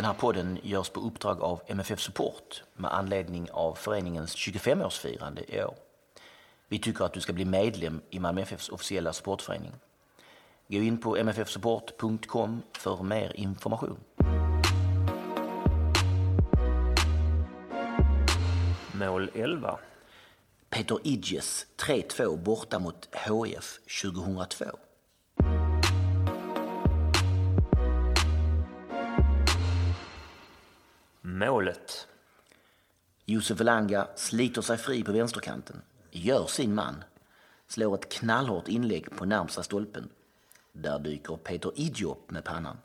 Den här podden görs på uppdrag av MFF Support med anledning av föreningens 25-årsfirande i år. Vi tycker att du ska bli medlem i Malmö FFs officiella supportförening. Gå in på mffsupport.com för mer information. Mål 11. Peter Idjes 3-2 borta mot HF 2002. Målet. Josef Elanga sliter sig fri på vänsterkanten, gör sin man, slår ett knallhårt inlägg på närmsta stolpen. Där dyker Peter Idjop upp med pannan.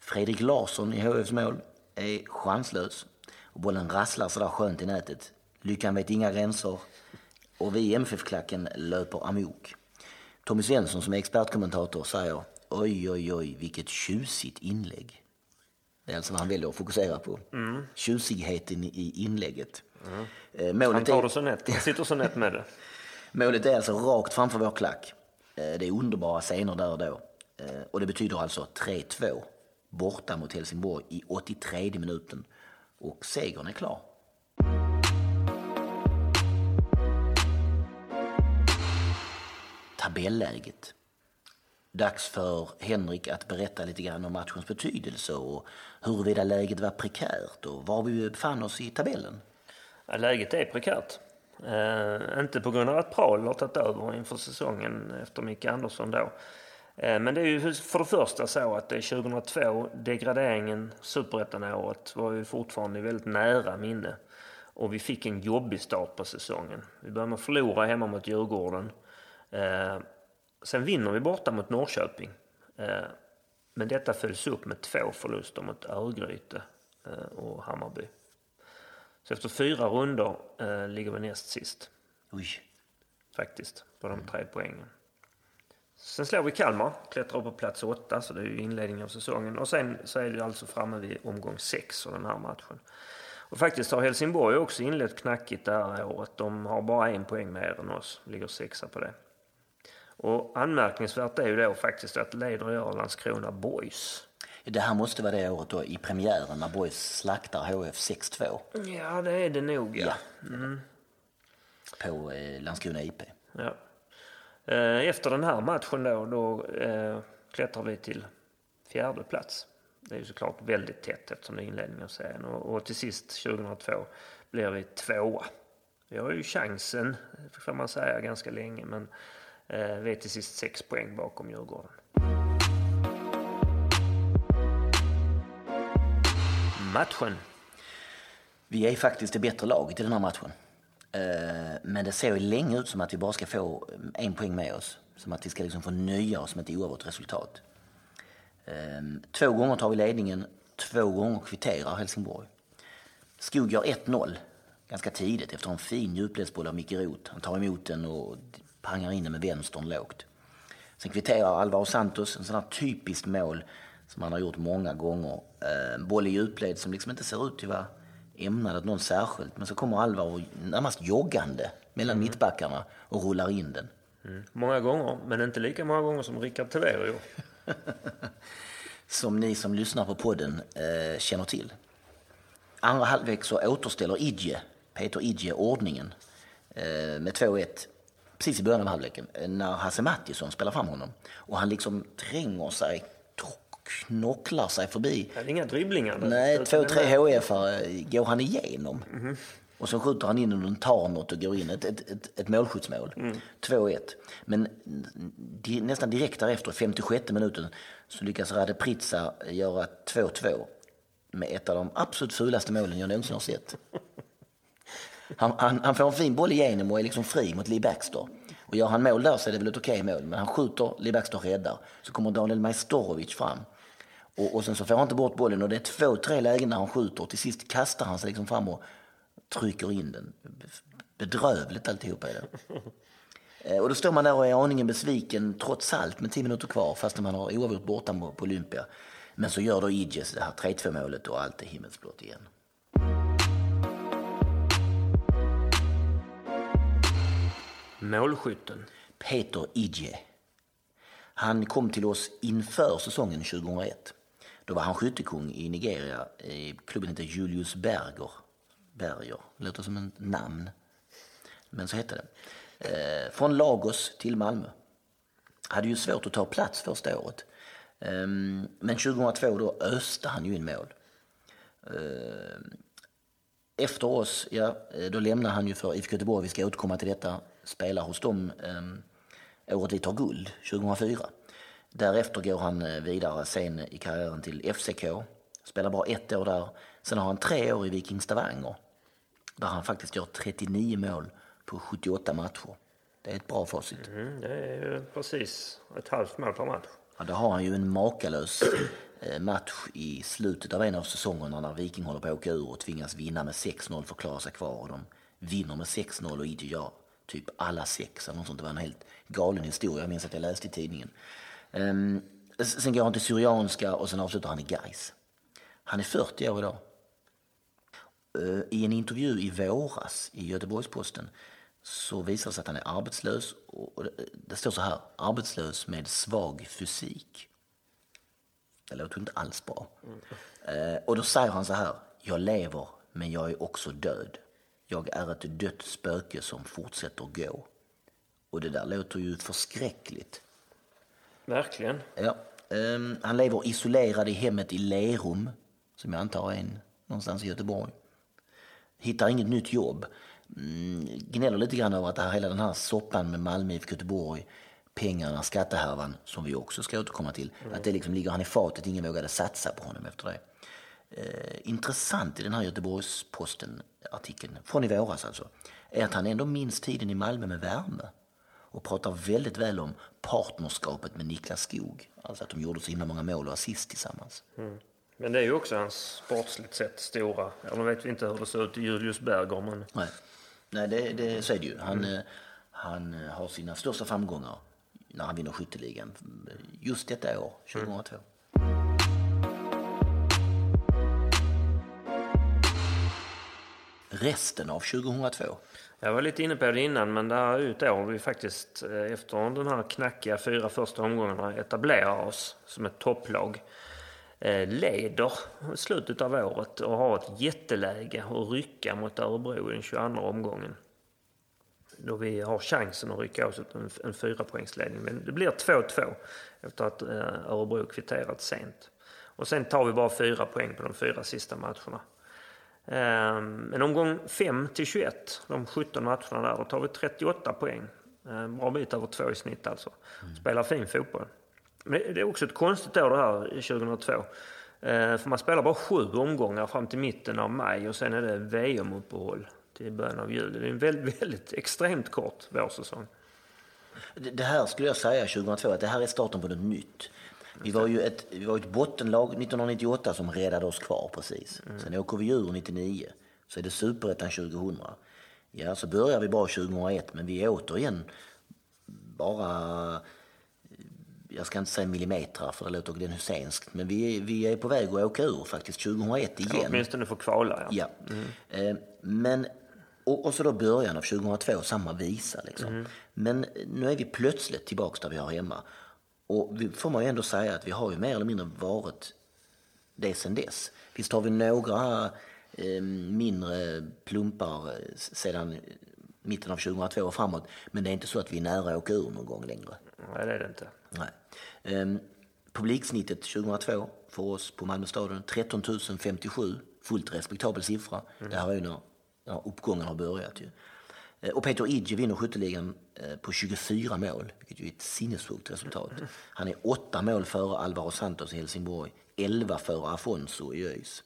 Fredrik Larsson i HFs mål är chanslös och bollen rasslar sådär skönt i nätet. Lyckan vet inga gränser och vi i MFF-klacken löper amok. Tommy Svensson som är expertkommentator säger oj, oj, oj, vilket tjusigt inlägg. Det är alltså vad han väljer att fokusera på. Tjusigheten i inlägget. Eh, Han Målet, tar är, det så nätt. Han sitter så nätt med det. målet är alltså rakt framför vår klack. Eh, Det är underbara scener där och då. Eh, Och det betyder alltså 3-2 borta mot Helsingborg i 83 minuten. Och segern är klar. Tabelläget. Dags för Henrik att berätta lite grann om matchens betydelse och huruvida läget var prekärt och var vi befann oss i tabellen. Ja, läget är prekärt. Eh, inte på grund av att Prahl har tagit över inför säsongen efter Micke Andersson då. Eh, men det är ju för det första så att det är 2002, degraderingen, superettan-året, var ju fortfarande väldigt nära minne. Och vi fick en jobbig start på säsongen. Vi började med att förlora hemma mot Djurgården. Eh, sen vinner vi borta mot Norrköping. Eh, men detta följs upp med två förluster mot Örgryte eh, och Hammarby. Så efter fyra runder eh, ligger vi näst sist Oj, faktiskt på de tre poängen. Sen slår vi Kalmar, klättrar upp på plats åtta, så det är ju inledningen av säsongen. Och sen så är det alltså framme vid omgång sex av den här matchen. Och faktiskt har Helsingborg också inlett knackigt det här året. De har bara en poäng mer än oss, ligger sexa på det. Och anmärkningsvärt är ju då faktiskt att leder gör Landskrona Boys. det här måste vara det året då i premiären när Boys slaktar HF 6-2 Ja, det är det nog ja. på eh, Landskrona IP. Ja. Eh, Efter den här matchen då, då eh, klättrar vi till fjärde plats. Det är ju såklart väldigt tätt eftersom det är inledningen av serien. Och, och till sist 2002 blir vi tvåa. Vi har ju chansen, får man säga, ganska länge. Men Eh, vi är till sist sex poäng bakom Djurgården. Matchen. Vi är faktiskt det bättre laget i den här matchen. Eh, men det ser ju länge ut som att vi bara ska få eh, en poäng med oss. Som att vi ska liksom få nöja oss med ett oavgjort resultat. Ehm, två gånger tar vi ledningen, två gånger kvitterar Helsingborg. Skog gör 1-0 ganska tidigt efter en fin djupledsboll av Micke Roth. Han tar emot den och pangar in den med vänstern lågt. Sen kvitterar Alvaro Santos, en sån här typiskt mål som han har gjort många gånger. Eh, boll i djupled som liksom inte ser ut till att vara ämnad åt någon särskilt. Men så kommer Alvaro närmast joggande mellan mittbackarna och rullar in den. Många gånger, men inte lika många gånger som Rickard Tevero. Som ni som lyssnar på podden eh, känner till. Andra halvlek så återställer Idje, Peter Idje ordningen eh, med 2-1 precis i början av halvleken eh, när Hasse Mattisson spelar fram honom. Och han liksom tränger sig, knocklar sig förbi Det är inga dribblingar. Nej, två, tre är- HF går han igenom. Och så skjuter han in och tar något och går in. Ett, ett, ett, ett målskjutsmål. 2-1. Men di, nästan direkt därefter, 56 minuten, så lyckas Rade Pritsa göra 2-2 med ett av de absolut fulaste målen jag någonsin har sett. Han, han, han får en fin boll igenom och är liksom fri mot Lee Baxter. Och gör han mål där så är det väl ett okej mål. Men han skjuter, Lee Baxter räddar. Så kommer Daniel Majstorovic fram. Och, och sen så får han inte bort bollen och det är två, tre lägen där han skjuter och till sist kastar han sig liksom fram och trycker in den. Bedrövligt alltihopa är det. Eh, och då står man där och är aningen besviken trots allt med 10 minuter kvar fast man har oavgjort borta på på Olympia. Men så gör då Idjes det här 3-2 målet och allt är himmelsblått igen. Målskytten. Peter Idje. Han kom till oss inför säsongen 2001. Då var han skyttekung i Nigeria. Klubben hette Julius Berger. Berger, låter som ett namn. Men så hette det. Eh, från Lagos till Malmö. Hade ju svårt att ta plats första året. Ehm, men 2002 då öste han ju in mål. Ehm, efter oss, ja, eh, då lämnar han ju för IFK Göteborg. Vi ska återkomma till detta. Spelar hos dem um, året vi tar guld, 2004. Därefter går han eh, vidare sen i karriären till FCK. Spelar bara ett år där. Sen har han tre år i Viking Stavanger. Där han faktiskt gör 39 mål på 78 matcher. Det är ett bra facit. Mm, det är ju precis ett halvt mål per match. Ja, då har han ju en makalös eh, match i slutet av en av säsongerna när Viking håller på att åka ur och tvingas vinna med 6-0 för att klara sig kvar. Och de vinner med 6-0 och gör typ alla sex eller något sånt. Det var en helt galen historia. Jag minns att jag läste i tidningen. Ehm, sen går han till Syrianska och sen avslutar han i Gais. Han är 40 år idag. Eh, I en intervju i våras i Göteborgs-Posten så visar det sig att han är arbetslös. Och det- står så här, arbetslös med svag fysik. Det låter inte alls bra. Eh, Och då säger han så här, jag lever men jag är också död. Jag är ett dött spöke som fortsätter gå. Och det där låter ju förskräckligt. Verkligen. Ja. ehm, han lever isolerad i hemmet i Lerum, som jag antar är en, någonstans i Göteborg. Hittar inget nytt jobb. Mm, gnäller lite grann över att det här, hela den här soppan med Malmö IFK Göteborg, pengarna, skattehärvan, som vi också ska återkomma till, att det liksom ligger han i fatet, ingen vågade satsa på honom efter det. Eh, intressant i den här Göteborgs-Posten-artikeln, från i våras alltså, är att han ändå minns tiden i Malmö med värme och pratar väldigt väl om partnerskapet med Niklas Skog. Alltså att de gjorde så himla många mål och assist tillsammans. Men det är ju också hans sportsligt sett stora. Nu vet vi inte hur det ser ut i Julius Berger, men Nej, Nej det, det, så är det ju. Han, eh, han eh, har sina största framgångar när han vinner skytteligan just detta år, 2002. Resten av 2002. jag var lite inne på det innan, men där ute har vi faktiskt eh, efter den här knackiga fyra första omgångarna etablerar oss som ett topplag. Eh, leder slutet av året och har ett jätteläge att rycka mot Örebro i den 22 omgången. Då vi har chansen att rycka oss ut en, en fyrapoängsledning. Men det blir 2-2 efter att eh, Örebro kvitterat sent. Och sen tar vi bara fyra poäng på de fyra sista matcherna. Ehm, Men omgång 5 till 21, de 17 matcherna där, då tar vi 38 poäng. En bra bit över två i snitt alltså. Spelar fin fotboll. Men det är också ett konstigt år det här 2002. Eh, För man spelar bara sju omgångar fram till mitten av maj och sen är det VM-uppehåll till början av juli. Det är en väldigt, väldigt extremt kort vårsäsong. Det det här skulle jag säga 2002, att det här är starten på något nytt. Vi var ju ett, vi var ett bottenlag 1998 som räddade oss kvar precis. Sen åker vi ur 99. Så är det superettan 2000. Ja, så börjar vi bara 2001, men vi är återigen bara, jag ska inte säga millimeter för det låter Glenn Hysenskt, men vi, är- vi är på väg att åka ur faktiskt 2001 igen. Åtminstone för kvala. Ja. Ja. Eh, men, och, och så då början av 2002, samma visa. Liksom. Men nu är vi plötsligt tillbaka där vi har hemma. Och vi får man ju ändå säga att vi har ju mer eller mindre varit det sen dess. Visst har vi några eh, mindre plumpar eh, sedan mitten av 2002 och framåt. Men det är inte så att vi är nära att åka ur någon gång längre. Nej, det är det inte. Nej. Ehm, publiksnittet 2002 för oss på Malmö stadion 13 057. Fullt respektabel siffra. Det här är ju när, när uppgången har börjat. Ju. Eh, Och Peter Idje vinner skytteligan eh, på 24 mål, vilket ju är ett sinnessjukt resultat. Han är åtta mål före Alvaro Santos i Helsingborg, 11 före Afonso i ÖIS.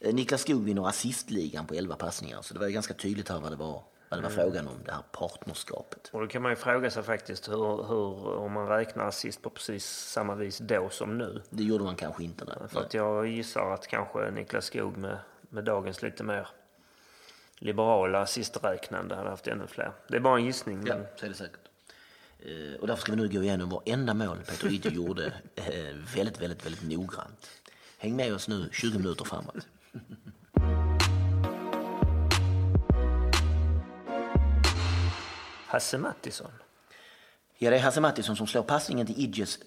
Eh, Niklas Skog vinner assistligan på 11 passningar, så det var ju ganska tydligt här vad det var, vad det var frågan om, det här partnerskapet. Och då kan man ju fråga sig faktiskt hur, hur, om man räknar assist på precis samma vis då som nu. Det gjorde man kanske inte. Nej. För att jag gissar att kanske Niklas Skog med, med dagens lite mer liberala sisträknande hade haft ännu fler. Det är bara en gissning. Ja, Men så är det säkert. Eh, Och därför ska vi nu gå igenom varenda mål Peter Idje gjorde eh, väldigt, väldigt, väldigt noggrant. Häng med oss nu 20 minuter framåt. Hasse Mattisson. Ja, det är Hasse Mattisson som slår passningen till Idjes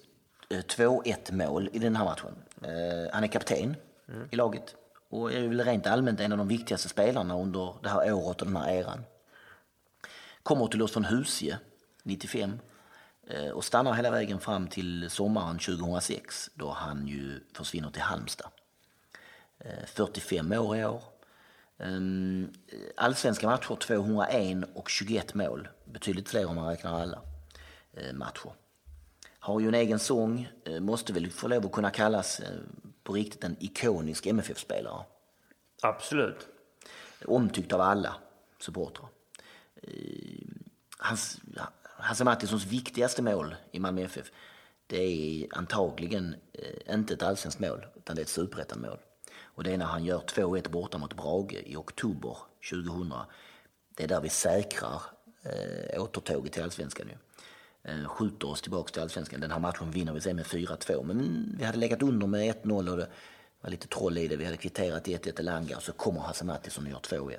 eh, 2-1 mål i den här matchen. Eh, Han är kapten i laget och är väl rent allmänt en av de viktigaste spelarna under det här året och den här eran. Kommer till oss från Husie 95 eh, och stannar hela vägen fram till sommaren 2006 då han ju försvinner till Halmstad. Eh, 45 år i år. Eh, allsvenska matcher 201 och 21 mål. Betydligt fler om man räknar alla matcher. Har ju en egen sång, måste väl få lov att kunna kallas på riktigt en ikonisk MFF-spelare. Absolut. Omtyckt av alla supportrar. Eh, Hans, Hasse Mattissons viktigaste mål i Malmö FF det är antagligen eh, inte ett allsvenskt mål utan det är ett superettan-mål. Och det är när han gör 2-1 borta mot Brage i oktober 2000. Det är där vi säkrar eh, återtåget till allsvenskan. Ju. Eh, skjuter oss tillbaka till allsvenskan. Den här matchen vinner vi sen med 4-2. Men vi hade legat under med 1-0 och det var lite troll i det. Vi hade kvitterat 1-1 Elanga Langa och så kommer Hasse Mattisson och gör 2-1.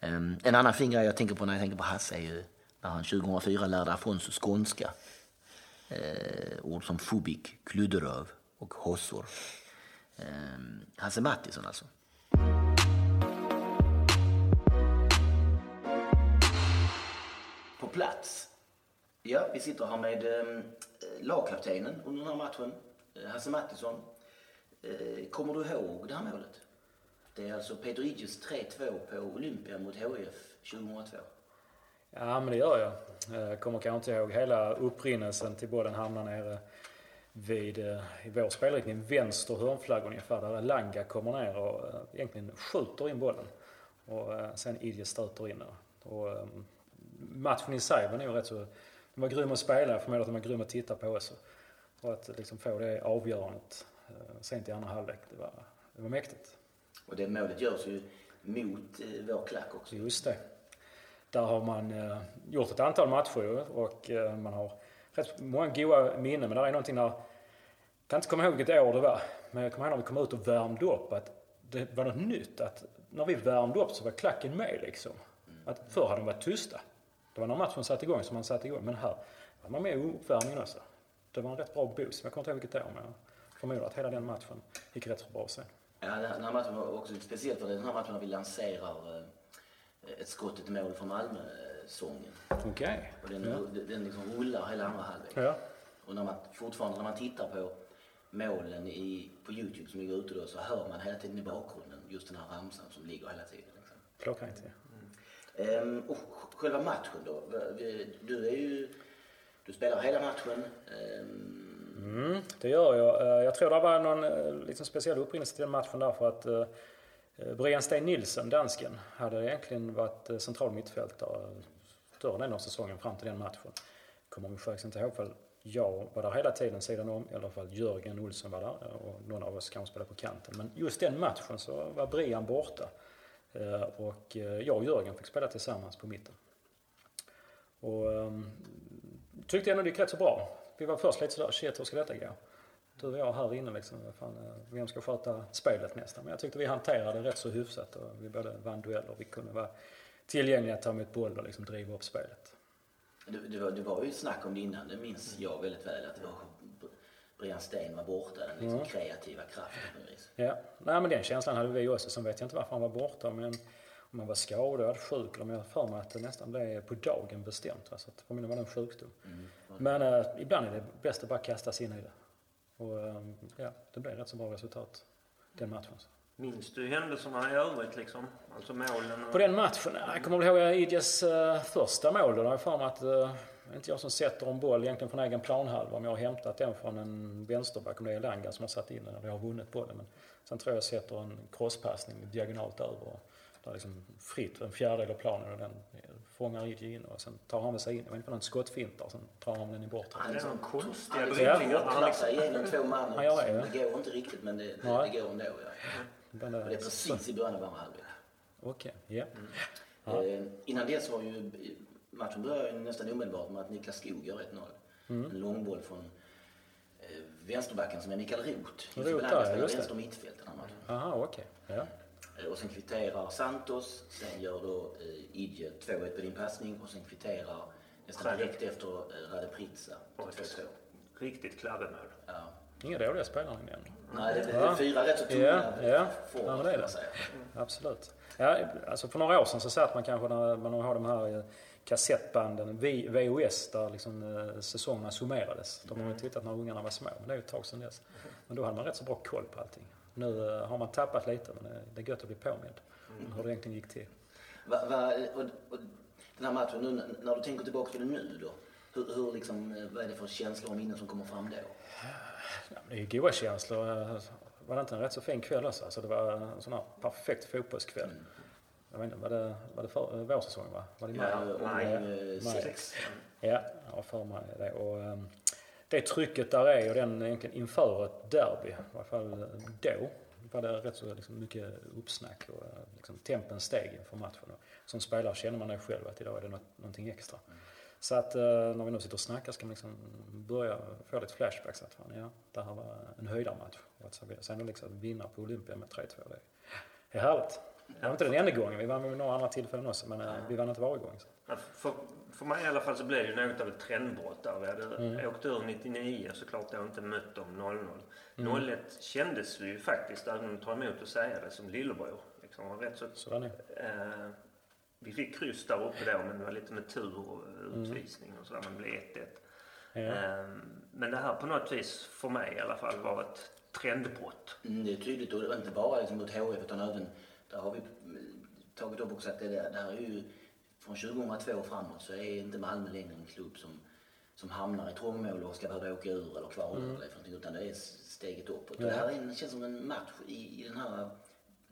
Ehm, en annan fin grej jag tänker på när jag tänker på Hasse är ju när han 2004 lärde Afonso skånska. Eh, ord som fubik, kludderöv och hossor. Eh, Hasse Mattisson alltså. På plats. Ja, vi sitter här med eh, lagkaptenen under den här matchen, eh, Hasse Mattisson. Eh, kommer du ihåg det här målet? Det är alltså Peter Idjes 3-2 på Olympia mot HIF 2002. Ja, men det gör jag. Jag kommer kanske inte ihåg hela upprinnelsen till bollen hamnar nere vid, eh, i vår spelriktning, vänster hörnflagga ungefär, där Langa kommer ner och eh, egentligen skjuter in bollen. Och sen Idje stöter in den. Och matchen i sig var nog rätt så... Den var grym att spela, jag förmodar att den var grym att titta på också. Och att liksom få det avgörandet eh, sent i andra halvlek, det var, det var mäktigt. Och det målet görs ju mot eh, vår klack också. Just det. Där har man eh, gjort ett antal matcher och eh, man har rätt många goda minnen. Men det är någonting där, jag kan inte komma ihåg vilket år det var, men jag kommer ihåg när vi kom ut och värmde upp att det var något nytt. Att när vi värmde upp så var klacken med liksom. Att förr hade de varit tysta. Det var när matchen satte igång som man satte igång. Men här var man med i uppvärmningen också. Det var en rätt bra boost. Jag kommer inte ihåg vilket år, men jag förmodar att hela den matchen gick rätt så bra sen. Ja, den här matchen var också speciell för det är den här matchen när vi lanserar eh, ett skott i mål från Malmö-sången. Okej. Och den, Ja. den liksom rullar hela andra halvlek. Ja. Och när man, fortfarande när man tittar på målen i, på Youtube som ligger ute då så hör man hela tiden i bakgrunden just den här ramsan som ligger hela tiden. Liksom. Klockrent ja. Ehm, och själva matchen då? Du är ju... Du spelar hela matchen. Ehm, Mm, det gör jag. Eh, jag tror det var någon eh, liksom speciell upprinnelse till den matchen därför att eh, Brian Stein Nilsen, dansken, hade egentligen varit eh, central mittfältare större delen av säsongen fram till den matchen. Kommer vi faktiskt inte ihåg ifall jag var där hela tiden sidan om, i alla fall Jörgen Olsson var där och någon av oss kanske spelade på kanten. Men just den matchen så var Brian borta. Eh, och eh, jag och Jörgen fick spela tillsammans på mitten. Och ehm, tyckte ändå det gick rätt så bra. Vi var först lite sådär, shit hur ska detta gå? Du och jag här inne liksom, fan, eh, vem ska sköta spelet nästan? Men jag tyckte vi hanterade det rätt så hyfsat och vi både vann dueller vi kunde vara tillgängliga att ta emot boll och liksom driva upp spelet. det, det, var, det var ju snack om det innan, det minns jag väldigt väl. Att det var, Brian Sten var borta, den liksom kreativa kraften på något vis. Ja, nej men den känslan hade vi också. Sen vet jag inte varför han var borta men om han var skadad, sjuk eller om jag för mig att det nästan blev på dagen bestämt. Va? Så att var det en sjukdom. Men eh, ibland är det bäst att bara kasta sig in i det. Och eh, ja, det blev rätt så bra resultat den matchen. Minns du händelserna i övrigt liksom? Alltså målen? Och... På den matchen, ja, jag kommer ihåg Idjes uh, första mål. Då har jag för mig att det är inte jag som sätter en boll egentligen från egen planhalva. Men jag har hämtat den från en vänsterback, om det är Langa som har satt in den. Eller jag har vunnit bollen. Men sen tror jag jag sätter en crosspassning diagonalt över. Och där liksom fritt, en fjärdedel av planen och den fångar in. Och sen tar han väl sig in, jag vet inte om det är en skottfint och sen drar han den i bortre. Han Det är någon konstiga dribblingar. Han hopplar liksom- igenom två man. Han gör det, ja. Det går inte riktigt men det, det, Nej. det går ändå. Ja. Den Och det är där, precis i början av andra halvlek. Okej, ja. Eh, innan dess var ju matchen började ju nästan omedelbart med att Niklas Skog gör 1-0. Mm. En långboll från eh, vänsterbacken som är Mikael Roth. Roth ja, spelar just det. vänster mittfält den här matchen. Aha, okej. Ja. Eh, Och sen kvitterar Santos, sen gör då eh, Idje 2-1 på din passning och sen kvitterar nästan direkt efter eh, Rade Pritsa på 2-2. Riktigt klabbemål. Ja. Inga dåliga spelare ni nämner. Nej, det, det Ja. är fyra rätt så tunga Ja, ja. forwards, Ja, det är får det. man säga. Absolut. Ja, alltså för några år sedan så satt man kanske när man har de här eh, kassettbanden, V- VHS, där liksom eh, säsongerna summerades. De har ju tittat när ungarna var små, men det är ju ett tag sedan dess. Men då hade man rätt så bra koll på allting. Nu eh, har man tappat lite, men det- det är gött att bli påmind hur det egentligen gick till. Va, va, och, och den här matchen, nu, när du tänker tillbaka på det nu då? Hur, hur liksom, eh, vad är det för känslor och minnen som kommer fram då? Ja, det är ju goda känslor. Eh, Var det inte en rätt så fin kväll också? Alltså det var en sån här perfekt fotbollskväll. Jag vet inte, var det, var det för, vårsäsongen va? Var det maj? Ja, eh, Nej. sex. Ja, jag för mig det. Och, ehm, det trycket där är och den egentligen inför ett derby, i alla fall då, var det rätt så liksom mycket uppsnack och liksom tempen steg inför matchen. Som spelare känner man det själv att idag är det något, någonting extra. Så att eh, när vi nu sitter och snackar ska man liksom börja få lite flashbacks att fan, ja, det här var en höjdarmatch. Och att. Sen liksom vinna på Olympia med 3-2, det är härligt. Det var inte den enda gången, vi vann vid några andra tillfällen också men eh, vi vann inte varje gång. Så. Ja, För, för mig i alla fall så blev det ju något av ett trendbrott där. Vi hade åkt ur 99 såklart då inte mött dem 0-0. 01 kändes vi ju faktiskt, även om det tar emot att säga det, som lillebror. Liksom, var rätt så, Så eh, vi fick kryss där uppe då men det var lite med tur och utvisning och sådär. Men det blev 1-1. Ja. Eh, men det här på något vis, för mig i alla fall, var ett trendbrott. Mm, det är tydligt och inte bara liksom mot HF utan även, där har vi mm, tagit upp också att det där, där är ju från 2002 och framåt så är inte Malmö längre en klubb som, som hamnar i trångmål och ska behöva åka ur eller kvala eller för någonting, utan det är steget uppåt. Och det här är en, känns som en match i, i den här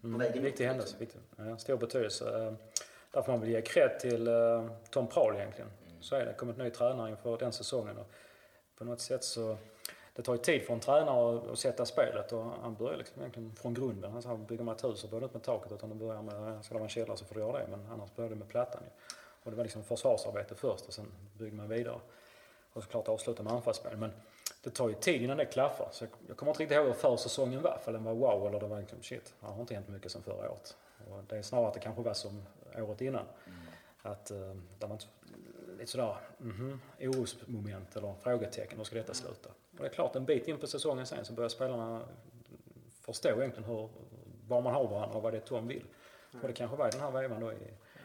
på vägen Mm, viktig upp, händelse. liksom. Viktig. Ja, stor betydelse. Eh, Där får man väl ge cred till eh, Tom Prahl egentligen. Så är det. kommit ny tränare inför den säsongen. Och på något sätt så... Det tar ju tid för en tränare att, sätta spelet och han börjar liksom egentligen från grunden. Han sa bygger man ett hus så börjar det inte med taket utan det börjar med, ska det vara en källare så får du göra det men annars börjar det med plattan ju. Och det var liksom försvarsarbete först och sen byggde man vidare. Och såklart avsluta med anfallsspel. Men det tar ju tid innan det klaffar. Så jag, jag kommer inte riktigt ihåg hur försäsongen var. För den var wow eller det var liksom shit. Det har inte hänt mycket sen förra året. Och det är snarare att det kanske var som året innan. Att uh, det var lite sådär mhm, orosmoment eller frågetecken. Hur ska detta sluta? Och det är klart en bit in på säsongen sen så börjar spelarna förstå egentligen hur, var man har varandra och vad det är Tom vill. Och det kanske var i den här vevan då i,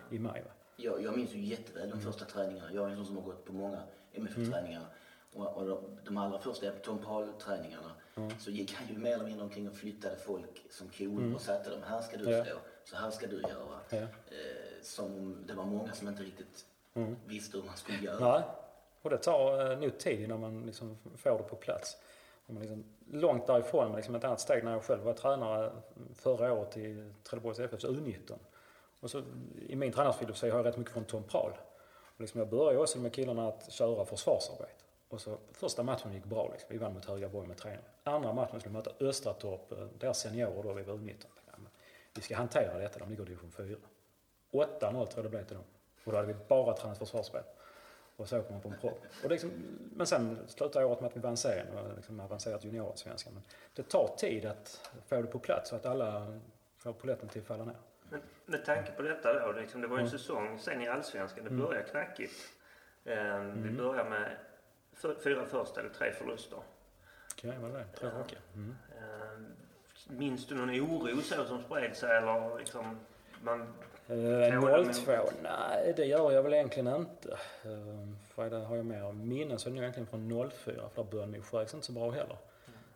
i maj va? Jag, jag minns ju jätteväl de första träningarna. Jag är en sån som har gått på många MFF-träningar. Och, och de, de allra första Tom Paul-träningarna så gick han ju mer eller mindre omkring och flyttade folk som kolor och satte dem. Här ska du Ja. stå, så här ska du göra. Ja. Eh, som det var många som inte riktigt visste hur man skulle göra. Nej. Och det tar eh, nog tid innan man liksom får det på plats. Och man liksom, långt därifrån, men liksom ett annat steg när jag själv var tränare förra året i Trelleborgs FFs U19. Och så, I min tränarfilosofi har jag rätt mycket från Tom Prahl. Och liksom jag började också med killarna att köra försvarsarbete. Och så första matchen gick bra. Liksom. Vi vann mot Högaborg med 3 Andra matchen skulle vi möta Östratorp, eh, deras seniorer då, vi var U19. Ja, Vi ska hantera detta, de ligger i division 4. 8-0 tror jag det blev till dem. Och då hade vi bara tränat försvarsspel. Och så åker man på en propp. Och liksom, men sen slutar året med att vi vann serien och liksom avancerat juniorallsvenskan. Men det tar tid att få det på plats så att alla får polletten till att falla ner. Men med tanke på detta då, liksom, det var ju en säsong sen i Allsvenskan. Det började knackigt. Eh, Vi börjar med fyra första eller tre förluster. Okej, vad är det? Tre raka? Mm. Eh, Minns du någon oro så som spred sig eller liksom man... Eh, Tålamod. 0-2? Nej, det gör jag väl egentligen inte. Eh, är det har jag mer minne så är det nog egentligen från 04 för där började nog Sjöjks inte så bra heller.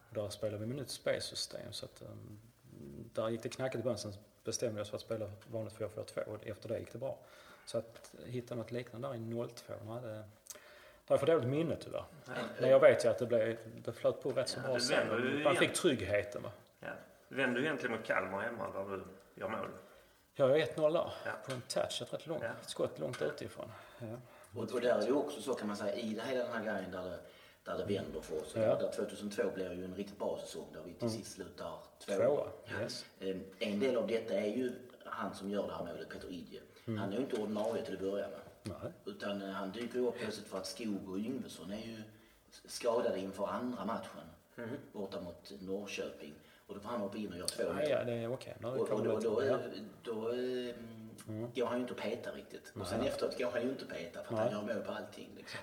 Och där spelade vi med nytt spelsystem så att um, där gick det knackigt i början. Sen bestämde vi oss för att spela vanligt 4-4-2 och efter det gick det bra. Så att hitta något liknande där i 02, nej, det, det jag för dåligt minne tyvärr. Men jag vet ju att det, blev, det flöt på rätt så Ja, bra sen. ju Man fick tryggheten va. Ja. Vänder du egentligen mot Kalmar hemma där du gör mål? Jag är 1-0 där. Ja. På en touch, ett rätt långt Ja. skott långt utifrån. Ja. Och, och där är ju också så kan man säga i det hela den här grejen där det, där det vänder för oss. Ja. Mm. Där 2002 blir ju en riktigt bra säsong där vi till sist slutar tvåa. Tvåa, yes. Eh, En del av detta är ju han som gör det här målet, Peter Idje, han är ju inte ordinarie till att börja med. Nej. Utan eh, han dyker upp plötsligt för att Skog och Yngvesson är ju skadade inför andra matchen borta mot Norrköping. Och då får han hoppa in och göra två Ja, mål. ja, det är okej. Nu Och, och då, då, ja. då, eh, går han ju inte att peta riktigt. Och sen efteråt går han ju inte att peta för att han gör mål på allting. Liksom.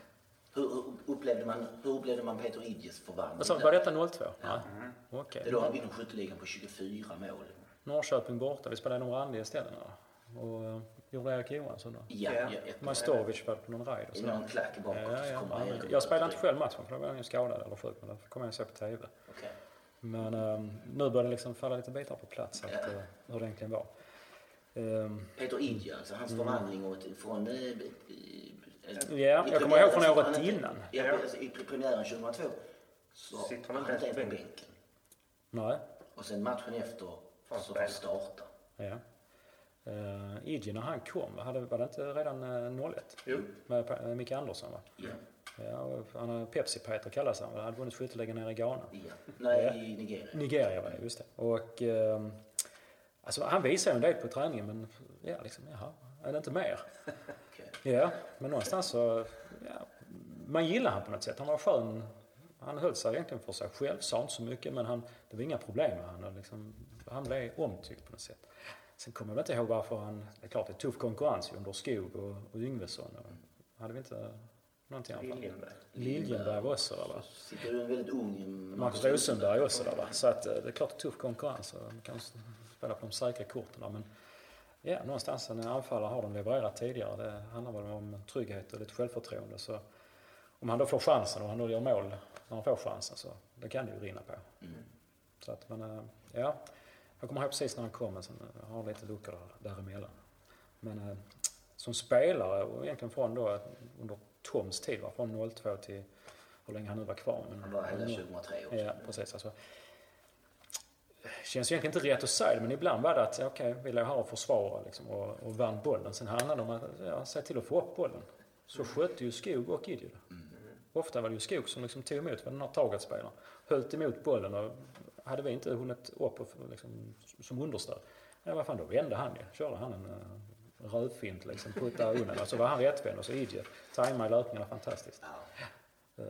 Hur, upplevde man, hur upplevde man Peter Idjes förvandling? Alltså, var detta 02? Nej. Okej. Det är då han vinner skytteligan på 24 mål. Norrköping borta. Vi spelade nog randiga ställen där. Och uh, gjorde Erik Johansson då. Ja, Ja. ja. Majstorovic var på någon raid och I sådär. någon klack bakåt Ja, ja, ja. Jag spelade inte själv matchen för då var jag skadad eller sjuk. Men det kommer jag se på TV. Okej. Men ehm, nu börjar det liksom falla lite bitar på plats att, Ja. eh, hur det egentligen var. Ehm, Peter Idje, alltså hans förvandling och ett- från... Eh, i- Ja, i jag kommer ihåg från året innan. Ja, alltså, I premiären 2002 så Sitter han inte ens på bänken. nej, Och sen matchen efter så får han starta. ja. Uh, Idje när han kom, hade, var det inte redan uh, 01? Jo. Med eh, Micke Andersson va? Ja. Ja, och han har Pepsi-Peter kallas han. Han hade vunnit skytteligan nere i Ghana. ja. Nej, Ja. i Nigeria. Nigeria var det, just det. Och ehm, alltså han visade ju en del på träningen men ja, liksom, jaha, är det inte mer? Okej. Ja, men någonstans så, ja, man gillar han på något sätt. Han var skön. Han höll sig egentligen för sig själv, sa inte så mycket men han, det var inga problem med honom. Liksom, han blev omtyckt på något sätt. Sen kommer jag inte ihåg varför han, det är klart det är tuff konkurrens under Skog och, och Yngvesson. Och, hade vi inte någonting? Liljenberg. Liljenberg var också där va? Sitter ju en väldigt ung Marcus Rosenberg också där va. Så att eh, det är klart tuff konkurrens man kan spela på de säkra korten där. Men ja, någonstans när anfallare har de levererat tidigare. Det handlar väl om trygghet och lite självförtroende. Så om han då får chansen och han då gör mål när han får chansen så det kan det ju rinna på. Mm. Så att men eh, ja, jag kommer ihåg precis när han kom men sen eh, har lite luckor där, däremellan. Men eh, som spelare och egentligen från då under Toms tid var från 02 till hur länge han nu var kvar. Men, Han var hela 2003 också. Ja, precis. Alltså, känns ju egentligen inte rätt att säga det, men ibland var det att okej, vi låg här och försvarade liksom, och, och vann bollen. Sen handlade det om att ja, se till att få upp bollen. Så skötte ju Skog och Idje det. Ofta var det ju Skog som liksom tog emot, den här targetspelaren. Höll emot bollen och hade vi inte hunnit upp och, liksom, som understöd, ja vad fan då vände han ju. Körde han en uh, rövfint liksom, puttade undan. Och så var han rättvänd och så Idje tajmade löpningarna fantastiskt. Ja. Eh,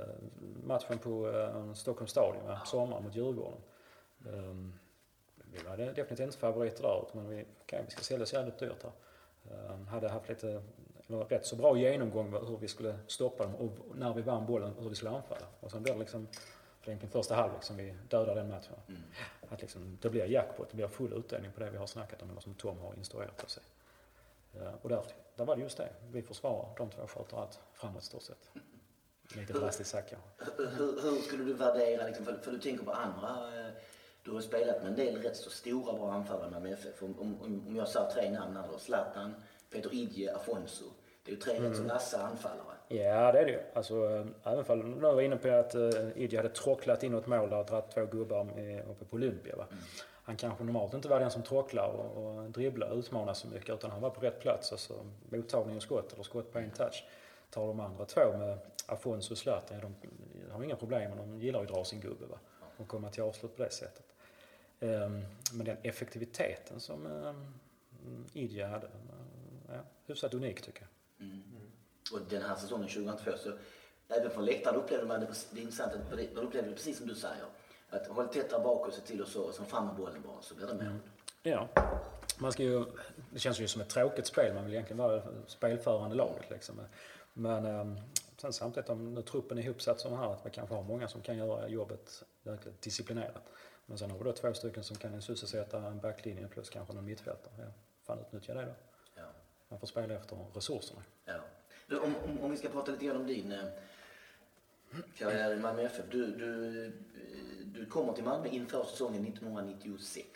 matchen på uh, Stockholms stadion, va? sommar mot Djurgården. Um, vi var definitivt inte favoriter där, men vi, okay, vi ska säljas jävligt dyrt här. Um, hade haft lite, eller rätt så bra genomgång hur vi skulle stoppa dem och när vi vann bollen hur vi skulle anfalla. Och sen blev det liksom, egentligen första halvlek som vi dödade den matchen. Mm. Att liksom, det blir jackpot, det blir full utdelning på det vi har snackat om, eller som Tom har instruerat oss i. Uh, och där, där var det just det, vi försvarar, de två sköter allt framåt i stort sett. Lite drastiskt sagt kanske. Hur, hur, hur skulle du värdera, liksom, för, för du tänker på andra, eh, du har spelat med en del rätt så stora bra anfallare med MFF. Om, om, om jag sa tre namn här då, Zlatan, Peter Idje, Afonso. Det är ju tre rätt så vassa anfallare. Ja, det är det ju. Alltså, äh, även fall, nu var inne på att uh, Idje hade tråcklat in något mål där och dragit två gubbar uppe på Olympia. Va? Han kanske normalt inte var den som tråcklar och, och dribblar och utmanar så mycket utan han var på rätt plats. Alltså, mottagning och skott eller skott på en touch. Tar de andra två med Afonso och Zlatan, ja, de har inga problem men de gillar ju att dra sin gubbe va? och komma till avslut på det sättet. Um, men den effektiviteten som um, Idje hade, uh, ja, hyfsat unik tycker jag. Mm. Och den här säsongen 2002 så även från läktaren upplevde man det, det är intressant man upplevde det precis som du säger. Att håll tätt där bak och se till och så, och sen fram med bollen bara så blir det mål. Ja. Man ska ju, det känns ju som ett tråkigt spel. Man vill egentligen vara spelförande laget. Liksom. Men um, sen samtidigt om nu truppen är ihopsatt som här, att vi kanske har många som kan göra jobbet verkligen disciplinerat. Men sen har vi då två stycken som kan sysselsätta en backlinje plus kanske någon mittfältare. Ja, fan utnyttja det då. Ja. Man får spela efter resurserna. Ja. Du, om, om, om vi ska prata lite grann om din eh, karriär i Malmö FF. Du, du, du kommer till Malmö inför säsongen 1996.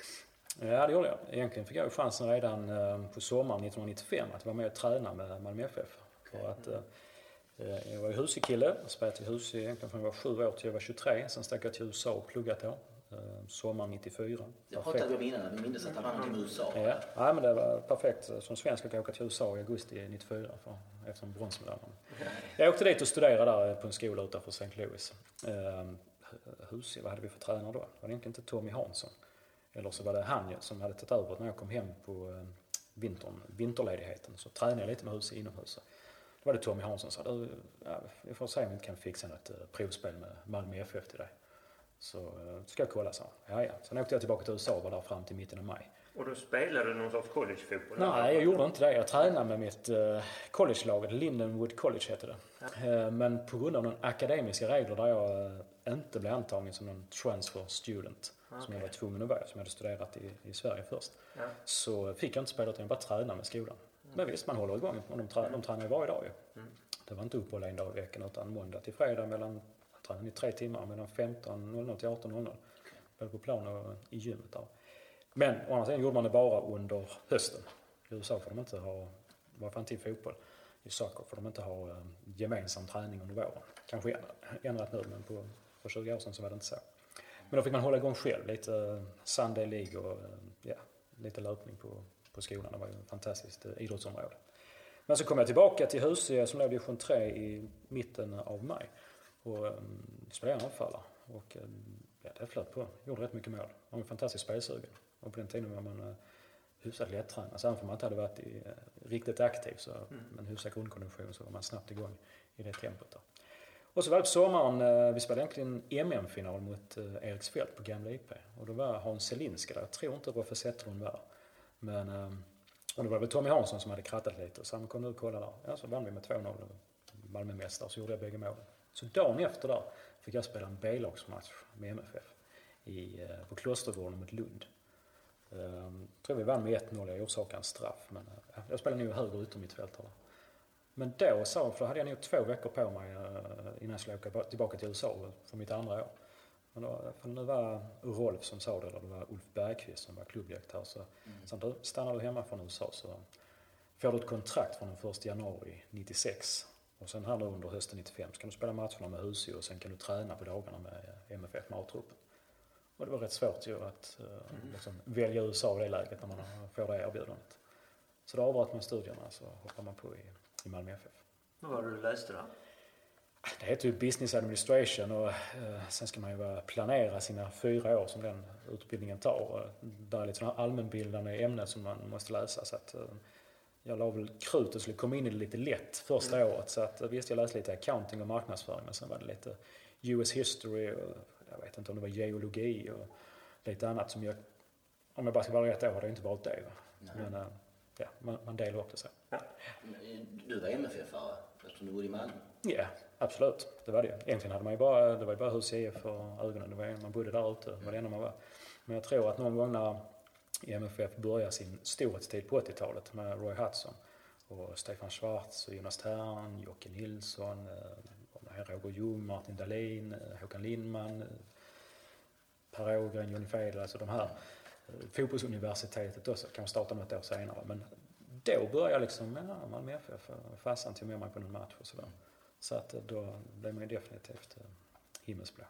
Ja, det gjorde jag. Egentligen fick jag ju chansen redan eh, på sommaren 1995 att vara med och träna med Malmö FF. För att, eh, jag var ju Husie-kille, spelat i Husie egentligen från jag var sju år till jag var 23. Sen stack jag till USA och pluggat då. Eh, sommaren 94. Det pratade vi om innan, vi minns att det var någonting med USA. Ja, ja, men det var perfekt. Som svensk jag åka till USA i augusti 94 för, efter bronsmedaljen. Jag åkte dit och studerade där på en skola utanför St. Louis. Eh, Husie, vad hade vi för tränare då? Det var egentligen inte Tommy Hansson. Eller så var det han som hade tagit över när jag kom hem på, vintern, vinterledigheten så tränade jag lite med hus inomhus. Då var det Tommy Hansson som sa du, ja, vi får se om vi inte kan fixa något uh, provspel med Malmö FF till dig. Så uh, ska jag kolla, så. Ja, ja. Sen åkte jag tillbaka till USA och var där fram till mitten av maj. Och då spelade du någon sorts collegefotboll? Nej, jag gjorde inte det. Jag tränade med mitt collegelag, Lindenwood College heter det. Ja. Men på grund av någon akademiska regler där jag inte blev antagen som någon transfer student, okay. som jag var tvungen att vara, som jag hade studerat i, i Sverige först, ja. så fick jag inte spela utan jag bara träna med skolan. Mm. Men visst, man håller igång. Och de, trä, de tränar ju varje dag ju. Mm. Det var inte uppehåll en dag i veckan utan måndag till fredag mellan, tränade i tre timmar, mellan 15.00 till 18.00. Okay. Både på plan och i gymmet där. Men å andra sidan gjorde man det bara under hösten. I USA får de inte ha, vad fan till fotboll, i soccer får de inte ha um, gemensam träning under våren. Kanske ändrat nu men på, för 20 år sedan så var det inte så. Men då fick man hålla igång själv, lite Sunday League och ja, lite löpning på, på skolan. Det var ju ett fantastiskt idrottsområde. Men så kom jag tillbaka till Husie som låg i division 3 i mitten av maj och um, spelade anfallare. Och um, ja, det flöt på. Gjorde rätt mycket mål. Man var en fantastisk spelsugen. Och på den tiden var man uh, hyfsat lättränad. Så även om man inte hade varit i, uh, riktigt aktiv så mm. med en hyfsad grundkondition så var man snabbt igång i det tempot. Då. Och så var det på sommaren, eh, vi spelade egentligen MM-final mot eh, Eriksfält på gamla IP. Och då var Hans Selinska där. Jag tror inte Roffe Zetterlund var Men eh, och då var det väl Tommy Hansson som hade krattat lite. Så han kom nu och kollade där. Ja, så vann vi med 2-0. Malmömästare. Så gjorde jag bägge målen. Så dagen efter där fick jag spela en B-lagsmatch med MFF i, på Klostergården mot Lund. Jag tror vi vann med 1-0, jag orsakade en straff. Men jag spelade nog höger yttermittfältare. Men då sa för då hade jag nog två veckor på mig uh, innan jag skulle åka tillbaka till USA för mitt andra år. Men då, för det var Rolf som sa det, eller det var Ulf Bergqvist som var klubbdirektör. Så, mm. så då stannar du hemma från USA så får du ett kontrakt från den 1 januari 96. Och sen här nu under hösten 95 så kan du spela matcherna med Husio och sen kan du träna på dagarna med MFF, med A-truppen. Och det var rätt svårt ju att mm. liksom, välja USA i det läget när man får det erbjudandet. Så då avbröt man studierna så hoppade man på i, i Malmö FF. Vad var det du läste då? Det heter ju Business Administration och eh, sen ska man ju planera sina fyra år som den utbildningen tar. Där är lite sådana allmänbildande ämnen som man måste läsa. Så att, eh, jag la väl krut och skulle komma in i det lite lätt första mm. året. Så att, visst, jag läste lite accounting och marknadsföring men sen var det lite US history och jag vet inte om det var geologi och lite annat som jag, om jag bara ska vara rätt år har det inte varit det. Men ja, man, man delar upp det så. Ja. Du var MFF-are eftersom du bodde i Malmö? Ja, absolut. Det var det Egentligen hade man ju bara, det var ju bara hus IF för ögonen. Det var, man bodde där ute, det var det enda man var. Men jag tror att någon gång när MFF började sin storhetstid på 80-talet med Roy Hudson och Stefan Schwarz och Jonas Tern, Jocke Nilsson, eh, Roger Ljung, Martin Dahlin, eh, Håkan Lindman, eh, Per Ågren, Johnny Fedel, alltså de här. Fotbollsuniversitetet också, kanske startade något år senare. Men då började jag liksom, ja, Malmö FF, farsan tog med mig på någon match och sådär. Så att då blev man ju definitivt himmelsblå.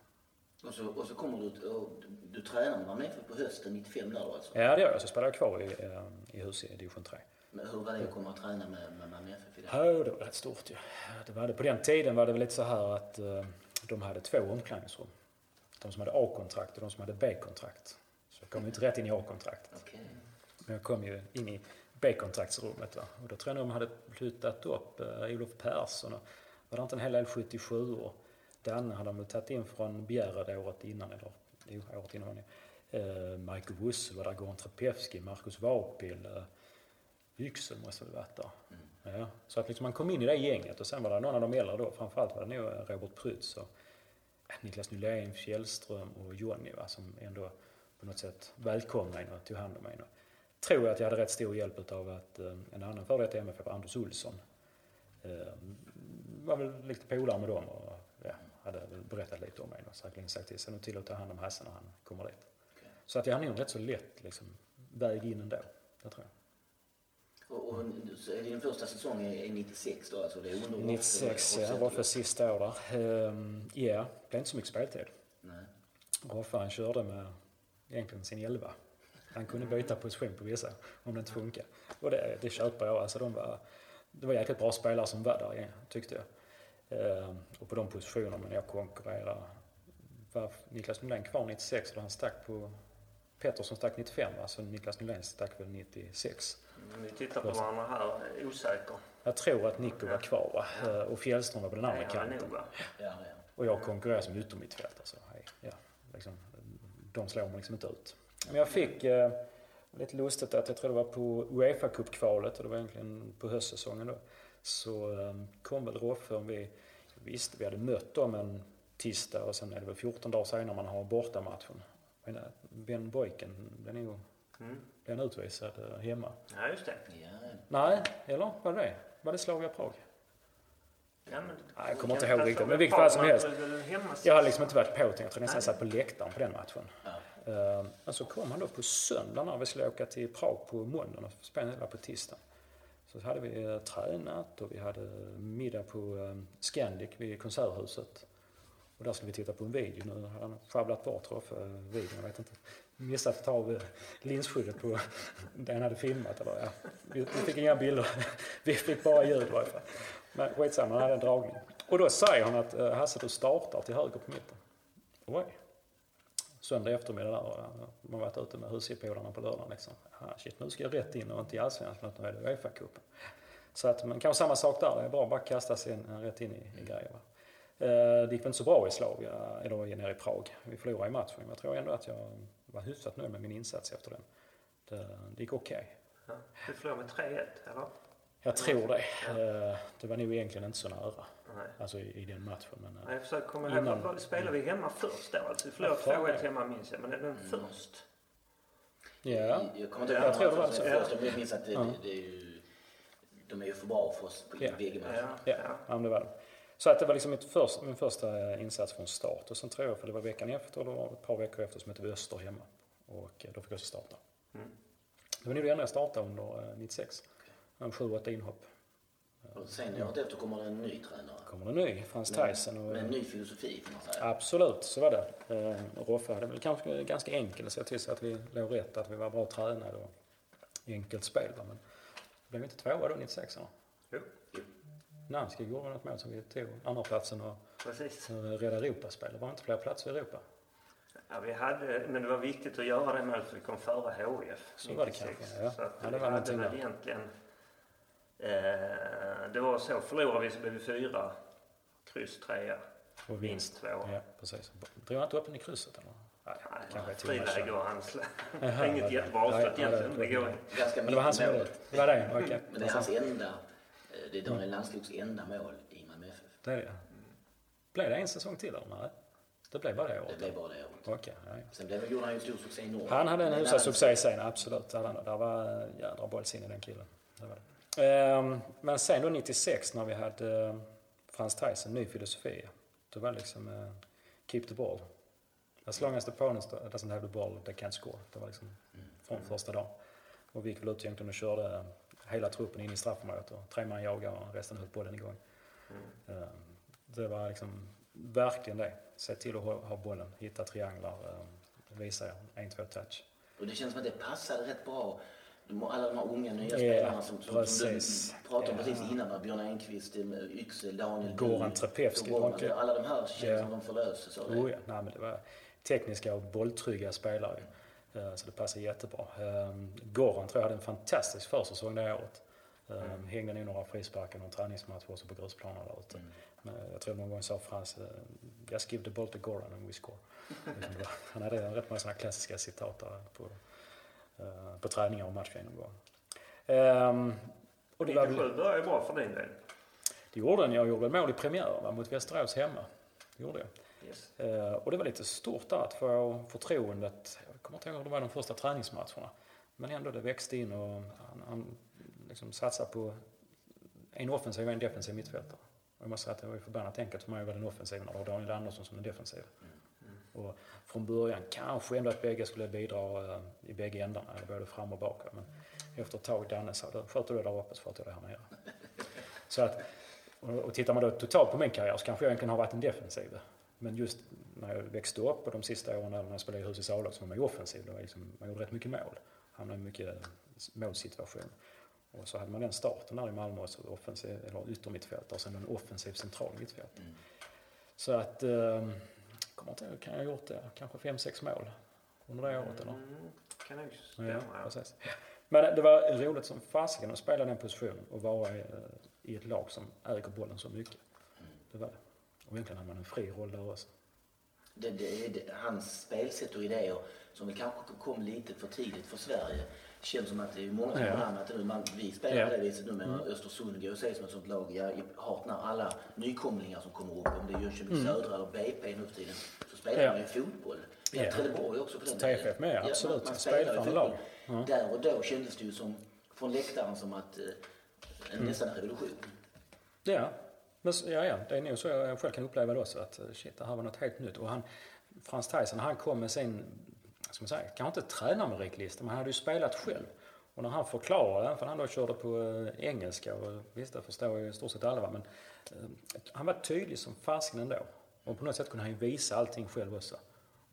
Och så, och så kommer du, och du tränar med Malmö FF på hösten 95 där då alltså? Ja det gör jag, så spelar jag kvar i, i hus i division 3. Men hur var det att komma och träna med, med Malmö FF? Ja, det var rätt stort ju. Det var det. På den tiden var det väl lite så här att de hade två omklädningsrum. De som hade A-kontrakt och de som hade B-kontrakt. Så jag kom inte rätt in i A-kontraktet. Okay. Men jag kom ju in i B-kontraktsrummet. Va? Och då tror jag de hade flyttat upp uh, Olof Persson och var det inte en hel del 77 år. Danne hade de tagit in från Bjärred året innan, eller jo, året innan. Uh, Michael Wusse var där, Goran Trapevski, Marcus Vapil, uh, Yxel måste väl varit där. Mm. Ja, så att liksom man kom in i det gänget och sen var det någon av de äldre då, framförallt var det nog Robert Prytz och Niklas Nylén, Fjällström och Jonny va, som ändå på något sätt välkomnade mig och tog hand om mig. Tror jag att jag hade rätt stor hjälp av att eh, en annan före detta MFF, Anders Olsson, eh, var väl lite polare med dem och ja, hade berättat lite om mig och säkerligen sagt till sig till att ta hand om Hasse när han kommer dit. Så att jag hade nog rätt så lätt liksom, väg in ändå, det tror jag. Och, och så är din första säsong är 96 då? Alltså det är under 96, ja. Roffe sista år där. Um, ja, det blev inte så mycket speltid. Nej. Roffe han körde med egentligen sin 11. Han kunde byta position på vissa om det inte funkar. Och det, det köper jag. Alltså de var, det var jäkligt bra spelare som var där tyckte jag. Um, och på de positionerna när jag konkurrerade var Niklas Nylén kvar 96 och han stack på Pettersson stack 95 va? så Niklas Nylén stack väl 96. Vi tittar på varandra här, osäker. Jag tror att Nico var kvar va? Eh, och Fjällström var på den andra är kanten. nog? Ja, ja. Och jag konkurrerar som yttermittfältare. Så, hej, ja, liksom, de slår mig liksom inte ut. Men jag fick eh, lite lustigt att jag tror det var på Uefa Cup-kvalet och det var egentligen på höstsäsongen då. Så eh, kom väl Roffe och vi visste vi hade mött dem en tisdag och sen är det väl 14 dagar senare man har bortamatchen. Men, eh, Ben Boyken, den är ju Mm. den utvisad eh, hemma. Ja, just det. ja. Nej, eller var det det? Var det Slavia Prag? Ja, men, Nej, jag kommer inte ihåg riktigt, men vilket fall som helst. Jag hade liksom inte varit påtänkt. Jag tror nästan jag satt på läktaren på den matchen. Ja. Eh, alltså Men så kom han då på söndagen när vi skulle åka till Prag på måndagen och spela på tisdagen. Så hade vi eh, tränat och vi hade middag på eh, Scandic vid Konserthuset. Och där skulle vi titta på en video. Nu hade han sjabblat bort Roffe för videon, jag vet inte. Missat att ta av linsskyddet på det han hade filmat. Eller, ja. vi, fick inga bilder. vi fick bara ljud i varje fall. Men skitsamma, han hade en dragning. Och då säger han att Hasse du startar till höger på mitten. Oj. Söndag eftermiddag där och man varit ute med husgepolarna på lördagen liksom. Ah, shit, nu ska jag rätt in och inte i Allsvenskan utan är det Uefa-cupen. Så att, men kanske samma sak där. Det är bra att bara kasta sig in, rätt in i, i grejer. Va? Eh, det gick väl inte så bra i Slavia, eller nere i Prag. Vi förlorade i matchen. Men jag tror ändå att jag var hyfsat nöjd med min insats efter den. Det, det gick okej. Ja. Du förlorade med 3-1, eller? Jag tror det. Eh, det var nog egentligen inte så nära. Nej. Alltså i, i den matchen. Men, eh, Nej, Jag försöker komma ihåg. Innan- spelade vi hemma först då? Alltså, vi förlorade Ja, fan, 2-1 ja. hemma minns jag, men är den först? ja. Jag kommer inte ihåg vad var som så. först, jag minns att det, Ja. det, det är ju, de är ju för bra för oss på Ja. bägge matcherna. Ja, Ja, ja. ja. det var det. Så att det var liksom mitt först, min första eh, insats från start. Och sen tror jag, för det var veckan efter, eller ett par veckor efter, som hette vi Öster hemma. Och eh, då fick jag också starta. Mm. Det var nog det enda jag startade under eh, 96. En 7-8 inhopp. Och sen året efter kommer det en ny tränare. Kommer det ny, Frans Tyson. Och, Med en ny filosofi kan man säga. Absolut, så var det. Eh, Roffe hade väl kanske ganska enkelt att se till så att vi låg rätt, att vi var bra tränade och enkelt spel. Men det blev inte tvåa då 96 eller? Jo, Namnskog gjorde något mål som vi tog andra platsen och precis. räddade Europaspel. Det var inte fler platser i Europa. Ja, vi hade, men det var viktigt att göra det målet för vi kom före HIF. Så var det 96. kanske, ja. Så att Ja, det vi var hade någonting väl egentligen... Eh, det var så. Förlorade vi så blev vi fyra. Kryss trea. Och Vinst två. Ja, precis. Drog han inte upp den i krysset eller? Nej, friläge och han Inget jättebra avslut egentligen. det- Det går Ganska Men det var han som gjorde mål. det. Det var det? Okej. Men det är hans enda, eh, det är Daniel Landskogs enda mål i Malmö FF. Det är det. Blev det en säsong till eller? Nej. Det blev bara det Det året? blev bara det året. Okej. ja, ja. Sen blev, gjorde han ju stor succé i Norge. Han hade en hyfsad succé sen, absolut. Där, där var eh, jädra bollsinne i den killen. Det var det. Ehm, men sen då 96 när vi hade eh, Frans Tyson, ny filosofi. Då var det liksom eh, keep the ball. As long as the opponent doesn't have the ball, they can't score. Det var liksom från första dagen. Och vi gick väl ut egentligen och körde eh, hela truppen in i straffområdet och tre man jagade och resten höll bollen igång. Mm. Det var liksom verkligen det. Se till att ha bollen, hitta trianglar, ehm, visa en, två touch. Och det känns som att det passade rätt bra. De, alla de här unga nya spelarna som, som, som precis. du pratade om Ja. precis innan. Björn Enqvist, eh, Yxel, Daniel Goran Trepevski. Alla de här känns Ja. som de förlöses. Så Oh ja, nej, men det var tekniska och bolltrygga spelare. Eh, Så det passade jättebra. Um, Goran tror jag hade en fantastisk försäsong det året. Um, Hängde nog några frisparkar, någon träningsmatch också på grusplanen där ute. Men jag tror någon gång sa Frans, uh, just give the ball to Goran and we score. Det Han hade rätt många sådana klassiska citat där på, på träningar och matchgenomgång. Um, och det var väl- 97 började bra för din del. det gjorde den. Jag gjorde mål i premiären va, mot Västerås hemma. Det gjorde jag. Yes. Eh, och det var lite stort där att få förtroendet. Jag kommer inte ihåg det var de första träningsmatcherna. Men ändå det växte in och han, han liksom satsade på en offensiv och en defensiv mittfältare. Och jag måste säga att det var ju förbannat enkelt för mig att vara den offensiva när det var Daniel Andersson som den defensiva. Och från början kanske ändå att bägge skulle bidra eh, i bägge ändarna, eller både fram och bak. Men efter ett tag Danne sa då sköter du där uppe så sköter jag det här nere. Så att, och, och tittar man då totalt på min karriär så kanske jag egentligen har varit en defensiv. Men just när jag växte upp och de sista åren när jag spelade i husets A-lag så var man ju offensiv. Det var liksom, man gjorde rätt mycket mål. Hamnade i mycket målsituation. Och så hade man den starten där i Malmö, så offensiv, eller yttermittfältare och sen en offensiv central mittfältare. Mm. Så att, eh, kommer inte ihåg, kan jag ha gjort det? Kanske fem sex mål under det året eller? Mm, kan nog stämma. Ja, precis. Men det var roligt som fasiken att spela den positionen och vara i, ett lag som äger bollen så mycket. Det var det. Och egentligen hade man en fri roll där också. Det, det, är det, hans spelsätt och idéer som väl kanske kom lite för tidigt för Sverige. Känns som att det är många som Ja. anammat nu. Man, vi spelar Ja. på det viset nu men Östersund går och ses som ett sånt lag. Jag hart när alla nykomlingar som kommer upp, om det är Jönköping Södra eller BP nu för tiden, så spelar Ja. man ju fotboll. Ja. Trelleborg också på den TFF med, Ja, absolut. man- man spelar ju lag. fotboll. Där och då kändes det ju som, från läktaren som att eh, en nästan en revolution. Ja, men, ja, ja, det är nog så jag själv kan uppleva det också. Att eh, shit, det här var något helt nytt. Och han, Frans Tyson, han kom med sin, ska man säga, kanske inte tränarmeritlista, men han hade ju spelat själv. Och när han förklarade, för han då körde på eh, engelska, och visst det förstår ju i stort sett alla, men eh, han var tydlig som fasiken ändå. Och på något sätt kunde han ju visa allting själv också.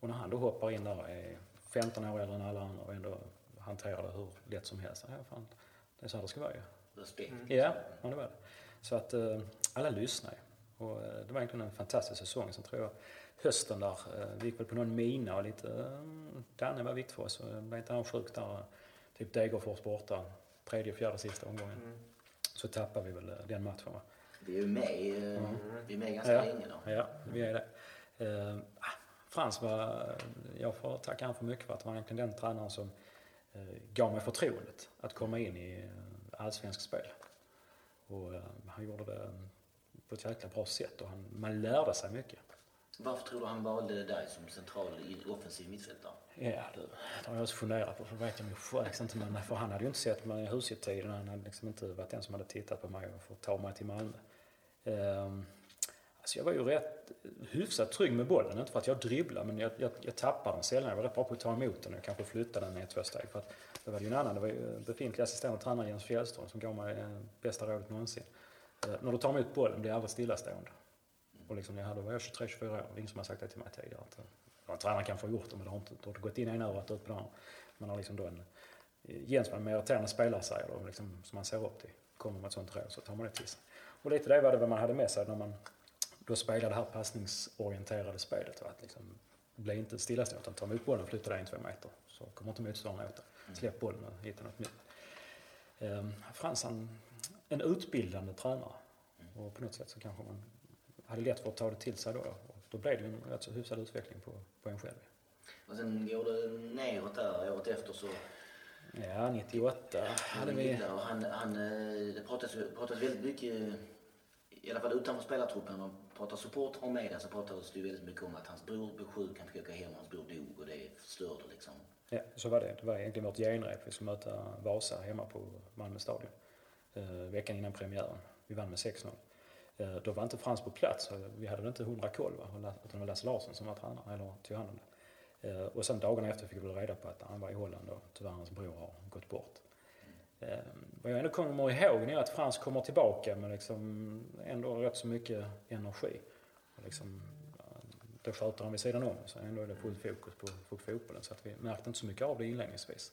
Och när han då hoppar in där, är 15 år äldre än alla andra och ändå hanterar det hur lätt som helst. Ja, fan, det är så här det ska vara ju. Respekt. Ja, ja det var det. Så att eh, alla lyssnar ju. Och eh, det var egentligen en fantastisk säsong. Sen tror jag hösten där, eh, vi gick väl på någon mina och lite, eh, Danne var viktig för oss. Och Var inte han sjuk där, eh, typ Degerfors borta, tredje, fjärde, sista omgången. Så tappade vi väl eh, den matchen va. Vi är ju med, eh, vi är med ganska Ja. länge då. Ja, vi är det. Eh, ah, Frans var, jag får tacka han för mycket för att han var egentligen den tränaren som eh, gav mig förtroendet att komma in i eh, allsvensk spel. Och eh, han gjorde det eh, på ett jäkla bra sätt och han, man lärde sig mycket. Varför tror du han valde dig som central i offensiv mittfältare? Ja, du, det har jag också funderat på. För vet jag mig faktiskt inte. Men för han hade ju inte sett mig i huset-tiden. Han hade liksom inte varit den som hade tittat på mig och fått ta mig till Malmö. Um, alltså jag var ju rätt hyfsat trygg med bollen. Inte för att jag dribblade, men jag, jag, jag tappade den sällan. Jag var rätt bra på att ta emot den och kanske flytta den med ett, två steg. För att det var ju en annan, det var ju befintlig assisterande tränare Jens Fjällström som gav mig eh, bästa rådet någonsin. Uh, när du tar emot bollen blir jag aldrig stillastående. Och liksom, jag hade, var jag 23-24 år, det är ingen som har sagt det till mig tidigare. Att, eh, en tränare kanske har gjort det, men det har inte, det har gått in i en örat ut på den andra. Man har liksom då en, Jens var en meriterande spelare säger då, liksom, som man ser upp till. Kommer med ett sånt råd så tar man det till sig. Och lite det var det vad man hade med sig när man då spelade det här passningsorienterade spelet. Va? Att liksom, bli inte stillastående utan ta emot bollen och flytta dig en två meter. Så kommer inte motståndaren åt det. Släpp bollen och hitta något nytt. Ehm, Frans han, en utbildande tränare. Och på något sätt så kanske man hade lätt för att ta det till sig då. Och då blev det ju en rätt så hyfsad utveckling på, på en själv. Och sen går det neråt där året efter så Ja, 98 hade vi... Och han, han, eh, det pratas, ju- pratas väldigt mycket, i alla fall utanför spelartruppen, man pratar support om media så pratas det väldigt mycket om att hans bror blev sjuk, han fick åka hem, hans bror dog och det förstörde liksom. Ja, så var det. Det var egentligen vårt genrep. Vi skulle möta Vasa hemma på Malmö stadion. Eh, veckan innan premiären. Vi vann med 6-0. Eh, då var inte Frans på plats. Eh, vi hade väl inte hundra koll. Va? Utan det var Lasse Larsson som var tränare, eller tog hand om det. Eh, och sen dagarna efter fick vi väl reda på att han var i Holland och tyvärr hans bror har gått bort. Vad jag ändå kommer ihåg är att Frans kommer tillbaka med liksom ändå rätt så mycket energi. Och liksom, då sköter han vid sidan om så ändå är det fullt fokus på, på fotbollen så att vi märkte inte så mycket av det inledningsvis.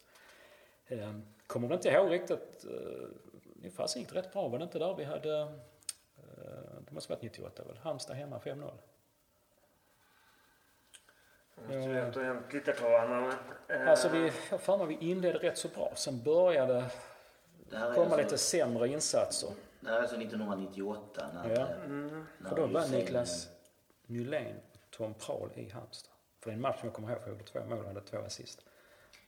Kommer väl inte ihåg riktigt, eh, det fasen gick rätt bra, var det inte där vi hade, det måste varit 98 väl, Halmstad hemma 5-0. Jag måste på honom. Eh, Alltså vi, jag för mig vi inledde rätt så bra, sen började Det komma alltså, lite sämre insatser. Det här är alltså 1998 när, Ja. eh, när För då var Niklas Nylén och Tom Prahl i Halmstad. För det är en match som jag kommer ihåg, för jag gjorde två mål och hade två assist.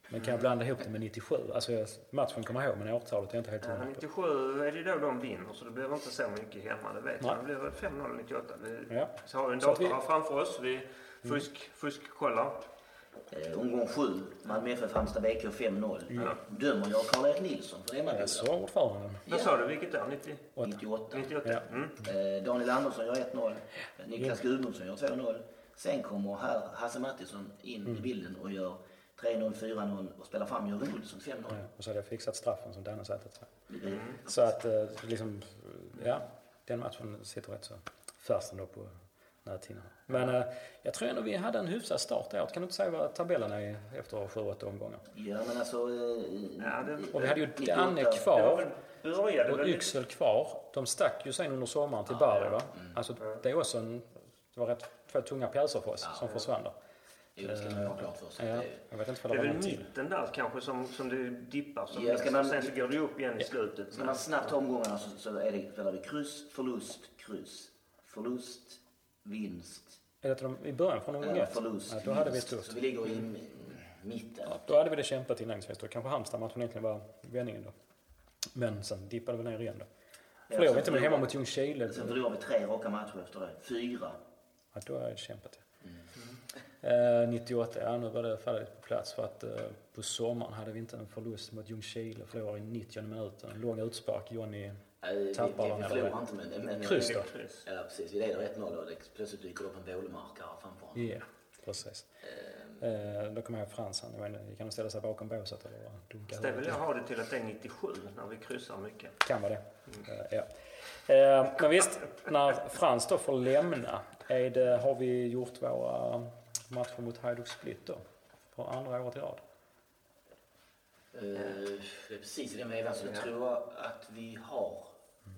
Men kan jag blanda ihop det med 97? Alltså jag, matchen kommer jag ihåg, men årtalet är jag inte helt Ja, hundra på. 97 är det då de vinner så det blir inte så mycket hemma. Det vet Nej. jag. Det blir väl 5-0 98. Vi Ja. så har vi en dator vi- här framför oss. Vi fusk, fuskkollar. eh, omgång 7, Malmö FF Halmstad BK 5-0. Dömer jag Karl-Erik Nilsson för Jag Emmaboda? så ordföranden. Vad sa du? Vilket år? 90, 98. 98? Ja. Mm. Eh, Daniel Andersson gör 1-0. Eh, Niklas Gudmundsson gör 2-0. Sen kommer här Hasse Mattisson in i bilden och gör 3-0, 4-0 och spelar fram Jörgen Olsson 5-0. Ja, och så hade jag fixat straffen som Danne tror jag. Mm. Så att eh, liksom, ja, den matchen sitter rätt så färskt ändå på näthinnan. Men eh, jag tror ändå vi hade en hyfsad start där. Kan du inte säga vad tabellen är efter 7-8 omgångar? Ja men alltså... Eh, Ja, det- Och vi hade ju 98. Danne Det var kvar. började Och Yxel kvar. De stack ju sen under sommaren till Bari va? Alltså det är också en, det var rätt två tunga pjäser för oss som försvann där. Jo, det ska man ha klart för sig. Ja, Det- jag vet inte Det vad är det väl mitten där kanske som, som du dippar. Som Ja, ska man- Sen så går du upp igen i slutet. Ska man snabbt ta omgångarna så, så är det, spelar vi kryss, förlust, kryss. Förlust, vinst, Är det de, i början från omgång ett? förlust, Ja, då hade vi tufft. Så vi ligger i mitten. Ja, då hade vi det kämpat inledningsvis. Då kanske Halmstad-matchen egentligen var vändningen då. Men sen dippade vi ner igen då. Förlorade vi inte men hemma mot Ljungskile. Sen förlorar vi tre raka matcher efter det. Fyra. Ja, då har jag kämpat. Eh, 98, ja nu var det färdigt på plats för att eh, på sommaren hade vi inte en förlust mot Ljungskile. Förlorade i 90 minuten. En lång utspark. Johnny vi, vi, Tappar vi de eller förlorar inte men... men Kryss Det då? Ja, precis. Vi leder 1-0 och det plötsligt dyker det upp en vålemarkare framför honom. Ja, precis. Eh, då kommer jag ihåg Frans, han han och ställa sig bakom båset eller vad? Dunka Det vill jag ha det till att det är 97 när vi kryssar mycket. Kan vara det. Eh, ja. Eh, men visst, när Frans då får lämna, är det, har vi gjort våra matcher mot Hajduk Split då? För andra året i rad? Det är precis i den vevan så Ja. jag tror jag att vi har.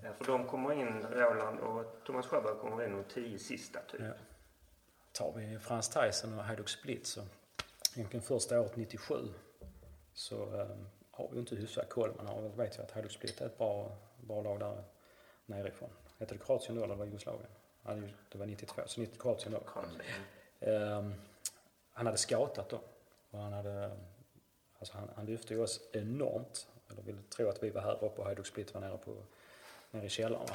Ja, för de kommer in, Roland och Thomas Sjöberg kommer in de tio sista typ. Ja. Tar vi Frans Tyson och Hajduk Split så egentligen första året 97 så eh, har vi inte hyfsad koll. Man har, vet ju att Hajduk Split är ett bra, bra lag där nerifrån. Hette det Kroatien då eller var det Jugoslavien? Ja, det- det var 92, så 90 Kroatien då. Kroatien. Ehm, han hade scoutat då. Och han, hade, alltså han, han lyfte ju oss enormt. Eller ville tro att vi var här uppe och Hajduk Split var nere, på, nere i källaren.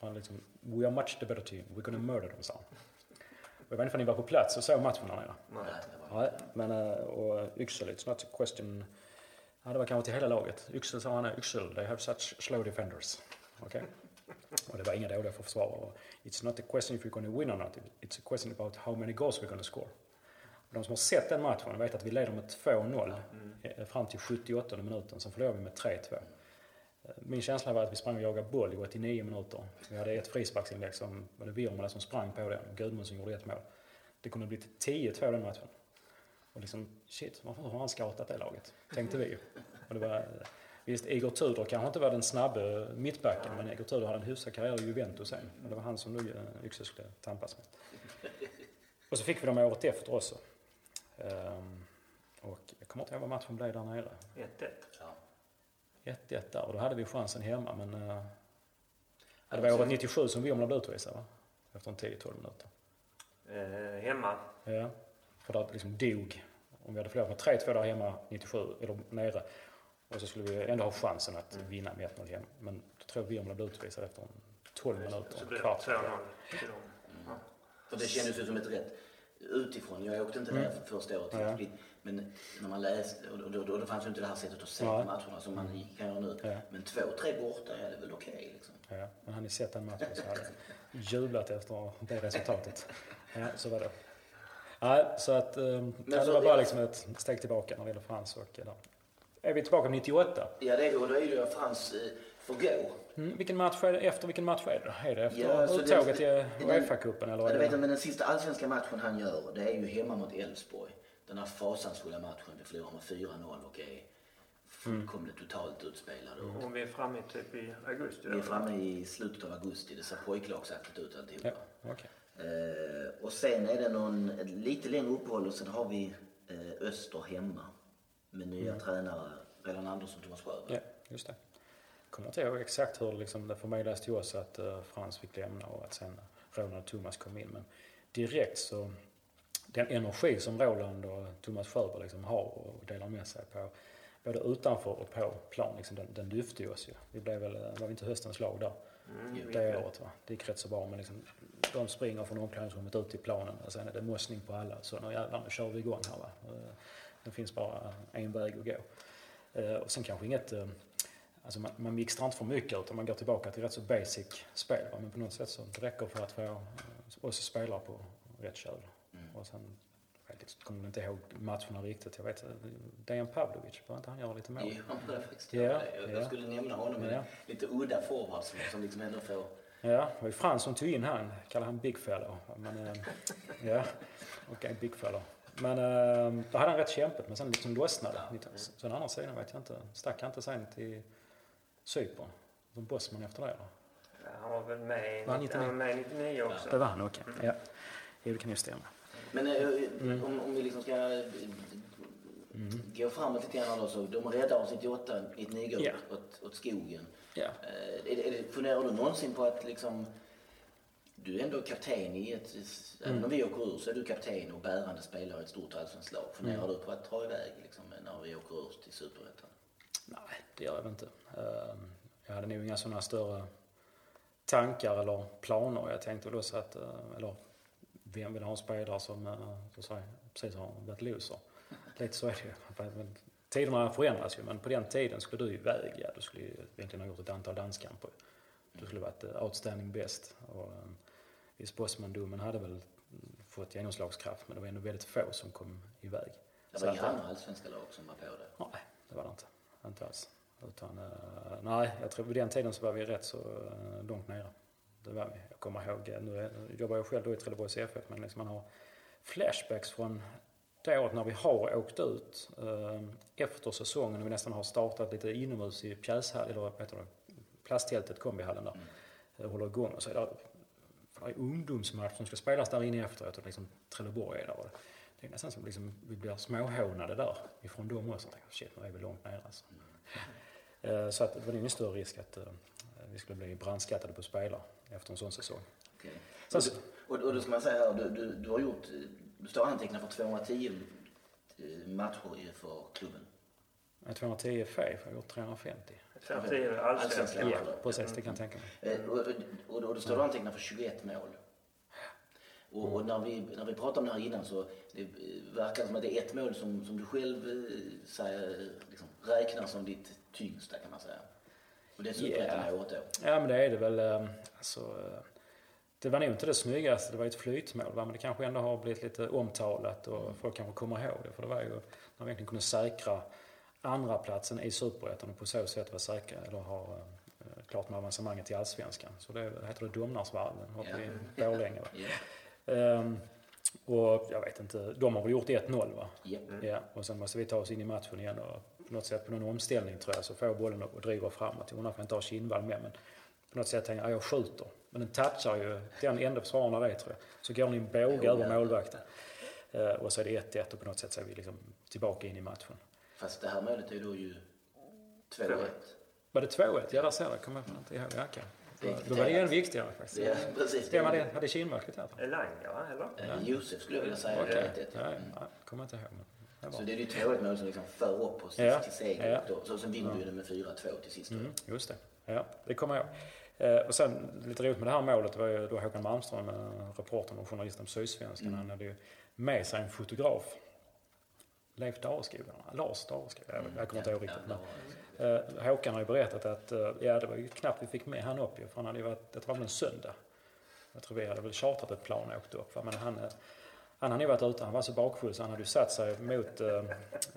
Han liksom, We are much the better team. We're gonna murder them, sa han. Jag vet inte om ni var på plats och såg matchen där nere. Nej. Det var- Nej, men eh, och Yxel, it's not a question. Ja, det var kanske till hela laget. Yxel sa han, Yxel, they have such slow defenders. Okej? Och det var inga dåliga för försvarare. It's not a question if you're going to win or not. It's a question about how many goals we're going to score. Och de som har sett den matchen vet att vi leder med 2-0 mm. Eh, fram till 78 minuten. Sen förlorar vi med 3-2. Eh, min känsla var att vi sprang och jagade boll i 89 minuter. Vi hade ett frisparksinlägg som var det Virmala som sprang på den och Gudmundsson gjorde ett mål. Det kunde blivit 10-2 den matchen. Och liksom, shit, varför har han scoutat det laget? Tänkte vi. Och det var, eh, visst, Igor Tudor kanske inte var den snabba mittbacken, men Igor Tudor hade en hyfsad karriär i Juventus sen. Och det var han som nu eh, Yxel skulle tampas med. Och så fick vi dem året efter också. Ehm, och jag kommer inte ihåg vad matchen blev där nere. 1-1. Ja. 1-1 där och då hade vi chansen hemma men... Uh, det var året 97 som Virmla blev utvisad va? Efter en 10-12 minuter. Eh, hemma. Ja. För det liksom dog. Om vi hade förlorat med 3-2 där hemma 97, eller nere. Och så skulle vi ändå ha chansen att vinna med 1-0 hem. Men då tror jag Virmla blev utvisad efter en 12 minuter. Så en det kvart. 2-0 till dem. Ja. För det kändes ju som ett rätt utifrån. Jag åkte inte ner för första året Ja. Split. Men när man läste, och då, då, då, då fanns ju inte det här sättet att se på matcherna som man kan göra nu. Ja. Men två, tre borta är det väl okej liksom. Ja, men hade ni sett den matchen så hade jublat efter det resultatet. Ja, så var det. Nej, så att um, ja, det så- var bara liksom ett steg tillbaka när det gäller Frans och eh, där. Är vi tillbaka på 98? Ja, det är, och då är det ju att Frans eh, får gå. Mm, vilken match är det? Efter vilken match är det? Är det efter Ja, det- till Uefa-cupen eller? Ja, vad det är vet jag, men den sista allsvenska matchen han gör, det är ju hemma mot Elfsborg. Den här fasansfulla matchen, vi förlorar med 4-0 och är fullkomligt totalt utspelade. Och Och vi är framme typ i augusti. Vi är framme i slutet av augusti, det ser pojklagsaktigt ut alltihopa. Ja, okej. Eh, och sen är det någon, ett lite längre uppehåll och sen har vi eh, Öster hemma. Med nya tränare, Redan Andersson och Thomas Sjöberg. Ja, just det. Jag kommer inte ihåg exakt hur liksom det förmedlades till oss att uh, Frans fick lämna och att sen Roland och Thomas kom in. Men direkt så, den energi som Roland och Thomas Sjöberg liksom har och delar med sig på, både utanför och på plan, liksom, den, den lyfte oss ju. Vi blev väl, var vi inte höstens lag där? Mm, det året va. Det gick rätt så bra men liksom, de springer från omklädningsrummet ut till planen och sen är det mossning på alla. Så nu jävlar, nu kör vi igång här va. Det finns bara en väg att gå. Eh, Och sen kanske inget, eh, alltså man, man mixtrar inte för mycket utan man går tillbaka till rätt så basic spel. Men på något sätt så det räcker för att få eh, oss spelare på rätt köl. Och sen, jag kommer inte ihåg matcherna riktigt. Jag vet, Dejan Pavlovic, bör inte han göra lite mål? Jo, han började faktiskt Ja, göra det. Jag, ja. jag skulle nämna honom, Ja. en lite udda forward som, som liksom ändå får... Ja, det var ju Frans som tog in han, kallar han Big Fellow. Men, ja, okej, Big Fellow. Men eh, då hade han rätt kämpigt, men sen liksom lossnade det. Sen andra sidan vet jag inte, stack han inte sen till Cypern? Som bossman efter det då? Ja, Han var väl med, i- Var han han var 99? med 99 också. Det var han, okej. Ja. Jo, det kan ju stämma. Men eh, om, om vi liksom ska eh, gå framåt lite grann då, så de räddar oss 98, 99 går Ja. åt, åt skogen. Ja. Eh, är, det- är, det- funderar du någonsin på att liksom, du är ändå kapten i ett, även om vi åker ur så är du kapten och bärande spelare i ett stort allsvenskt lag. Funderar du på att dra iväg liksom, när vi åker ur till superettan? Nej, det gör jag väl inte. Eh, Jag hade nog inga sådana större tankar eller planer. Jag tänkte väl också att, eh, eller vem vill ha en spelare som eh, så säga, precis har varit loser? Lite så är det ju. Tiderna förändras ju, men på den tiden skulle du iväg, ja, du skulle ju egentligen ha gjort ett antal landskamper. Du skulle varit eh, outstanding best. Och, eh, Visst, Bosman-domen hade väl mm, fått genomslagskraft, men det var ändå väldigt få som kom iväg. Det var inga andra allsvenska lag som var på det. Nej, det var det inte. Inte alls. Utan, eh, nej, jag tror på den tiden så var vi rätt så eh, långt nere. Det var vi. Jag kommer ihåg, eh, nu jobbar jag själv då i Trelleborgs FF, men liksom man har flashbacks från det året när vi har åkt ut efter säsongen och vi nästan har startat lite inomhus i pjäshall, eller vad heter det, plasttältet, kombihallen där. Eh, håller igång och så är det, ungdomsmatch som ska spelas där inne efteråt och liksom Trelleborg är där. Och det är nästan som liksom, vi blir småhånade där ifrån dem också. Tänker, shit, nu är vi långt ner alltså. Eh, Så att det var ingen större risk att eh, vi skulle bli brandskattade på spelare efter en sån säsong. Okej. Sen, Och, och då ska man säga här, du, du, du har gjort, du står antecknad för 210 eh, matcher för klubben. med 210 FF har jag gjort 350. 50 är allsvenskan. Ja. Precis, det kan jag tänka mig. Eh, Och, och, och då står du antecknad för 21 mål. Och, och när, vi, när vi pratade om det här innan så det eh, verkar som att det är ett mål som, som du själv eh, säger, liksom, räknar som ditt tyngsta kan man säga. Och det är superettan Ja. året då. Ja, men det är det väl. Alltså, det var nog inte det snyggaste, det var ju ett flytmål. Va? Men det kanske ändå har blivit lite omtalat och folk kanske kommer ihåg det. För det var ju när vi verkligen kunde säkra andra platsen i Superettan och på så sätt vara säkra, eller ha eh, klart med avancemanget till Allsvenskan. Så det heter det Domnarsvallen uppe i Borlänge. Ja. Ehm, och jag vet inte, de har väl gjort 1-0 va? Ja. Ja, och sen måste vi ta oss in i matchen igen och på något sätt på någon omställning tror jag så får jag bollen och driver framåt. Jag undrar om jag inte har Kindvall med men på något sätt tänker jag, ja, jag skjuter. Men den touchar ju den enda försvararen av det tror jag. Så går den i en båge över målvakten. Eh, och så är det 1-1 och på något sätt så är vi liksom tillbaka in i matchen. Fast det här målet är då ju 2-1. Var det 2-1? Ja, där ser jag. Kommer jag inte ihåg. Ja. Det är Då- var det än viktigare faktiskt. Det är precis. Vem hade, hade Kindvall kvitterat? Elanga, va? Eller? Eh, Josef skulle jag vilja säga. Okay. Ja, ja, kommer jag inte ihåg. Men det. Så det är ju 2-1 mål som liksom för upp oss Ja. till seger. Ja. Så sen vinner vi det med 4-2 till sist. Mm, just det. Ja, det kommer jag. Eh, och sen lite roligt med det här målet var ju då Håkan Malmström, eh, reportern och journalisten på Sydsvenskan, Mm. han hade ju med sig en fotograf. Leif eller Lars Dareskog, jag, jag kommer inte ihåg riktigt. Ja, Men, eh, Håkan har ju berättat att, eh, ja det var ju knappt vi fick med han upp ju, för han hade ju varit, det var väl en söndag. Jag tror vi hade väl chartrat ett plan och åkt upp. va, Men han, eh, han hade ju varit ute, han var så bakfull så han hade ju satt sig mot eh,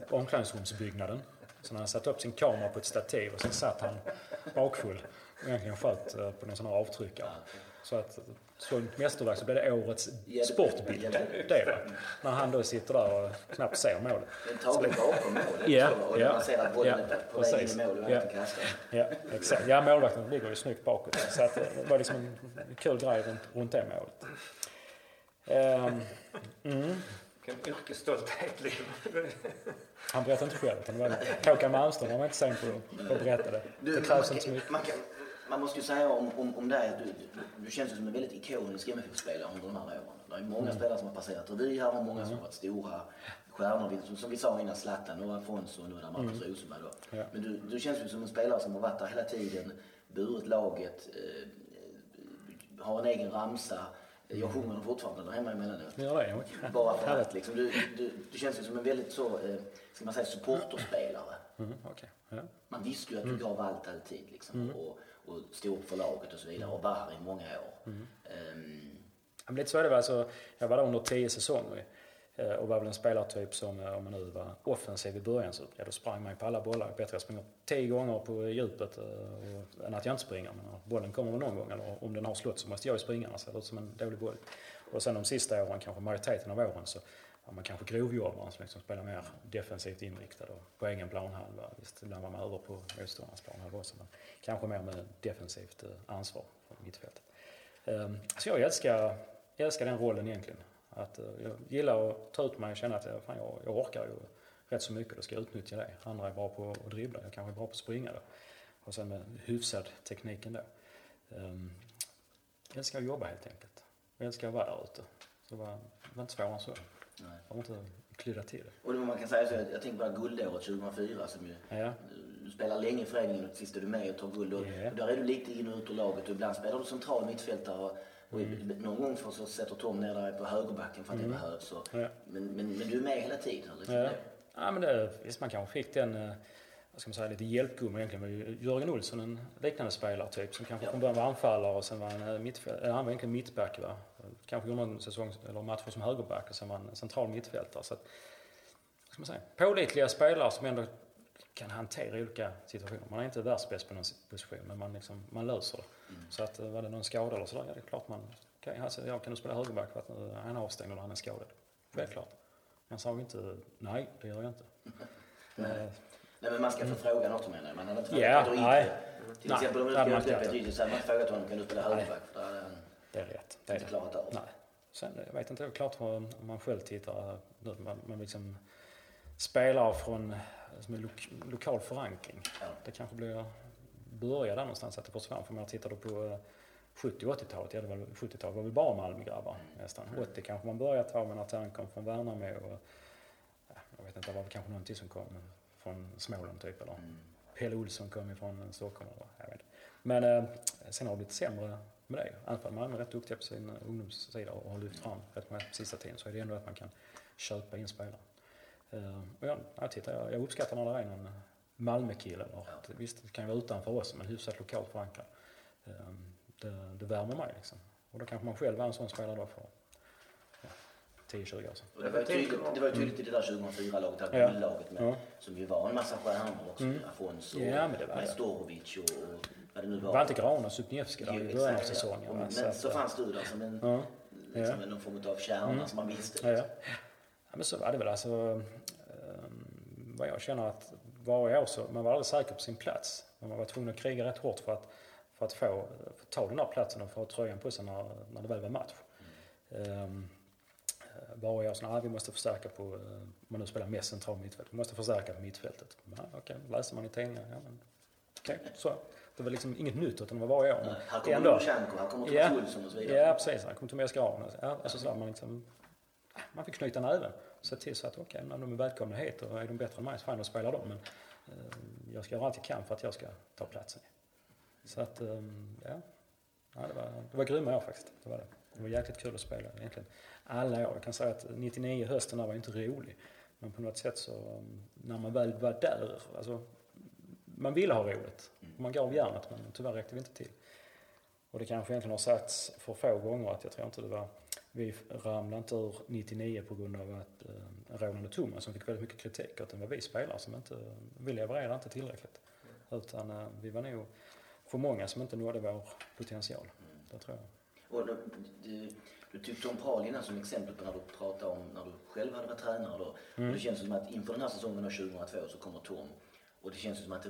omklädningsrumsbyggnaden. Så han satt upp sin kamera på ett stativ och sen satt han bakfull och egentligen sköt eh, på någon sån här avtryckare. Så att så ett mästerverk så blev det årets Ja, sportbild. ja, det- Det va? När han då sitter där och knappt ser målet. En tagen bakom målet. Ja, och ja, man ser att bollen ja, är på väg in i mål och Ja. Ja, exakt. Ja, målvakten ligger ju snyggt bakåt. Så att, det var liksom en kul grej runt, runt det målet. Ehm, mm. Vilken yrkesstolthet. liksom. Han berättade inte själv, utan det var Håkan Malmström. Han var inte sen på att berätta det. Du, Det krävs inte så mycket. man, kan, man måste ju säga om, om, om dig att du, du, du känns ju som en väldigt ikonisk MFF-spelare under de här åren. Det är många Mm. spelare som har passerat revy här och många som har varit stora stjärnor. Som, som vi sa innan, Zlatan och Afonso och nu där Marcus Rosenberg. Mm. Ja. Men du, du känns ju som en spelare som har varit där hela tiden, burit laget, eh, har en egen ramsa. Jag sjunger den fortfarande där hemma emellanåt. Gör det? Bara för att liksom, du, du, du känns ju som en väldigt så, eh, ska man säga, supporterspelare. Mm, okej. Ja. Man visste ju att du gav allt alltid liksom, och, och storförlaget för laget och så vidare och var här i många år. Mm. Um, men lite så är det väl. Alltså, jag var där under tio säsonger eh, och var väl en spelartyp som, eh, om man nu var offensiv i början, så ja, då sprang man ju på alla bollar. Bättre att springa tio gånger på djupet eh, och- än att jag inte springer. Men bollen kommer väl någon gång, eller om den har slått så måste jag ju springa, annars ser det ut som en dålig boll. Och sen de sista åren, kanske majoriteten av åren, så ja, man kanske grovjobbaren som liksom spelar mer defensivt inriktad och på egen planhalva. Visst, ibland var man över på motståndarnas planhalva också, men kanske mer med defensivt eh, ansvar från mittfältet. Ehm, så jag älskar, jag älskar den rollen egentligen. Att eh, jag gillar att ta ut mig och känna att jag, fan, jag, jag orkar ju rätt så mycket, då ska jag utnyttja det. Andra är bra på att dribbla, jag kanske är bra på att springa då. Och sen med hyfsad teknik ändå. Ehm, jag älskar att jobba helt enkelt. Jag älskar att vara där ute. Så det var, det var inte svårare än så. Nej. Jag har inte klydda till. Och det man kan säga så, jag tänker på guldåret 2004 som ju, Ja. du spelar länge i föreningen och sist är du med och tar guld. Och, Ja. och där är du lite in och ut ur laget och ibland spelar du central mittfältare och, och Mm. någon gång för så sätter Tom ner dig på högerbacken för att det behövs. Och, Ja. men, men, men du är med hela tiden. Liksom. Ja. ja, men det, visst man kanske fick den, eh, vad ska man säga, lite hjälpgumma egentligen. var Jörgen Olsson en liknande spelare typ som kanske Ja. från början var anfallare och sen var han eh, mittfält, eh, han var egentligen mittback va. Kanske gjorde någon säsong eller matcher som högerback och sen var han en central mittfältare. Så att, vad ska man säga, pålitliga spelare som ändå kan hantera olika situationer. Man är inte världsbäst på någon position men man, liksom, man löser det. Så att eh, var det någon skada eller sådär, ja det är klart man, okej, alltså, jag kan du spela högerback för att han är avstängd eller han är skadad. Självklart. Han sa ju inte, nej det gör jag inte. Nej. Nej, men man ska få fråga något menar jag. Man hade inte frågat Ja, Peter nej. Till Nej, exempel om du inte. ett riktigt så hade man inte frågat honom kan du spela högerback. Det är rätt. Det är inte klarat av. Nej. Sen, jag vet inte, det är klart om man själv tittar, man, man liksom spelar från som lok, lokal förankring. Ja. Det kanske blir, börja där någonstans att det försvann. För man tittar då på eh, 70 80-talet, ja det var 70-talet var väl bara Malmögrabbar nästan. 80 kanske man började ta med när Tern kom från Värnamo och ja, jag vet inte, det var väl kanske någon till som kom från Småland typ eller Mm. Pelle Olsson kom ifrån Stockholm eller jag vet. Men eh, sen har det blivit sämre med det. Även om Malmö är rätt duktiga på sin ungdomssida och har lyft fram rätt många på sista tiden så är det ändå att man kan köpa in spelare. Eh, och jag, jag, tittar, jag, jag uppskattar när det är någon Malmökille. att- Visst, det kan ju vara utanför oss men hyfsat lokalt förankrad. Eh, det, det värmer mig liksom. Och då kanske man själv var en sån spelare då för ja, 10-20 år sedan. Det var ju tydligt, det var ju tydligt i det där 2004-laget, det här Ja. guldlaget med, Ja. som ju var en massa stjärnor också. Afonso, Ja, men det var det. Majstorovic och, och vad det nu var. Var inte Grahn och Supniewski där i början av ja. säsongen? Men Så så fanns du där som en, Ja. liksom Ja. någon form av kärna som man visste. Ja, ja. Liksom. ja, men så var det väl. Alltså, um, vad jag känner att varje år så, man var aldrig säker på sin plats. Man var tvungen att kriga rätt hårt för att, för att få, för att ta den där platsen och få tröjan på sig när, när det väl var match. Um, varje år så, nej, vi måste förstärka på, uh, om man nu spelar mest central mittfält, vi måste förstärka på mittfältet. Okej, läser man i tidningar, ja men okej, så. Det var liksom inget nytt utan det var varje år. Men Här kommer ändå- här kommer Thomas Ja. Olsson och så vidare. Ja, precis. Han kom Tobias Grahn. Ja, alltså så man, liksom, man fick knyta näven. Se till så att okej, när de är välkomna hit och är de bättre än mig så fan då spelar de. Men eh, jag ska göra allt jag kan för att jag ska ta platsen. Så att, eh, ja. ja det, var, det var grymma år faktiskt. Det var det. Det var jäkligt kul att spela egentligen. Alla år. Jag kan säga att 99 hösten där var inte rolig. Men på något sätt så, um, när man väl var där, alltså, man ville ha roligt. Man gav järnet men tyvärr räckte vi inte till. Och det kanske egentligen har sagts för få gånger att jag tror inte det var, vi ramlade inte ur 99 på grund av att eh, Roland och Thomas som fick väldigt mycket kritik, utan det var vi spelare som inte, vi levererade inte tillräckligt. Utan eh, vi var nog för många som inte nådde vår potential. Det tror jag. Och du, du, du tyckte om Paul innan som exempel på när du pratade om när du själv hade varit tränare då. Mm. Och det känns som att inför den här säsongen då 2002 så kommer Tom. Och det känns som att det,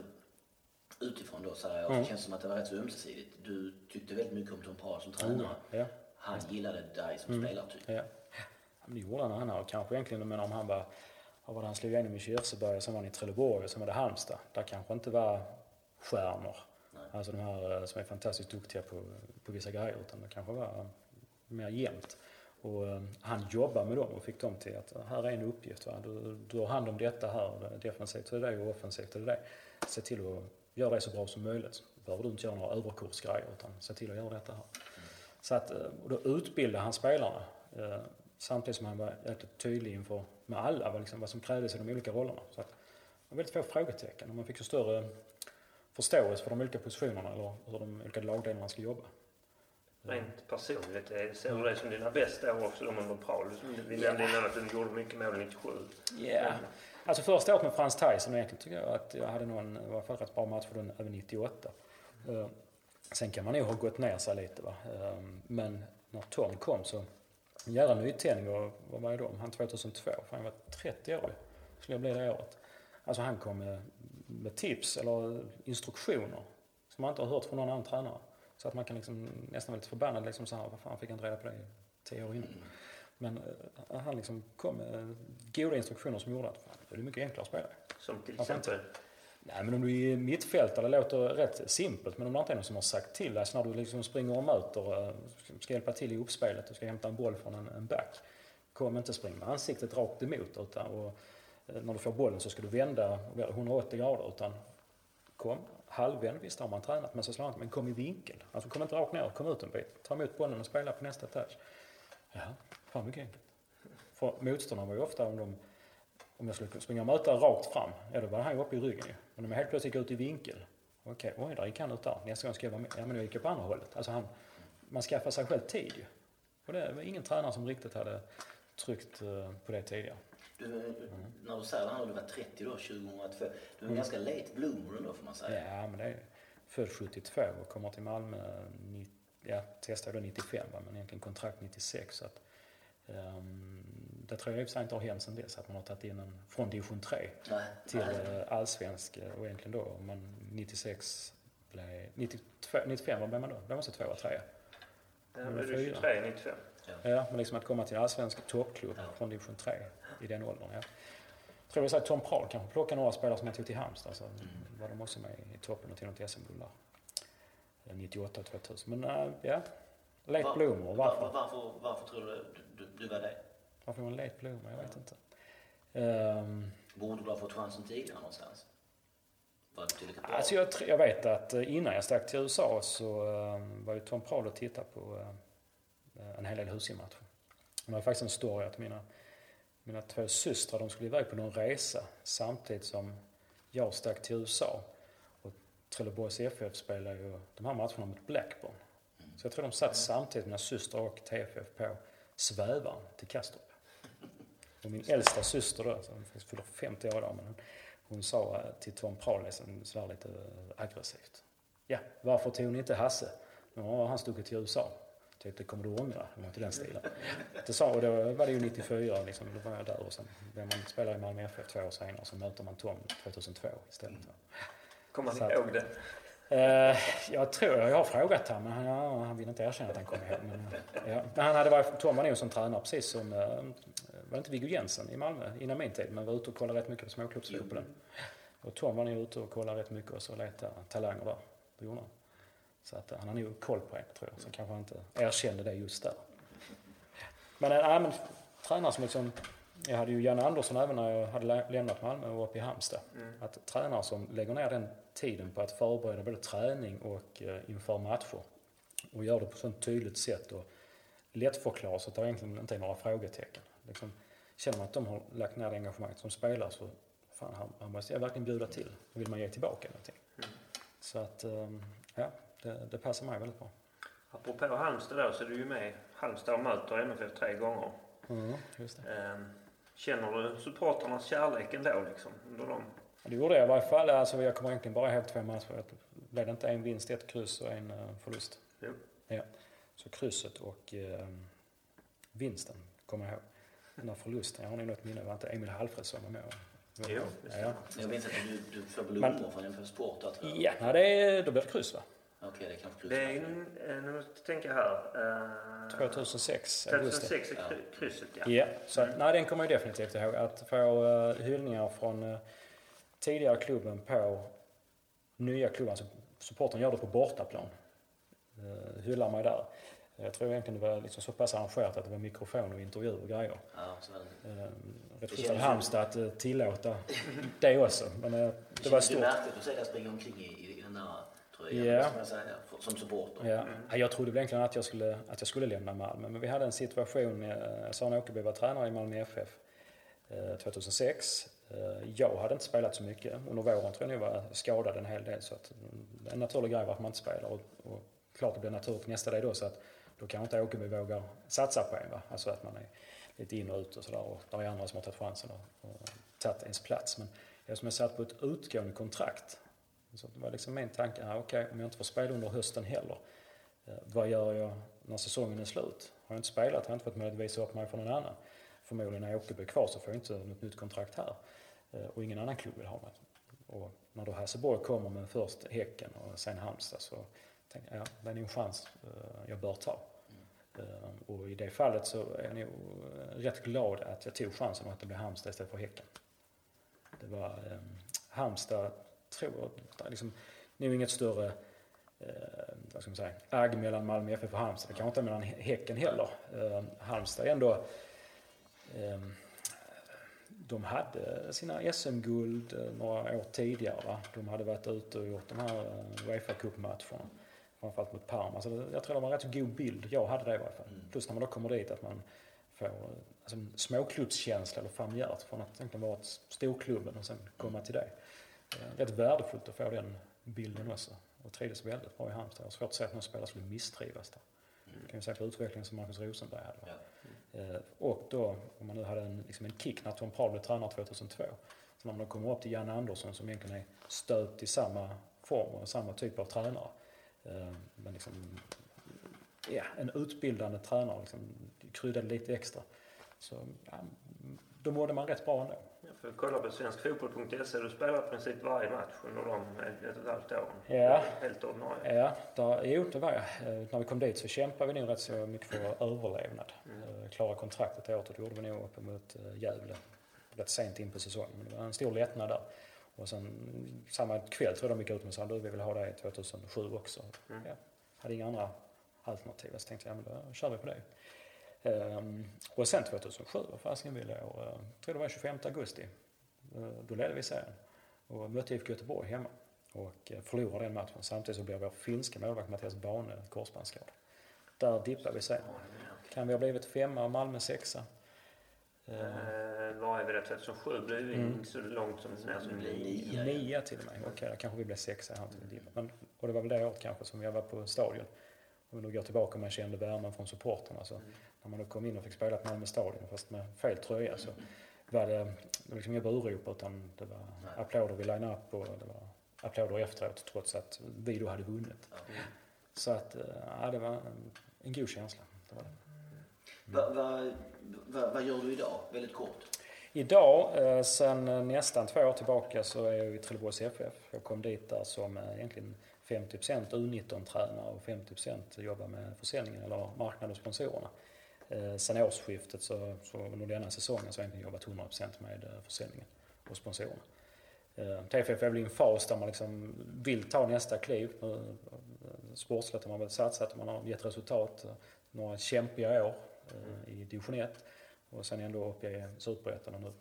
utifrån då säger jag, Mm. det känns som att det var rätt så ömsesidigt. Du tyckte väldigt mycket om Tom Paul som tränare. Ja. Han gillade dig som Mm. spelartyp. Ja. men det gjorde han. Han har kanske egentligen, menar om han var, vad var det han slog igenom i Kirseberg, sen var han i Trelleborg och sen var det Halmstad. Där kanske inte var stjärnor. Alltså de här eh, som är fantastiskt duktiga på, på vissa grejer. Utan det kanske var mer jämnt. Och eh, han jobbade med dem och fick dem till att eh, här är en uppgift. Va? Du, du har hand om detta här. Defensivt är det det och offensivt är det det. Se till att göra det så bra som möjligt. Behöver du inte göra några överkursgrejer utan se till att göra detta här. Så att, och då utbildade han spelarna. Samtidigt som han var jäkligt tydlig inför med alla vad, liksom, vad som krävdes i de olika rollerna. Så att, det var väldigt få frågetecken och man fick ju större förståelse för de olika positionerna eller hur de olika lagdelarna ska jobba. Rent personligt, eh, ser du det som dina bästa år också, de under Paul? Vi nämnde innan att du gjorde mycket mål 97. Ja. Alltså första året med Frans Tyson egentligen tycker jag att jag hade någon, i alla fall rätt bra match för den över 98. Eh, Sen kan man nog ha gått ner sig lite va. Eh, Men när Tom kom så, en jävla nytändning och vad var jag då? Han 2002, fan jag var 30 år skulle jag bli det året. Alltså han kom med, tips eller instruktioner som man inte har hört från någon annan tränare. Så att man kan liksom nästan vara lite förbannad liksom så här, vad fan fick jag inte reda på det tio år innan? Men eh, han liksom kom med goda instruktioner som gjorde att fan, det är mycket enklare att spela. Som till exempel... Nej, men om du är mittfältare, det låter rätt simpelt, men om det inte är någon som har sagt till dig, så när du liksom springer och möter, eh, ska hjälpa till i uppspelet, du ska hämta en boll från en, en back. Kom inte spring med ansiktet rakt emot, utan och, Eh, när du får bollen så ska du vända 180 grader, utan kom halvvänd, visst har man tränat, men så slår han men kom i vinkel. Alltså kom inte rakt ner, kom ut en bit, ta emot bollen och spela på nästa touch. Ja, fan mycket enkelt. För motståndarna var ju ofta om de om jag skulle springa och möta rakt fram, ja då var han ju uppe i ryggen ju. Men om jag helt plötsligt gick ut i vinkel, okej, oj, där gick han ut där. Nästa gång ska jag vara med. Ja, men jag gick jag på andra hållet. Alltså han, man skaffar sig själv tid ju. Och det var ingen tränare som riktigt hade tryckt eh, på det tidigare. Du, När du säger det här, du var 30 då, 2002. Du är en ganska late bloomer då får man säga. Ja, men det är född 72 och kommer till Malmö, ni- ja, testade då 95 va, men egentligen kontrakt 96. Så att, ehm, det tror jag i inte har hänt sedan dess, att man har tagit in en från division 3 Nej, till nej. eh, allsvensk eh, och egentligen då om man 96 blev, 92, 95 vad blev man då? Blev man så tvåa, trea. Ja, är du 23, 95? Ja, men liksom att komma till allsvensk toppklubb Ja. från division 3 i den åldern. Ja. Jag tror att Tom Prahl kanske plockade några spelare som han tog till Halmstad. Så var de också med i toppen och till något SM-guld där. Eh, 98 och 2000. Men äh, ja, late Va- bloomer. Var, Varför? varför, varför tror du du, du var det? Varför var en late bloomer? Jag vet inte. Ehm, Borde du ha fått chansen tidigare någonstans? Var? Alltså jag, jag vet att eh, innan jag stack till USA så eh, var ju Tom Prahl och tittade på eh, en hel del Husie-matcher. Det var faktiskt en story att mina, mina två systrar de skulle iväg på någon resa samtidigt som jag stack till USA. Och Trelleborgs FF spelade ju de här matcherna mot Blackburn. Så jag tror de satt samtidigt, mina systrar och TFF, på svävaren till Kastrup. Och min äldsta syster då, som faktiskt fyller 50 år idag, men hon, hon sa eh, till Tom Prahl liksom, sådär lite eh, aggressivt. Ja, varför tog ni inte Hasse? Nu har han stuckit till USA. Typ, det kommer du ångra. Var inte den stilen. Det sa, och då var det ju 94, liksom, då var jag där. Och sen blev man spelare i Malmö FF två år senare. Så möter man Tom 2002 istället. Kommer han att- ihåg det? Eh, jag tror, jag har frågat honom, men han, ja, han vill inte erkänna att han kommer ihåg. Men, eh, ja. men han hade varit, Tom var nog som tränare precis som, eh, var det inte Viggo Jensen i Malmö innan min tid, men var ute och kollade rätt mycket på småklubbsfotbollen. Och Tom var nog ute och kollade rätt mycket och så letade talanger där. Det gjorde han. Så att, eh, han har nog koll på en, tror jag. Så kanske han inte erkände det just där. Men, äh, men tränare som liksom, jag hade ju Janne Andersson även när jag hade lä- lämnat Malmö och var uppe i Halmstad. Att tränare som lägger ner den tiden på att förbereda både träning och eh, inför matcher och gör det på ett sånt tydligt sätt och lättförklarar så att det egentligen inte är några frågetecken. Liksom, känner man att de har lagt ner det engagemanget som spelare så fan, här, här måste jag verkligen bjuda till. Då vill man ge tillbaka någonting. Så att, ehm, ja, det, det passar mig väldigt bra. Apropå Halmstad då, så är du ju med. Halmstad och möter MFF tre gånger. Mm, just det. Ehm, Känner du supportrarnas kärlek ändå liksom? Under dem? Ja, Det gjorde jag i varje fall. Alltså, jag kommer egentligen bara ihåg två matcher. Det blev det inte en vinst, ett kryss och en eh, förlust. Jo. Ja. Så krysset och eh, vinsten kommer jag ihåg. Den där förlusten, jag har nog något minne. Det var inte Emil Halfredsson var med? Jo, det. ja. Jag minns att du, du får blommor från en sport tror jag. ja, nej, det, är- då blev det kryss va? Okej, det är kanske Det är, eh, nu måste jag tänka här. eh, 2006, augusti. 2006 är kry- krysset ja. Ja, så att, nej, den kommer jag definitivt ihåg. Att få uh, hyllningar från uh, tidigare klubben på nya klubben. Alltså, supporten gör det på bortaplan. Uh, hyllar mig där. Jag tror egentligen det var liksom så pass arrangerat att det var mikrofon och intervjuer och grejer. Ja, så det. Uh, rätt Det schysst av känns- Halmstad att uh, tillåta det också. Men uh, det var stort. märkligt att se dig springa omkring i, i, i den där tröjan, man säga, för- som supporter. Ja. Ja, Jag trodde väl egentligen att jag skulle, att jag skulle lämna Malmö. Men vi hade en situation, eh, Sören Åkerby var tränare i Malmö FF eh, 2006. Eh, Jag hade inte spelat så mycket. Under våren tror jag nog var skadad en hel del. Så att mm, en naturlig grej var att man inte spelar. Och, och klart det blir naturligt nästa dag då så att då kanske inte Åkerby vågar satsa på en. Va? Alltså att man är lite in och ut och sådär. Och där är andra som har tagit chansen och, och tagit ens plats. Men eftersom jag satt på ett utgående kontrakt så det var liksom min tanke, här, okej om jag inte får spela under hösten heller, eh, vad gör jag när säsongen är slut? Har jag inte spelat, har jag inte fått möjlighet att visa upp mig för någon annan. Förmodligen är Åkerby kvar så får jag inte något nytt kontrakt här. Eh, och ingen annan klubb vill ha mig. Och när då Hasseborg kommer med först Häcken och sen Halmstad så tänkte jag, ja det är nog en chans eh, jag bör ta. Och i det fallet så är jag nog rätt glad att jag tog chansen att det blev Halmstad istället för Häcken. Det var eh, Halmstad, tror jag, liksom, nog inget större eh, vad ska man säga, agg mellan Malmö FF och Halmstad. Det kanske inte är mellan Häcken heller. Eh, Halmstad är ändå eh, de hade sina SM-guld eh, några år tidigare. Va? De hade varit ute och gjort de här eh, Uefa Cup-matcherna. Framförallt mot Parma. Så jag tror det var en rätt god bild. Jag hade det i varje fall. Mm. Plus när man då kommer dit att man får alltså, en småklubbskänsla eller familjärt från att egentligen vara storklubben och sen komma till det. Eh, rätt värdefullt att få den bilden också. Och trivdes väldigt bra i Halmstad. Jag har svårt att säga att någon spelare skulle misstrivas där. Mm. kan ju säga på utvecklingen som Marcus Rosenberg hade. Ja. Mm. Och då, om man nu hade en, liksom en kick när Tom Prahl blev tränare 2002. Så när man kommer upp till Janne Andersson som egentligen är stöpt i samma form och samma typ av tränare. Eh, men liksom, ja, en utbildande tränare liksom, kryddade lite extra. Så ja, då mådde man rätt bra ändå. Jag får kolla på svenskfotboll.se. Du spelar i princip varje match under de ett och ett halvt åren. Ja. Helt ordinarie. Ja, där, jo det var jag. Eh, när vi kom dit så kämpade vi nog rätt så mycket för överlevnad. Mm. Eh, klara kontraktet året och det gjorde vi nog uppemot Gävle. Rätt sent in på säsongen. Men det var en stor lättnad där. Och sen samma kväll tror jag de gick ut med sa du vi vill ha det 2007 också. Mm. Ja, hade inga andra alternativ så tänkte jag ja, men då kör vi på det. Um, och sen 2007, vad fasiken ville jag, uh, tror det var 25 augusti. Uh, då ledde vi serien och mötte IFK Göteborg hemma och uh, förlorade den matchen. Samtidigt så blev vår finska målvakt Mattias Bane korsbandsskadad. Där dippade vi sen. Kan vi ha blivit femma och Malmö sexa? Eh, vad är vi det? 2007 blev vi mm. så långt som ner som nio. Nio till och med. Okej, okay, kanske vi blev sexa här till Men, och det var väl det året kanske som jag var på stadion. Om vi nu går tillbaka och man kände värmen från supporterna. Så mm. När man då kom in och fick spela på Malmö stadion fast med fel tröja så var det, det var liksom inga burop utan det var Nej. applåder vid line-up och det var applåder efteråt trots att vi då hade vunnit. Mm. Så att, eh, ja, det var en, en god känsla. Det var det. Vad va, va, va gör du idag? Väldigt kort. Idag, eh, sedan nästan två år tillbaka, så är jag i Trelleborgs FF. Jag kom dit där som eh, egentligen 50% U19-tränare och 50% jobbar med försäljningen eller marknad och sponsorerna. Eh, sen årsskiftet så, så under denna säsongen så har jag egentligen jobbat 100% med eh, försäljningen och sponsorerna. Eh, TFF är väl i en fas där man liksom vill ta nästa kliv. Eh, eh, Sportsligt har man väl satsat, man har gett resultat. Några kämpiga år Eh, i division 1 och sen ändå upp i Superettan och nu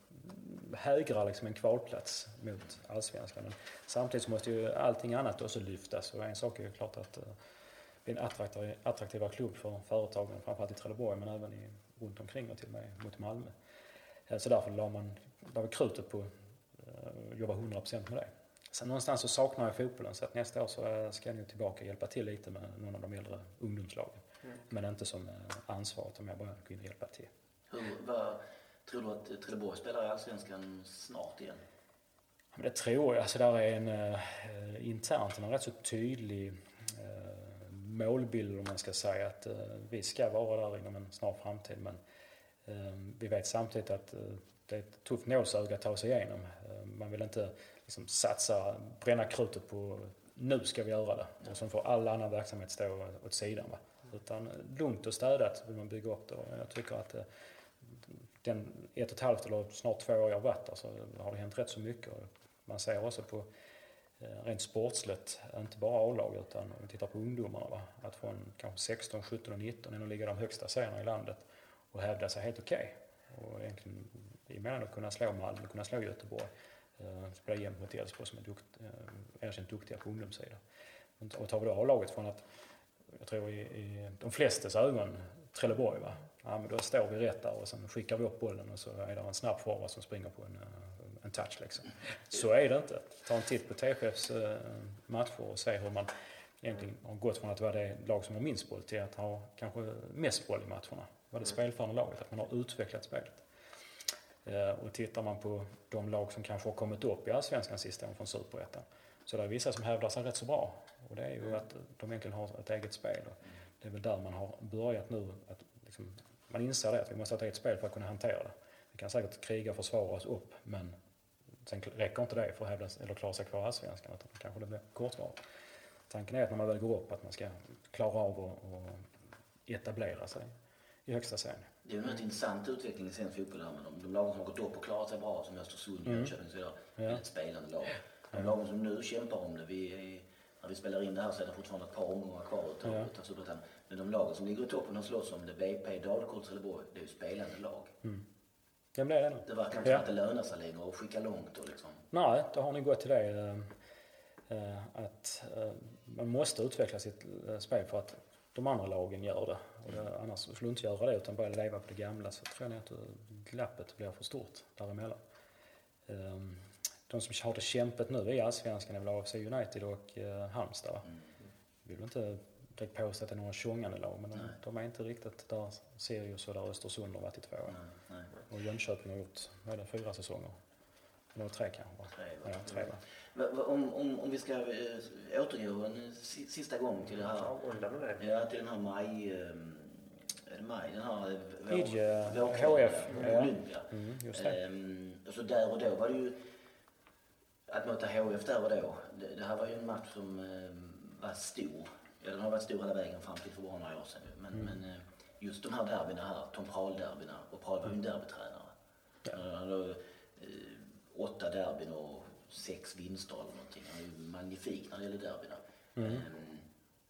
hägrar liksom en kvalplats mot allsvenskan. Men samtidigt så måste ju allting annat också lyftas och en sak är ju klart att blir en attraktiv, attraktivare klubb för företagen, framförallt i Trelleborg men även i, runt omkring och till och med mot Malmö. Eh, så därför la man la krutet på att jobba 100% med det. Sen någonstans så saknar jag fotbollen så att nästa år så ska jag nog tillbaka och hjälpa till lite med någon av de äldre ungdomslagen. Mm. Men inte som eh, ansvar utan mer bara gå in och hjälpa till. Hur, vad, tror du att Trelleborg spelar i Allsvenskan snart igen? Men det tror jag. Alltså där är en internt en rätt så tydlig målbild om man ska säga att eh, vi ska vara där inom en snar framtid men eh, vi vet samtidigt att eh, det är ett tufft nålsöga att ta sig igenom. man vill inte liksom, satsa, bränna krutet på nu ska vi göra det och sen får all annan verksamhet stå åt sidan. Va? Utan lugnt och städat vill man bygga upp det. Och jag tycker att den ett och ett halvt eller snart två år jag har varit där så har det hänt rätt så mycket. Man ser också på Eh, rent sportsligt, inte bara A-lag utan om vi tittar på ungdomarna. Va? Att från kanske 16, 17 och 19 ändå ligga de högsta serierna i landet och hävda sig helt okej. Okay. Och egentligen emellanåt kunna slå Malmö, kunna slå Göteborg. Eh, spela jämnt mot Elfsborg som är dukt, eh, erkänt duktiga på ungdomssidan. Och tar vi då A-laget från att jag tror i, i de flestas ögon, Trelleborg. Va? Ja, men då står vi rätt där och sen skickar vi upp bollen och så är det en snabb forward som springer på en touch. Liksom. Så är det inte. Ta en titt på TFFs eh, matcher och se hur man egentligen har gått från att vara det lag som har minst boll till att ha kanske mest boll i matcherna. Var det spelförande laget, att man har utvecklat spelet. Eh, och tittar man på de lag som kanske har kommit upp i Allsvenskan sista åren från Superettan så det är vissa som hävdar sig rätt så bra. Och det är ju att de egentligen har ett eget spel. Och det är väl där man har börjat nu. Att liksom, man inser det, att vi måste ha ett eget spel för att kunna hantera det. Vi kan säkert kriga och försvara oss upp, men sen räcker inte det för att hävda, eller klara sig kvar i Allsvenskan. Utan kanske det blir kortvarigt. Tanken är att när man väl går upp att man ska klara av och etablera sig i högsta serien. Det är en rätt intressant utveckling i svensk fotboll här med de, de lagen som har gått upp och klarat sig bra som Östersund, Jönköping och så vidare. Ja. Väldigt spelande lag. De lagen som nu kämpar om det, vi är, när vi spelar in det här så är det fortfarande ett par omgångar kvar utav Ja. utav Superettan. Men de lagen som ligger i toppen och slåss om det, BP, Dalkurd, Trelleborg, det är ju spelande lag. Vem blev det? Det verkar inte Ja. som att det lönar sig längre att skicka långt och liksom. Nej, då har ni gått till det eh, eh, att eh, man måste utveckla sitt spel för att de andra lagen gör det. Det annars skulle du inte göra det utan bara leva på det gamla så tror jag att glappet blir för stort däremellan. Eh, de som har det kämpet nu i Allsvenskan är väl AFC United och Halmstad. Jag vill inte direkt påstå att det är några tjongande lag men de, de är inte riktigt där Sirius och där Östersund har varit i två år. Nej, nej. Och Jönköping har gjort, vad är det, fyra säsonger? Eller tre kanske? va? Tre, va? Ja, tre va? Om, om, om vi ska eh, återgå en eh, si- sista gång till det här. Ja, till den här maj... eh, Är det maj? Den här... vår- Idje, HF. Olympia. Mm, just det. Ehm, och så där och då var det ju... Att möta HF där och då, det, det här var ju en match som var stor. Ja, den har varit stor hela vägen fram till för bara några år sedan. Men, men eh, just de här derbyna här, Tom Prahl-derbyna, och Prahl var ju en derbytränare. Han hade eh, åtta derbyn och sex vinster eller någonting. Han är ju magnifik när det gäller derbyna. Ehm,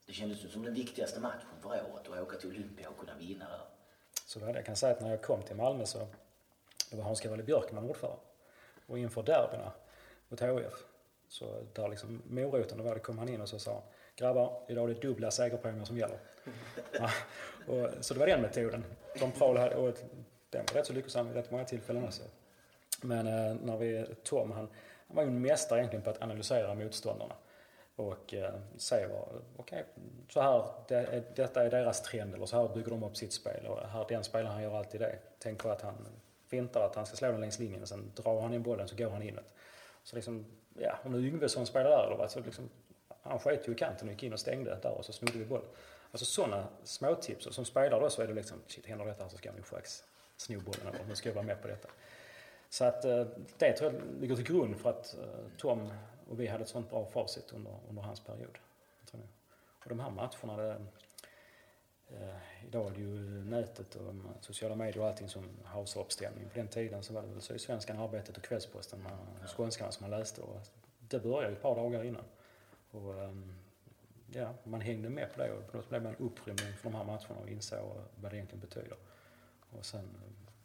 det kändes ju som den viktigaste matchen för året att åka till Olympia och kunna vinna där. Så var det. Jag kan säga att när jag kom till Malmö så det var Hans Cavalli Björkman ordförande. Och inför derbyna mot HF så där liksom moroten, då var det, kom han in och så sa han, grabbar, idag är det dubbla segerpremier som gäller. ja, och, så det var den metoden. De Prahl hade, och den var rätt så lyckosam vid rätt många tillfällen också. Men eh, när vi, Tom han, han var ju en mästare egentligen på att analysera motståndarna. Och eh, se vad, okej, så här, det, är- detta är deras trend eller så här bygger de upp sitt spel. Och här, den spelaren han gör alltid det. Tänk på att han fintar att han ska slå den längs linjen och sen drar han in bollen så går han inåt. Så liksom, ja, om nu Yngvesson spelar där eller vad, så liksom, han sket ju i kanten och gick in och stängde där och så snodde vi bollen. Alltså sådana småtips. Och som spelare då så är det liksom, shit händer detta så ska jag nog faktiskt sno bollen eller nu ska jag vara med på detta. Så att eh, det tror jag ligger till grund för att eh, Tom och vi hade ett sånt bra facit under, under hans period. Tror jag. Och de här matcherna, det, eh, idag är det ju nätet och sociala medier och allting som har uppställning. På den tiden så var det väl Sydsvenskan, Arbetet och Kvällsposten, man, skånskarna som man läste. Och det började ju ett par dagar innan. Och, ehm, ja, man hängde med på det och på något blev man upprymd inför de här matcherna och insåg vad det egentligen betyder. Och sen,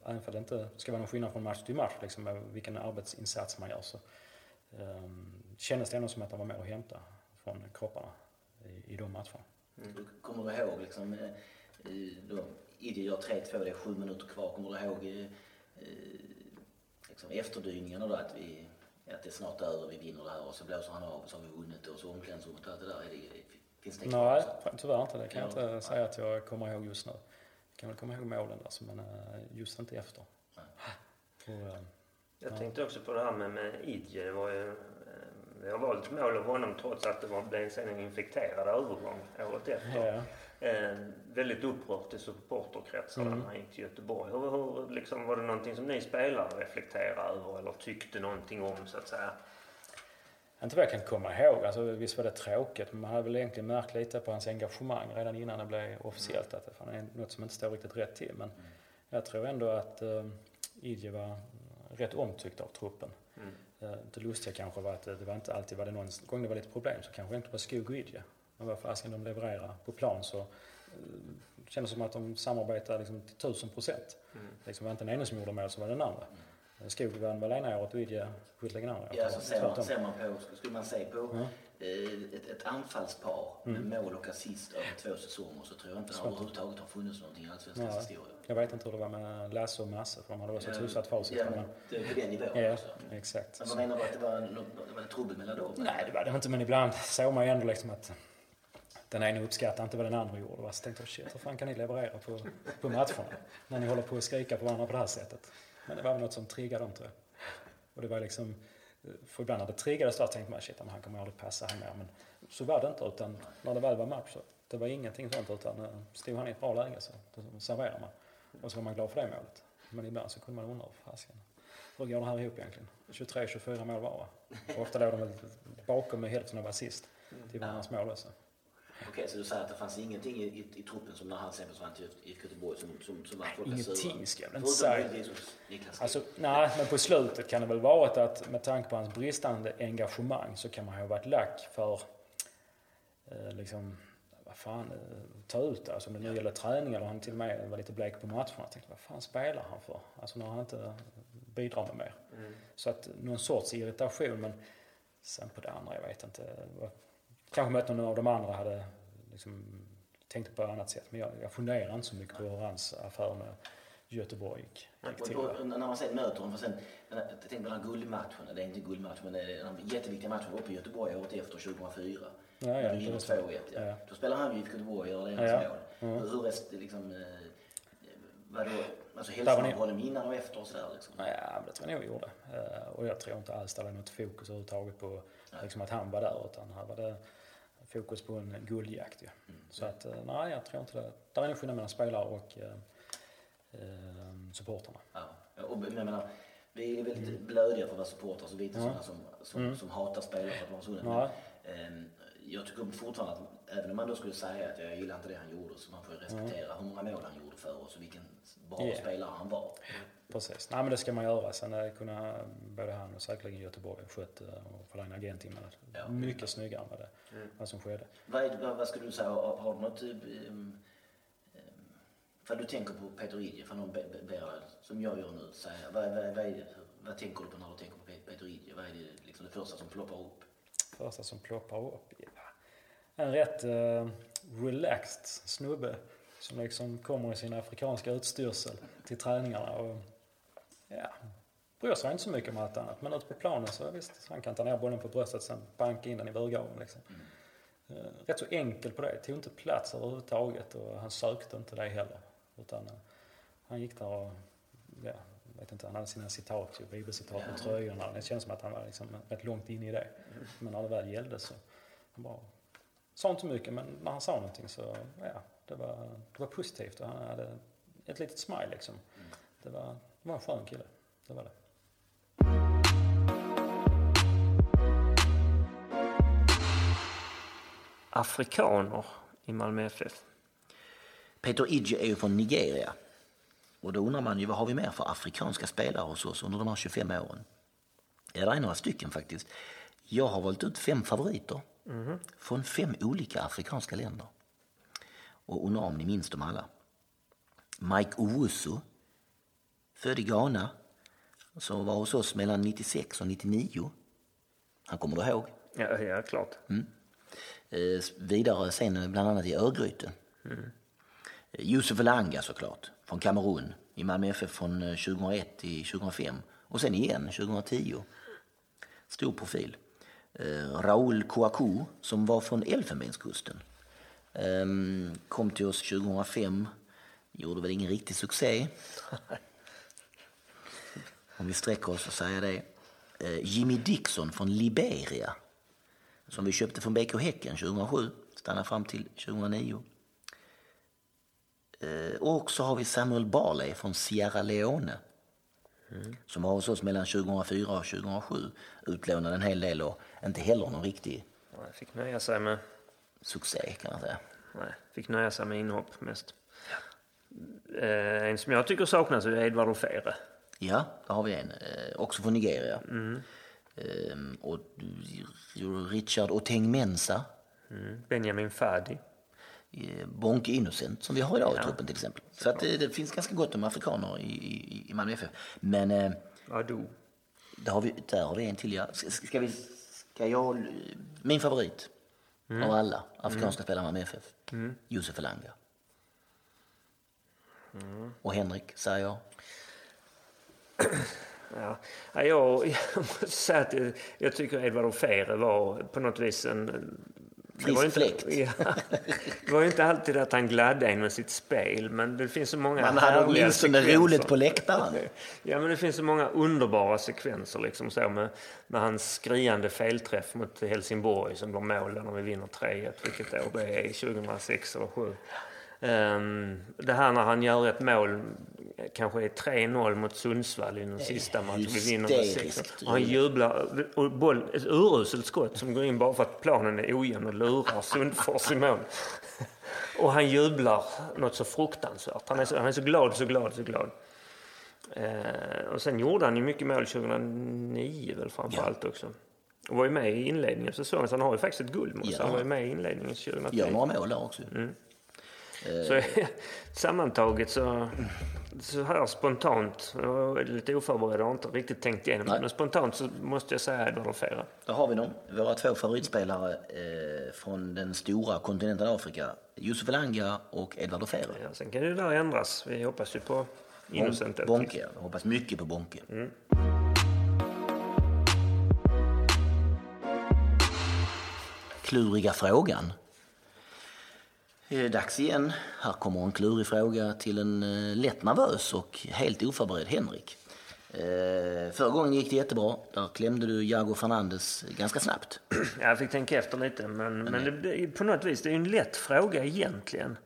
även för det inte ska vara någon skillnad från match till match, liksom, vilken arbetsinsats man gör, så um, kändes det ändå som att det var mer att hämta från kropparna i, i de matcherna. Mm. Kommer du ihåg liksom, eh, eh, då Idje gör 3-2, det är sju minuter kvar. Kommer du ihåg eh, eh liksom efterdyningarna då att, vi, att det är snart över, vi vinner det här och så blåser han av och så har vi vunnit och så omklädningsrummet och allt det där. Är det, finns det kvar Nej, också? tyvärr inte. Det kan jag Ja. inte säga att jag kommer ihåg just nu. Jag kan väl komma ihåg målen där, men eh, just inte efter. Och, eh, Jag tänkte också på det här med, med Idje. Det var ju, vi har valt mål av honom trots att det var, blev sen en infekterad övergång året efter. ja. Eh, väldigt upprört i supporterkretsar Mm. när han gick till Göteborg. Hur, hur, liksom, var det någonting som ni spelare reflekterade över eller tyckte någonting om så att säga? Inte vad jag kan komma ihåg. Alltså, visst var det tråkigt, men man hade väl egentligen märkt lite på hans engagemang redan innan det blev officiellt att det är något som inte står riktigt rätt till. Men jag tror ändå att eh, Idje var rätt omtyckt av truppen. Mm. Eh, det lustiga kanske var att det, det var inte alltid, var det någon gång det var lite problem så kanske det inte var Skog och Idje. Men vad fasiken de levererade på plan så eh, det kändes som att de samarbetade liksom till tusen procent. Mm. Liksom var inte den ena som gjorde mål så var det den andra. Skog vann väl ena året och Idje skyltade andra året. Ja, alltså ser, man, ser man på, skulle man se på Ja. eh, ett, ett anfallspar med mål och assist över två säsonger så tror jag inte det överhuvudtaget har funnits någonting i Allsvenskans Nej. historia. Jag vet inte hur det var med Lasse och Masse för de hade också ett Ja, hyfsat facit. Ja, men- det är på den nivån Ja, också. exakt. Men vad menar du att det var, det var trubbel mellan dem? Nej, det var det inte, men ibland såg man ju ändå liksom att den ena uppskattade inte vad den andra gjorde. Va? Så tänkte jag, shit, hur fan kan ni leverera på, på matcherna? När ni håller på att skrika på varandra på det här sättet. Men det var väl något som triggade dem, tror jag. Och det var liksom, för ibland när det triggades där tänkte man, shit, han kommer aldrig passa här mer. Men så var det inte, utan när det väl var match så det var ingenting sånt, utan eh, stod han i ett bra läge så serverade man. Och så var man glad för det målet. Men ibland så kunde man undra, fasiken, hur går det här ihop egentligen? 23-24 mål var va? Och ofta låg de väl bakom med hälften av assist till varandras mål också. Okej, så du säger att det fanns ingenting i, i, i truppen som när han sen försvann till IFK Göteborg som, som, som var folk Ingenting ska jag väl inte säga. Alltså, nej, men på slutet kan det väl varit att med tanke på hans bristande engagemang så kan man ha varit lack för eh, liksom, vad fan, eh, ta ut det. Alltså om det nu gäller träning eller han till och med var lite blek på matcherna. Jag tänkte, vad fan spelar han för? Alltså när han inte bidrar med mer. Så att någon sorts irritation, men sen på det andra, jag vet inte. Kanske mötte någon av de andra hade liksom tänkt på ett annat sätt. Men jag, jag funderar inte så mycket på hur hans affär med Göteborg gick, gick till. När man sen möter dem, för sen, jag tänkte på den här guldmatchen, det är inte guldmatch men det är den jätteviktiga matchen uppe i Göteborg året efter, 2004. Ja, ja, vi vinner det stämmer. 2-1. Ja. Ja. Då spelar han ju IFK Göteborg och gör Ja, deras ja. mål. Hur, hur liksom, eh, vadå, alltså var han på honom innan och efter och sådär liksom? Ja, men det tror jag nog gjorde. Eh, Och jag tror inte alls det var något fokus överhuvudtaget på liksom att han var där, utan här var det fokus på en guldjakt. Ja. Så att, eh, nej, jag tror inte det. Där är en skillnad mellan spelare och eh, eh, supporterna. Ja. Och, jag menar, vi är väldigt blödiga för att vara supportrar, så vi är inte sådana som, som, som hatar spelare för att. Men, ehm, jag tycker fortfarande att även om man då skulle säga att jag gillar inte det han gjorde, så man får ju respektera hur många mål han gjorde för oss och vilken bra Yeah. spelare han var. Precis. Nej, men det ska man göra. Sen eh, kunna både han och säkerligen Göteborg skött eh, och få en agent in med det. Ja. Mycket snyggare än vad, det, vad som skedde. Vad, är, vad, vad skulle du säga, har, du något typ... Um, för du tänker på Peter Idje, för någon be, be, ber, som jag gör nu, säga, vad, vad, vad, är det, vad tänker du på när du tänker på Pe- Peter Idje? Vad är det, liksom det första som ploppar upp? Första som ploppar upp. Ja. En rätt eh, relaxed snubbe som liksom kommer i sin afrikanska utstyrsel till träningarna och ja, bryr sig inte så mycket om allt annat. Men ute på planen så visst, han kan ta ner bollen på bröstet sen banka in den i burgaven liksom. Eh, rätt så enkel på det, tog inte plats överhuvudtaget och han sökte inte det heller. Utan eh, han gick där och, ja, vet inte, han hade sina citat, bibelcitat på tröjorna. Det känns som att han var liksom rätt långt in i det. Men när det väl gällde så, han bara sa inte mycket men när han sa någonting så, ja, det var, det var positivt och han hade ett litet smile liksom. Det var, var en skön kille, det var det. Afrikaner i Malmö FF. Peter Idje är ju från Nigeria. Och då undrar man ju vad har vi mer för afrikanska spelare hos oss under de här 25 åren? Ja, det är några stycken faktiskt. Jag har valt ut fem favoriter från fem olika afrikanska länder. Och undrar om ni minns dem alla. Mike Owusu, född i Ghana, som var hos oss mellan 96 och 99. Han kommer du ihåg? Ja, ja klart. Eh, vidare sen bland annat i Örgryte. Eh, Yusuf Elanga såklart, från Kamerun. I Malmö FF från eh, 2001 till 2005. Och sen igen 2010. Stor profil. Eh, Raoul Kouakou som var från Elfenbenskusten. Ehm, kom till oss 2005. Gjorde väl ingen riktig succé. Om vi sträcker oss och säger det. Eh, Jimmy Dixon från Liberia som vi köpte från BK Häcken 2007. Stannade fram till 2009. Eh, Och så har vi Samuel Barley från Sierra Leone. Som var hos oss mellan 2004 och 2007. Utlånade en hel del och inte heller någon riktig Nej, fick nöja sig med, succé kan man säga. nej, fick nöja sig med inhopp mest. Eh, en som jag tycker saknas är Edvard Ofere. Ja, där har vi en. Eh, också från Nigeria. Ehm, och Richard Oteng Mensa. Mm. Benjamin Fadi. eh, Bonke Innocent som vi har idag i truppen till exempel. Så att det, det finns ganska gott om afrikaner i, i, i Malmö FF. Men eh, Adu. där, har vi, där har vi en till. Ja. Ska, ska, vi, ska jag... Min favorit av alla afrikanska spelare i Malmö FF. Josef Elanga. Och Henrik, säger jag. Ja. Ja, jag, jag måste säga att jag, jag tycker Edvard Ofere var på något vis en... det var inte. Ja, det var inte alltid att han gladde en med sitt spel, men det finns så många Man hade åtminstone roligt på läktaren. Ja, men det finns så många underbara sekvenser liksom så med, med hans skriande felträff mot Helsingborg som blir mål när vi vinner 3-1, vilket år det är, 2006 eller 2007. Um, det här när han gör ett mål kanske är 3-0 mot Sundsvall i den sista matchen. Vi vinner med hysteriskt 6 Och han jublar. Och boll, ett uruselt skott som går in bara för att planen är ojämn och lurar Sundfors i mål. Och han jublar något så fruktansvärt. Han är så, han är så glad, så glad, så glad. Eh, och sen gjorde han ju mycket mål 2009 väl framför allt också. Och var ju med i inledningen av säsongen, så han har ju faktiskt ett. Så Ja. han var ju med i inledningen 2003. Gör några mål där också. Mm. Så sammantaget så, så här spontant, jag var lite oförberedd och har inte riktigt tänkt igenom Nej. men spontant så måste jag säga Edvard Fera. Där har vi dem. Våra två favoritspelare eh, från den stora kontinenten Afrika. Yusuf Elanga och Edvard Ofere. Ja, sen kan det där ändras. Vi hoppas ju på Innocent. Mm. Bonke. Jag hoppas mycket på Bonke. Kluriga frågan. Det är dags igen. Här kommer en klurig fråga till en eh, lätt nervös och helt oförberedd Henrik. Eh, förra gången gick det jättebra. Där klämde du Jago Fernandes ganska snabbt. Ja, jag fick tänka efter lite, men, men det, det, på något vis, det är en lätt fråga egentligen.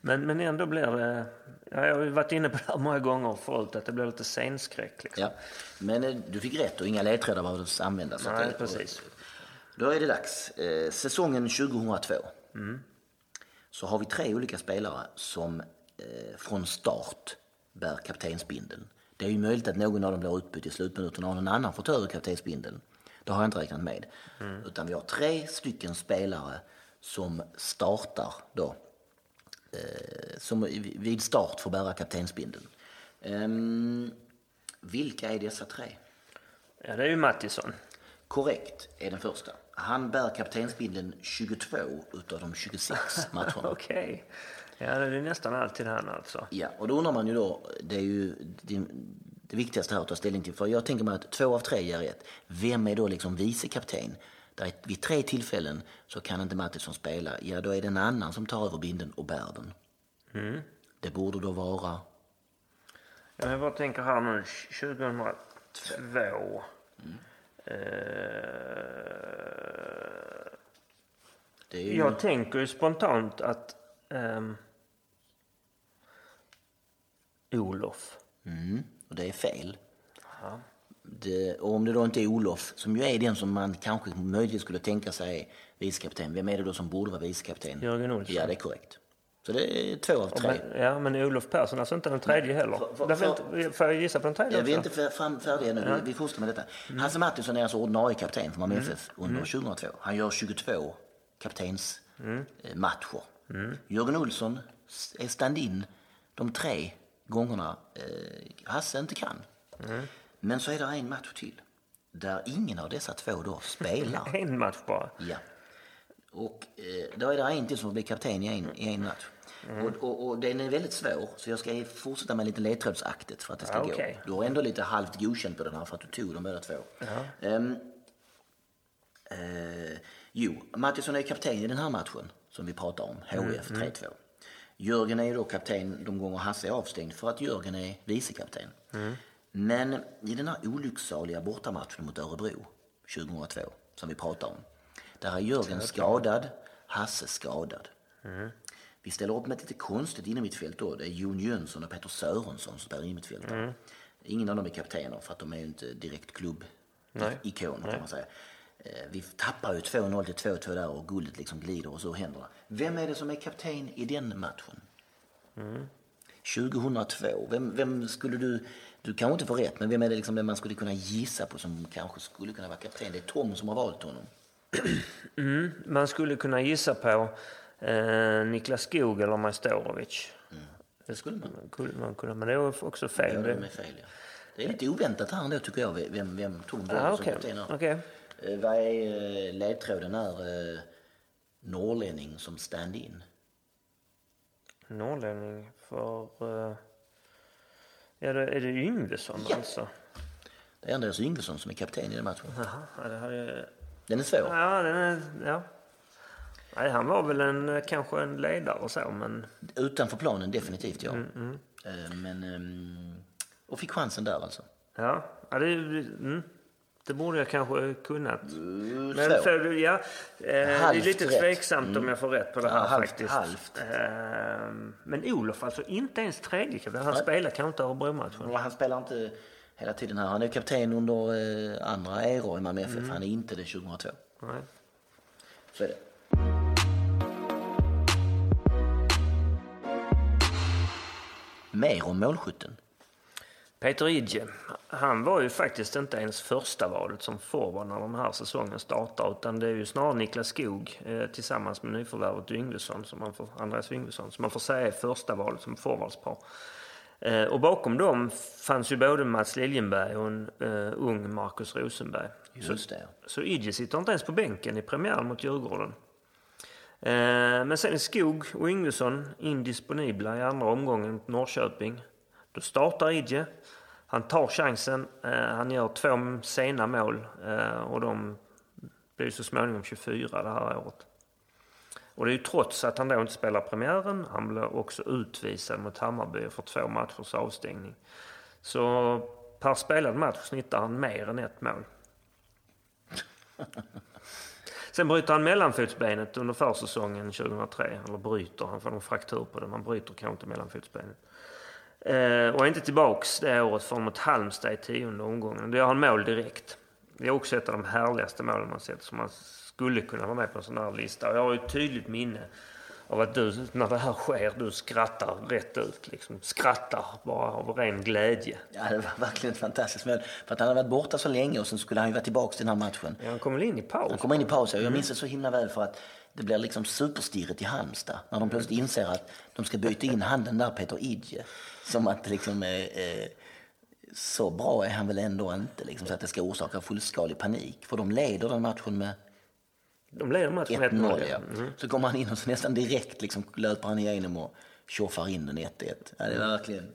Men, men ändå blir det... Ja, jag har varit inne på det här många gånger förut, att det blir lite scenskräck. Liksom. Ja. Men eh, du fick rätt och inga ledtrådar behövdes användas. Nej, precis. Då är det dags. Eh, säsongen 2002 så har vi tre olika spelare som eh, från start bär kaptensbindeln. Det är ju möjligt att någon av dem blir utbytt i slutminuten och någon annan får ta över kaptensbindeln. Det har jag inte räknat med. Utan vi har tre stycken spelare som startar då. Eh, som vid start får bära kaptensbindeln. Ehm, vilka är dessa tre? Ja, det är ju Mattisson. Korrekt är den första. Han bär kaptensbindeln 22 utav de 26 matcherna. Okej. Ja, det är nästan alltid han alltså. Ja, och då undrar man ju då, det är ju det, det viktigaste här att ta ställning till. För jag tänker mig att två av tre ger rätt. Vem är då liksom vice kapten? Där är, vid tre tillfällen så kan inte Mattisson spela. Ja, då är det en annan som tar över binden och bär den. Det borde då vara... Ja, jag bara tänker här nu, 2002. Eh, Det är ju, jag tänker ju spontant att ehm, Olof. mm, och det är fel. Det, och om det då inte är Olof, som ju är den som man kanske möjligtvis skulle tänka sig vicekapten, vem är det då som borde vara vicekapten? Jörgen Olsson. Ja, det är korrekt. Så det är två av tre. Men, ja, men Olof Persson, alltså inte den tredje heller. För- för- Därför för- inte, får jag gissa på den tredje Ja, vi är inte fram, färdiga nu, vi, vi fortsätter med detta. Hasse Mattisson är alltså ordinarie kapten för Malmö FF under 2002. Han gör 22 kaptensmatcher. Jörgen Olsson är stand-in de tre gångerna eh, Hasse inte kan. Men så är det en match till där ingen av dessa två då spelar. En match bara. Ja. Och eh, då är det en till som blir kapten i en, i en match. Och, och, och den är väldigt svår, så jag ska fortsätta med lite ledtrådsaktigt för att det ska Ja, gå. okej. Du har ändå lite halvt godkänt på den här för att du tog dem båda två. Ehm, eh, jo, Mattisson är kapten i den här matchen som vi pratar om, HF 3-2. Jörgen är ju då kapten de gånger Hasse är avstängd för att Jörgen är vicekapten. Men i den här olycksaliga bortamatchen mot Örebro 2002 som vi pratar om. Där är Jörgen skadad, Hasse skadad. Vi ställer upp med ett lite konstigt innermittfält då. Det är Jon Jönsson och Peter Sörensson som spelar innermittfältare. Ingen av dem är kaptener för att de är ju inte direkt klubbikoner kan man säga. Eh, Vi tappar ju 2-0 till 2-2 där och guldet liksom glider och så händer det. Vem är det som är kapten i den matchen? 2002. Vem, vem skulle du... Du kanske inte får rätt, men vem är det liksom man skulle kunna gissa på som kanske skulle kunna vara kapten? Det är Tom som har valt honom. Man skulle kunna gissa på eh, Niklas Skog eller Majstorovic. Det skulle man. Skulle man kunna, men det är också fel. Det- är fel, ja. Det är lite oväntat här ändå tycker jag, vem, vem Tom som kapten. här. Okej. Eh, Vad är eh, ledtråden här? Eh, norrlänning som stand-in. Norrlänning för... Eh, ja, det, är det Yngvesson Ja. alltså? Det är Andreas Yngvesson som är kapten i den matchen. Jaha, ja, det hade jag... Den är svår. Ja, den är... Ja. Nej, han var väl en, eh, kanske en ledare och så, men... Utanför planen definitivt, ja. Eh, Men, ehm, och fick chansen där alltså. Ja, ja det, mm. Det borde jag kanske kunnat. Mm, Men så. för, ja, eh, det är lite rätt. tveksamt om jag får rätt på det här Ja, halvt- faktiskt. halvt. Eh, men Olof alltså inte ens tredje. Han spelar kanske inte Örebro-matchen. Han spelar inte hela tiden här. Han är kapten under eh, andra eror i Malmö FF. Han är inte det 2002. Nej. Så är det. Mer om målskytten. Peter Idje, han var ju faktiskt inte ens första valet som forward när den här säsongen startar utan det är ju snarare Niklas Skog eh, tillsammans med nyförvärvet Yngvesson, som man får, Andreas Yngvesson, som man får säga är första valet som forwardspar. Eh, och bakom dem fanns ju både Mats Liljenberg och en eh, ung Marcus Rosenberg. Just det. Så Idje sitter inte ens på bänken i premiären mot Djurgården. Eh, men sen är Skog och Yngvesson indisponibla i andra omgången mot Norrköping. Då startar Idje. Han tar chansen. Eh, han gör två sena mål eh, och de blir så småningom 24 det här året. Och det är ju trots att han då inte spelar premiären. Han blir också utvisad mot Hammarby för två matchers avstängning. Så per spelad match snittar han mer än ett mål. Sen bryter han mellanfotsbenet under försäsongen 2003. Eller bryter, han får en fraktur på det. Man bryter kanske inte mellanfotsbenet. Eh, och är inte tillbaks det året förrän mot Halmstad i tionde omgången. Då gör han mål direkt. Det är också ett av de härligaste målen man sett som man skulle kunna vara med på en sån här lista. Och jag har ju ett tydligt minne av att du, när det här sker, du skrattar rätt ut. Liksom. Skrattar bara av ren glädje. Ja, det var verkligen fantastiskt. För att han hade varit borta så länge och sen skulle han ju vara tillbaka till den här matchen. Ja, han kom väl in i paus? Han kommer in i paus och jag minns det så himla väl för att det blir liksom superstirret i Halmstad när de plötsligt inser att de ska byta in handen där Peter Idje. Som att liksom eh, eh, så bra är han väl ändå inte liksom, så att det ska orsaka fullskalig panik. För de leder den matchen med De leder matchen 1-0. 1-0. Ja. Så kommer han in och så nästan direkt liksom löper han igenom och tjoffar in den 1-1. Ja, det var verkligen...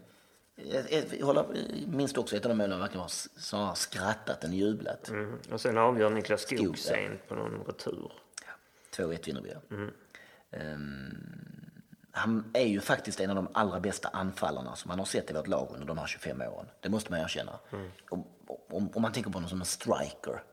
Jag, jag, minns också ett av de målen jag verkligen har snarare skrattat än jublat. Mm. Och sen avgör Niklas Skog Skog, ja. sent på någon retur. 2-1 vinner vi. ja. Ehm, han är ju faktiskt en av de allra bästa anfallarna som man har sett i vårt lag under de här 25 åren. Det måste man erkänna. Om, om, om man tänker på honom som en striker.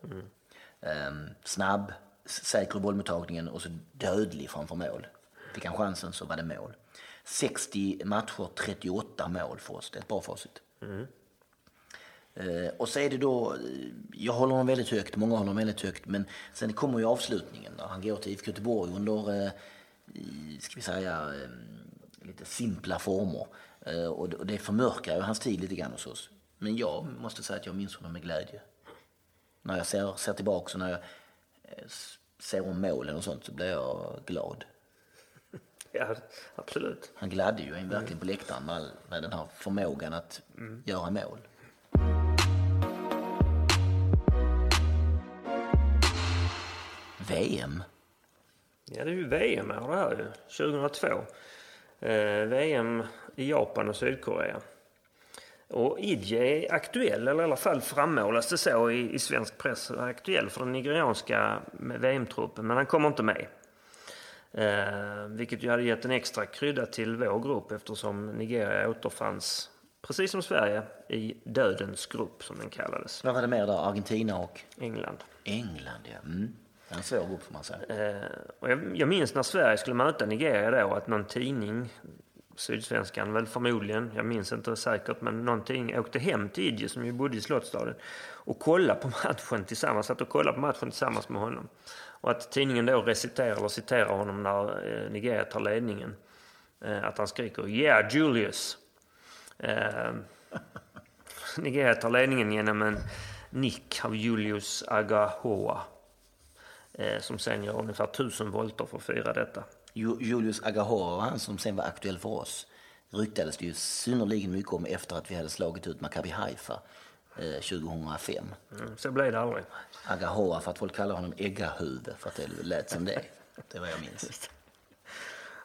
Ehm, snabb, s- säker i bollmottagningen och så dödlig framför mål. Fick han chansen så var det mål. 60 matcher, 38 mål för oss. Det är ett bra facit. Eh, och så är det då, eh, jag håller honom väldigt högt, många håller honom väldigt högt, men sen kommer ju avslutningen Då. han går till IFK Göteborg under, eh, ska vi säga, eh, lite simpla former. Eh, och, det, och det förmörkar ju hans tid lite grann hos oss. Men jag måste säga att jag minns honom med glädje. När jag ser, ser tillbaka och när jag eh, s- ser om målen och sånt så blir jag glad. Ja, absolut. Han gladde ju en verkligen på läktaren med, all- med den här förmågan att göra mål. VM. Ja, det är ju VM år det här ju. 2002. Eh, VM i Japan och Sydkorea. Och Idje är aktuell, eller i alla fall frammålas det så i, i svensk press, aktuell för den nigerianska VM-truppen, men han kommer inte med. Eh, vilket ju hade gett en extra krydda till vår grupp eftersom Nigeria återfanns, precis som Sverige, i dödens grupp som den kallades. Vad var det mer där? Argentina och England. England, ja. Mm. En svår grupp får man säga. Eh, och jag, jag minns när Sverige skulle möta Nigeria då att någon tidning, Sydsvenskan väl förmodligen, jag minns inte säkert, men någonting, åkte hem till Idje som ju bodde i Slottsstaden och kollade på matchen tillsammans, satt och kollade på matchen tillsammans med honom. Och att tidningen då reciterar eller citerar honom när eh, Nigeria tar ledningen. Eh, att han skriker “Yeah Julius”. Eh, Nigeria tar ledningen genom en nick av Julius Agahoa eh, som sen gör ungefär tusen volter för att fira detta. Ju- Julius Agahora, han som sen var aktuell för oss, ryktades det ju synnerligen mycket om efter att vi hade slagit ut Maccabi Haifa eh, 2005. Mm, så blev det aldrig. Agahora för att folk kallar honom Eggahuvud för att det lät som det. Det var jag minns.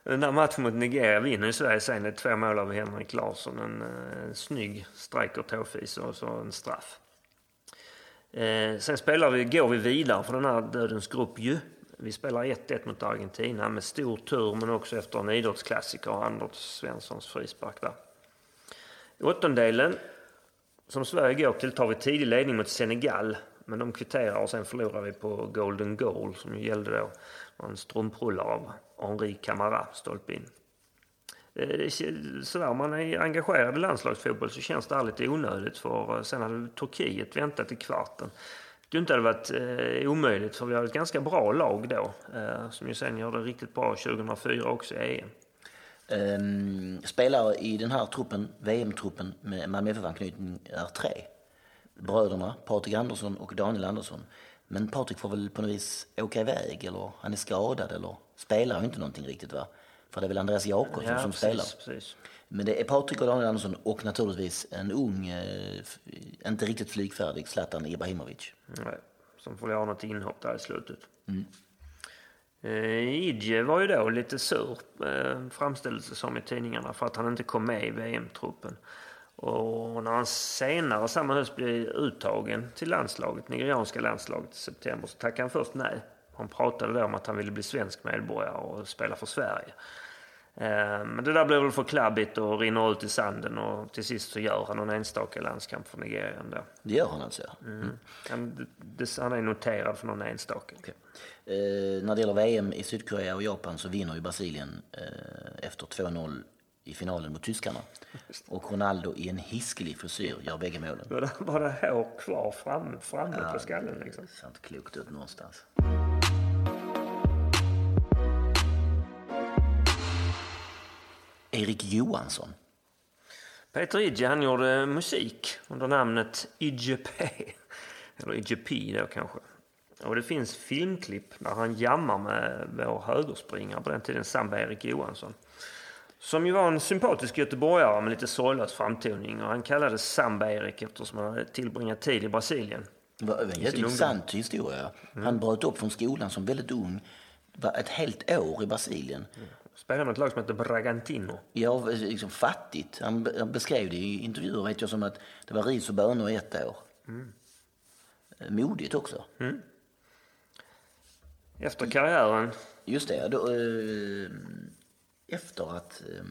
Den där matchen mot Nigeria vinner ju Sverige sen. Det är två mål av Henrik Larsson. En, eh, en snygg striker tåfis och så en straff. Eh, sen spelar vi, går vi vidare för den här dödens grupp ju. Vi spelar 1-1 mot Argentina med stor tur men också efter en idrottsklassiker och Anders Svenssons frispark där. I åttondelen som Sverige går till tar vi tidig ledning mot Senegal Men de kvitterar och sen förlorar vi på Golden Goal som ju gällde då. En strumprullare av Henri Camara, stolpe in. Eh, sådär, om man är engagerad i landslagsfotboll så känns det här lite onödigt för eh, sen hade Turkiet väntat i kvarten. Det inte hade varit eh, omöjligt för vi har ett ganska bra lag då eh, som ju sen gör det riktigt bra 2004 också i EM. Um, spelare i den här truppen, VM-truppen med Malmö FF-anknytning är tre. Bröderna Patrik Andersson och Daniel Andersson. Men Patrik får väl på något vis åka iväg eller han är skadad eller spelar inte någonting riktigt va? För det är väl Andreas Jakobsson ja, som precis, spelar. Precis. Men det är Patrik och Daniel Andersson och naturligtvis en ung, eh, inte riktigt flygfärdig Zlatan Ibrahimovic. Nej, som får göra något inhopp där i slutet. Mm. Eh, Idje var ju då lite sur, framställdes det som i tidningarna, för att han inte kom med i VM-truppen. Och när han senare samma höst blev uttagen till landslaget, nigerianska landslaget i september, så tackade han först nej. Han pratade då om att han ville bli svensk medborgare och spela för Sverige. Eh, men det där blev väl för klabbigt och rinner ut i sanden och till sist så gör han någon enstaka landskamp för Nigeria ändå. Det gör han alltså? Mm. Han, han, är noterad för någon enstaka. Okay. Eh, när det gäller VM i Sydkorea och Japan så vinner ju Brasilien eh, efter 2-0 i finalen mot tyskarna. Och Ronaldo i en hiskelig frisyr gör bägge målen. Var det, var det hår kvar fram, framme ja, på skallen liksom? Det ser inte klokt ut någonstans. Erik Johansson. Peter Idje han gjorde musik under namnet Idje P. Eller Idje P då kanske. Och det finns filmklipp där han jammar med vår högerspringare på den tiden, Samba Erik Johansson. Som ju var en sympatisk göteborgare med lite sorglös framtoning och han kallades Samba-Erik eftersom han hade tillbringat tid i Brasilien. Det var en jätteintressant historia. Han bröt upp från skolan som väldigt ung, var ett helt år i Brasilien. Mm. Spelade med ett lag som heter Bragantino. Ja, liksom fattigt. Han, han beskrev det i intervjuer vet jag som att det var ris och bönor i ett år. Mm. Modigt också. Mm. Efter karriären? Just det. Då, eh, efter att eh,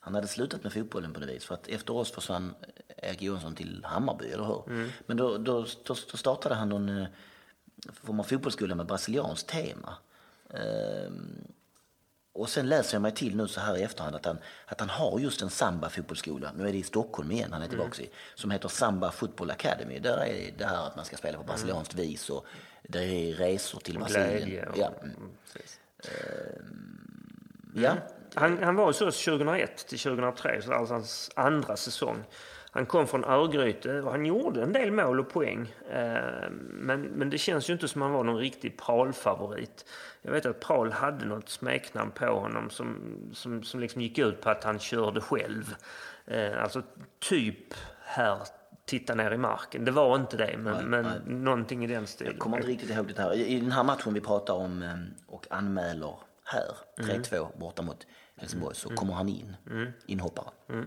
han hade slutat med fotbollen på det vis. För att efter oss försvann Erik Johansson till Hammarby, eller hur? Mm. Men då, då, då, då, startade han någon eh, form av fotbollsskola med brasilianskt tema. Eh, och sen läser jag mig till nu så här i efterhand att han, att han har just en samba fotbollsskola, nu är det i Stockholm igen han är tillbaka mm. i, som heter Samba Football Academy. Där är det här att man ska spela på brasilianskt mm. vis och det är resor till Brasilien. Ja. Mm. Uh, ja. Han, han var hos oss 2001 till 2003, så alltså hans andra säsong. Han kom från Örgryte och han gjorde en del mål och poäng. Eh, men, men det känns ju inte som han var någon riktig Pral-favorit. Jag vet att Pral hade något smeknamn på honom som, som, som liksom gick ut på att han körde själv. Eh, alltså typ här titta ner i marken. Det var inte det, men, nej, men nej. någonting i den stilen. Jag kommer inte riktigt ihåg det här. I den här matchen vi pratar om eh, och anmäler här, 3-2 mm. borta mot Helsingborg, så mm. kommer han in, mm. inhoppare. Mm.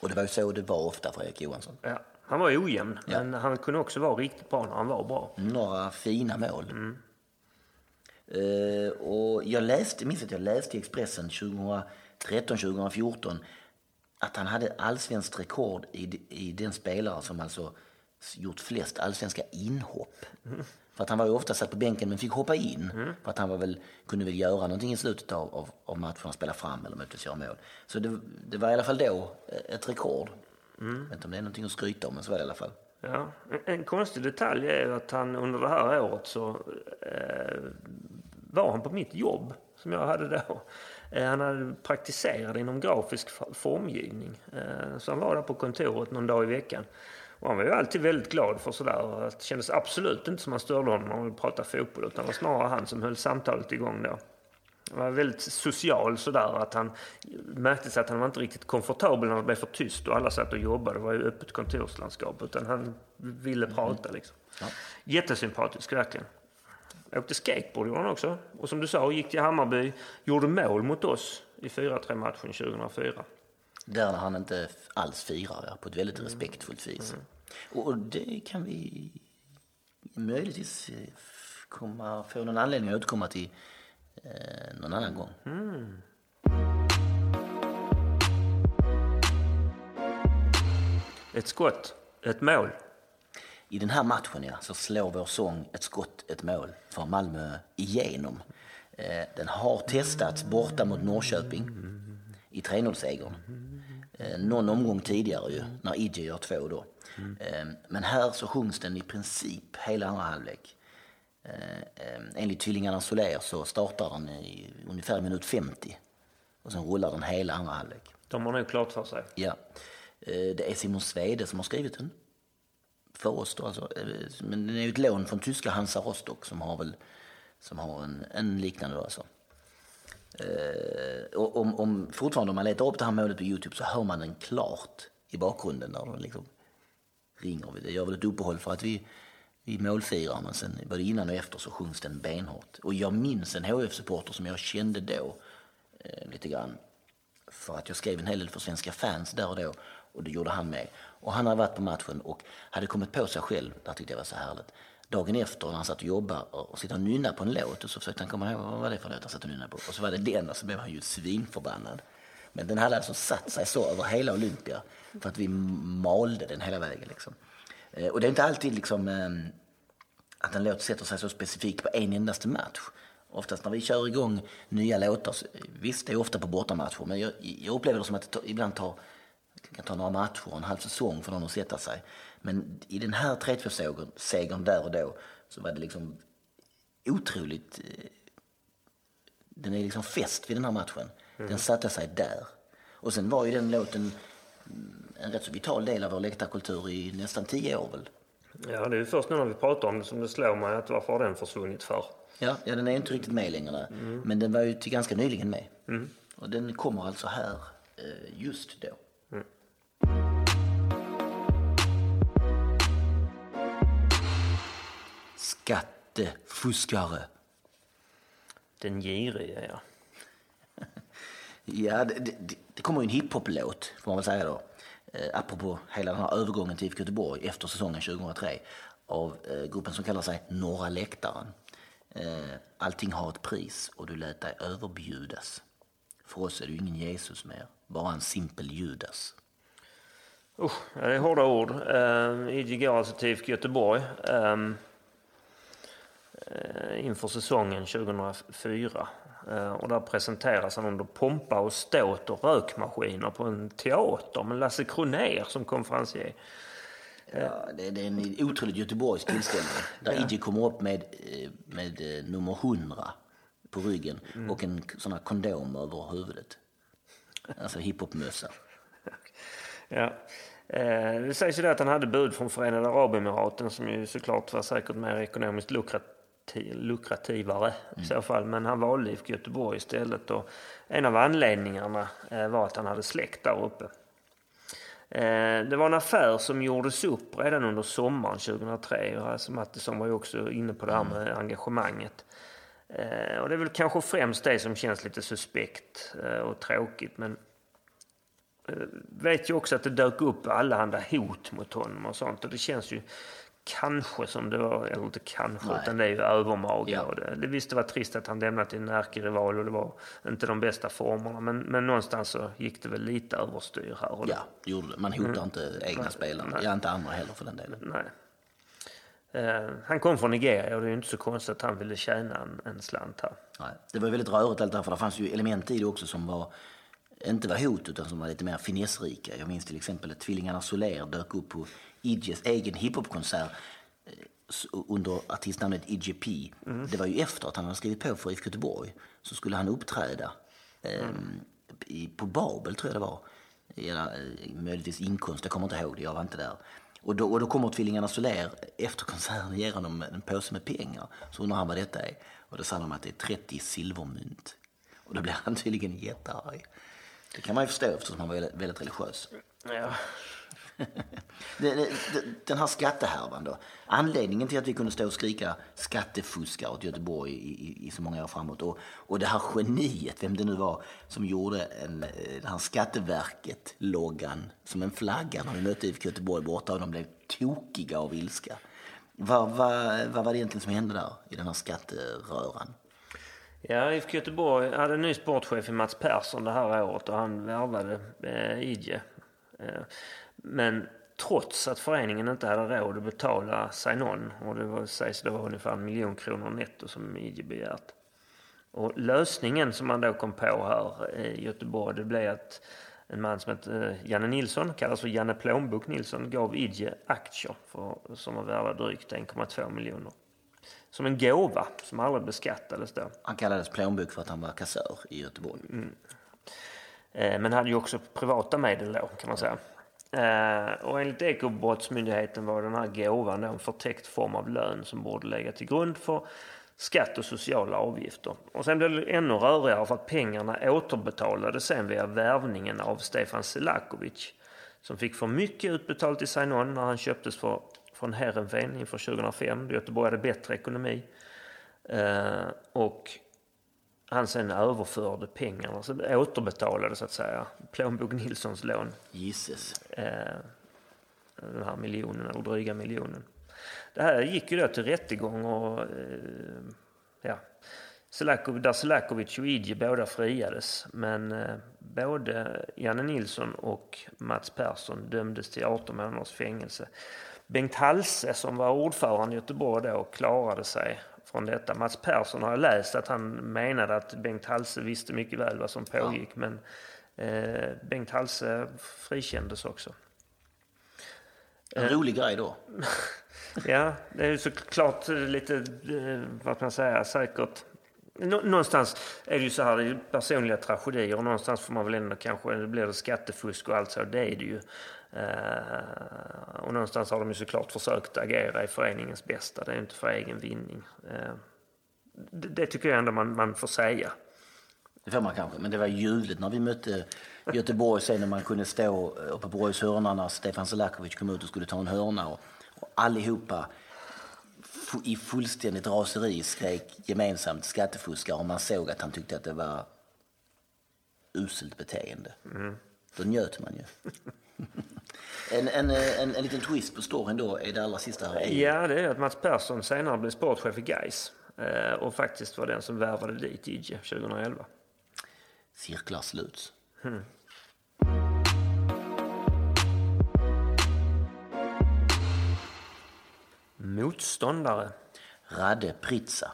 Och det var ju så det var ofta för Erik Johansson. Ja. Han var ojämn, ja. men han kunde också vara riktigt bra när han var bra. Några fina mål. Mm. Uh, och jag läste, minns att jag läste i Expressen 2013-2014 att han hade allsvenskt rekord i, i den spelare som alltså gjort flest allsvenska inhopp. Mm. För att han var ju ofta satt på bänken men fick hoppa in. Mm. För att han var väl, kunde väl göra någonting i slutet av, av, av matchen, spela fram eller möjligtvis göra mål. Så det, det, var i alla fall då ett rekord. Mm. Jag vet inte om det är någonting att skryta om, men så var det i alla fall. Ja. En, en konstig detalj är att han under det här året så eh, var han på mitt jobb som jag hade då. Eh, han hade praktiserat inom grafisk formgivning. Eh, så han var där på kontoret någon dag i veckan. Och han var ju alltid väldigt glad för sådär. Det kändes absolut inte som han störde honom när han pratade fotboll. Utan det var snarare han som höll samtalet igång då. Han var väldigt social sådär. Att han märktes att han var inte riktigt komfortabel när det blev för tyst och alla satt och jobbade. Det var ju öppet kontorslandskap. Utan han ville mm. prata liksom. Ja. Jättesympatisk verkligen. Åkte skateboard gjorde han också. Och som du sa, gick till Hammarby. Gjorde mål mot oss i 4-3 matchen 2004. Där han inte alls firar på ett väldigt mm. respektfullt vis. Mm. Och det kan vi möjligtvis eh, komma, få någon anledning att återkomma till eh, någon annan gång. Mm. Ett skott, ett mål. I den här matchen ja, så slår vår sång ett skott, ett mål för Malmö igenom. Eh, den har testats borta mot Norrköping i 3-0-segern. Eh, någon omgång tidigare ju, när Idje gör två då. Eh, men här så sjungs den i princip hela andra halvlek. Enligt tvillingarna Soler så startar den i ungefär minut 50 och sen rullar den hela andra halvlek. De har nog klart för sig. Ja. Det är Simon Svede som har skrivit den för oss då alltså. Men den är ju ett lån från tyska Hansa Rostock som har väl som har en, en liknande då alltså. Eh, om, om, fortfarande om man letar upp det här målet på Youtube så hör man den klart i bakgrunden när den liksom ringer. Det gör väl ett uppehåll för att vi, vi målfirar men sen både innan och efter så sjungs den benhårt. Och jag minns en HF-supporter som jag kände då eh, lite grann. För att jag skrev en hel del för svenska fans där och då och det gjorde han med. Och han hade varit på matchen och hade kommit på sig själv, det tyckte jag var så härligt. Dagen efter när han satt och jobbade och sitter och nynnar på en låt och så försökte han komma ihåg vad var det för låt han satt och nynnade på. Och så var det den och så blev han ju svinförbannad. Men den hade alltså satt sig så över hela Olympia för att vi malde den hela vägen. Liksom. Eh, och det är inte alltid liksom, ehm, att en låt sätter sig så specifikt på en endaste match. Oftast när vi kör igång nya låtar, eh, visst det är ofta på bortamatcher, men jag, jag upplever det som att det ibland tar det kan ta några matcher och en halv säsong för någon att sätta sig. Men i den här 3-2-segern där och då så var det liksom otroligt... Eh, den är liksom fäst vid den här matchen. Mm. Den satte sig där. Och sen var ju den låten en rätt så vital del av vår läktarkultur i nästan tio år väl. Ja, det är först nu när vi pratar om det som det slår mig att varför har den försvunnit för? Ja, ja den är inte riktigt med längre. Mm. Men den var ju till ganska nyligen med. Mm. Och den kommer alltså här eh, just då. Skattefuskare. Den girige, ja. ja, det, det, det kommer ju en hiphop-låt, får man väl säga då. Eh, apropå hela den här övergången till IFK Göteborg efter säsongen 2003 av eh, gruppen som kallar sig Norra Läktaren. Eh, allting har ett pris och du lät dig överbjudas. För oss är du ingen Jesus mer, bara en simpel Judas. Usch, det är hårda ord. Uh, IG går alltså till IFK Göteborg. Uh, inför säsongen 2004. Uh, och där presenteras han under pompa och ståt och rökmaskiner på en teater med Lasse Kronér som konferencier. Ja, det, det är en otroligt göteborgsk tillställning där ja. IG kommer upp med, eh, med eh, nummer 100 på ryggen mm. och en sån här kondom över huvudet. Alltså hiphopmössa. Ja. Eh, det sägs ju att han hade bud från Förenade Arabemiraten som ju såklart var säkert mer ekonomiskt lukrativ, lukrativare mm. i så fall. Men han valde IFK Göteborg istället och en av anledningarna eh, var att han hade släkt där uppe. Eh, det var en affär som gjordes upp redan under sommaren 2003 och alltså Mattisson var ju också inne på det här med engagemanget. Och det är väl kanske främst det som känns lite suspekt och tråkigt men Eh, vet ju också att det dök upp allehanda hot mot honom och sånt. Och det känns ju kanske som det var, eller inte kanske, Nej. utan det är ju övermaga. Ja. Det, det, visst, det var trist att han lämnade till en ärkerival och det var inte de bästa formerna. Men, men någonstans så gick det väl lite överstyr här. Och ja, gjorde. Man hotar mm. inte egna Nej. spelare. Nej. Ja, inte andra heller för den delen. Nej. Uh, han kom från Nigeria och det är ju inte så konstigt att han ville tjäna en, en slant här. Nej. Det var väldigt rörigt allt det här, för det fanns ju element i det också som var inte var hot utan som var lite mer finessrika. Jag minns till exempel att tvillingarna Soler dök upp på Idjes egen hiphopkonsert eh, under artistnamnet Idje P. Mm. Det var ju efter att han hade skrivit på för IFK Göteborg. Så skulle han uppträda eh, i, på Babel, tror jag det var. Eller, eh, möjligtvis inkomst, jag kommer inte ihåg det, jag var inte där. Och då, och då kommer tvillingarna Soler efter konserten och ger honom en påse med pengar. Så undrar han vad detta är. Och då sa de att det är 30 silvermynt. Och då blir han tydligen jättearg. Det kan man ju förstå eftersom han var väldigt religiös. Ja. Den här skattehärvan då. Anledningen till att vi kunde stå och skrika skattefuskare åt Göteborg i, i, i, så många år framåt. Och, och det här geniet, vem det nu var, som gjorde en, eh, den här Skatteverket-loggan som en flagga när vi mötte IFK Göteborg borta och de blev tokiga av ilska. Vad, vad, vad var det egentligen som hände där i den här skatteröran? Ja, IFK Göteborg hade en ny sportchef i Mats Persson det här året och han värvade eh, Idje. Eh, men trots att föreningen inte hade råd att betala sign-on. Och det var, sägs det var ungefär en miljon kronor netto som Idje begärt. Och lösningen som man då kom på här i Göteborg det blev att en man som heter Janne Nilsson, kallas för Janne Plånbok Nilsson, gav Idje aktier för, som var värda drygt 1,2 miljoner. Som en gåva som aldrig beskattades då. Han kallades plånbok för att han var kassör i Göteborg. Mm. Eh, men hade ju också privata medel då kan man säga. Eh, och enligt Ekobrottsmyndigheten var den här gåvan en förtäckt form av lön som borde lägga till grund för skatt och sociala avgifter. Och sen blev det ännu rörigare för att pengarna återbetalades sen via värvningen av Stefan Selakovic som fick för mycket utbetalt i Sainon när han köptes för, från Heerenveen inför 2005. Göteborg hade bättre ekonomi. Eh, och han sen överförde pengarna, så återbetalade så att säga plånbok Nilssons lån. Gisses. Eh, den här miljonen, eller dryga miljonen. Det här gick ju då till rättegång och eh, ja, Selakov, där Selakovic och Idje båda friades. Men eh, både Janne Nilsson och Mats Persson dömdes till 18 månaders fängelse. Bengt Halse som var ordförande i Göteborg då klarade sig från detta. Mats Persson har läst att han menade att Bengt Halse visste mycket väl vad som pågick. Ja. Men eh, Bengt Halse frikändes också. En rolig grej då. ja, det är ju såklart lite, eh, vad man säga, säkert. Någonstans är det ju så här, det är personliga tragedier och någonstans får man väl ändå kanske, det blir det skattefusk och allt så, det är det ju. Eh, och någonstans har de ju såklart försökt agera i föreningens bästa, det är inte för egen vinning. Eh, det, det, tycker jag ändå man, man får säga. Det får man kanske, men det var ljuvligt när vi mötte Göteborg sen när man kunde stå uppe på Borgs hörna när Stefan Selakovic kom ut och skulle ta en hörna och, och allihopa i fullständigt raseri skrek gemensamt skattefuskare och man såg att han tyckte att det var uselt beteende. Mm. Då njöt man ju. en, en, en, en liten twist på storyn då är det allra sista här. Ja, det är att Mats Persson senare blev sportchef i Gais eh, och faktiskt var den som värvade dit Idje 2011. Cirklar sluts. Mm. Motståndare? Radde Pritsa.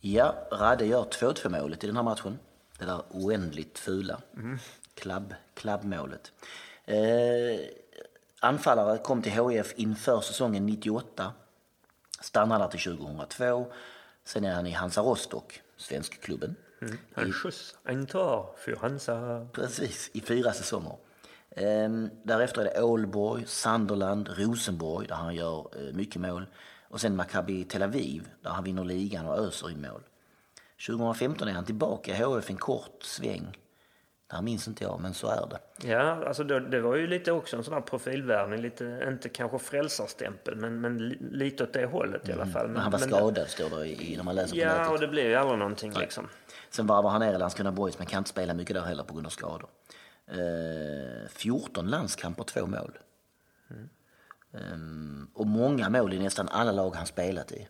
Ja, Radde gör 2-2 målet i den här matchen. Det där oändligt fula. Mm. Klubb, klubbmålet. Eh, anfallare kom till HIF inför säsongen 98. Stannade där till 2002. Sen är han i Hansa Rostock, svenskklubben. Mm. En skjuts, en för Hansa. Precis, i fyra säsonger. Ehm, därefter är det Ålborg, Sunderland, Rosenborg där han gör eh, mycket mål. Och sen Maccabi Tel Aviv där han vinner ligan och öser i mål. 2015 är han tillbaka i HF en kort sväng. Det här minns inte jag, men så är det. Ja, alltså det, det var ju lite också en sån här profilvärvning. Lite, inte kanske frälsarstämpel, men, men lite åt det hållet i alla mm. fall. Men, men han var skadad, står det i, när man läser ja, på. Ja, och det blev ju aldrig någonting Nej. liksom. Sen varvar han ner i Landskrona Boys, men kan inte spela mycket där heller på grund av skador. Eh, 14 landskamper, två mål. Mm. Um, och många mål i nästan alla lag han spelat i.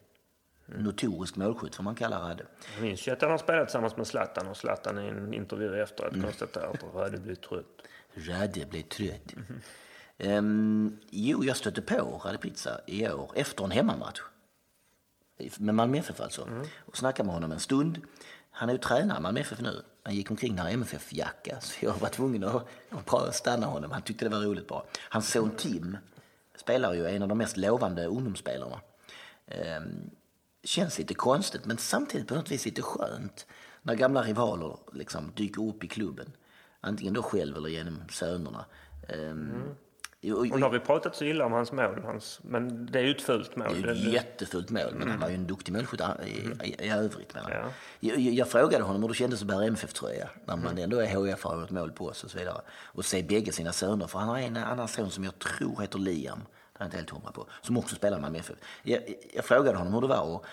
Mm. Notorisk målskytt får man kalla Radde. Jag minns ju att han har spelat tillsammans med Zlatan och Zlatan i en intervju efteråt mm. konstaterat att Radde blev trött. Radde blev trött. Mm. Um, jo, jag stötte på Radde Pizza i år efter en hemmamatch. Med Malmö FF alltså. Mm. Och snackade med honom en stund. Han är ju tränare med MFF nu. Han gick omkring där i MFF-jacka så jag var tvungen att, att stanna honom. Han tyckte det var roligt bra. Hans son Tim spelar ju en av de mest lovande ungdomsspelarna. Ehm, känns lite konstigt men samtidigt på något vis lite skönt när gamla rivaler liksom dyker upp i klubben. Antingen då själv eller genom sönerna. Ehm, mm. Och, nu har vi pratat så illa om hans mål, hans, men det är ju ett fult mål. Det är ett jättefult mål, men mm. han var ju en duktig målskytt i, i, i övrigt. Men ja. jag, jag, frågade honom hur det kändes att bära MFF-tröja när man mm. ändå är HIF och har gjort mål på oss och så vidare. Och se bägge sina söner, för han har en annan son som jag tror heter Liam, det är jag inte helt hundra på, som också spelar i Malmö FF. Jag, jag, frågade honom hur det var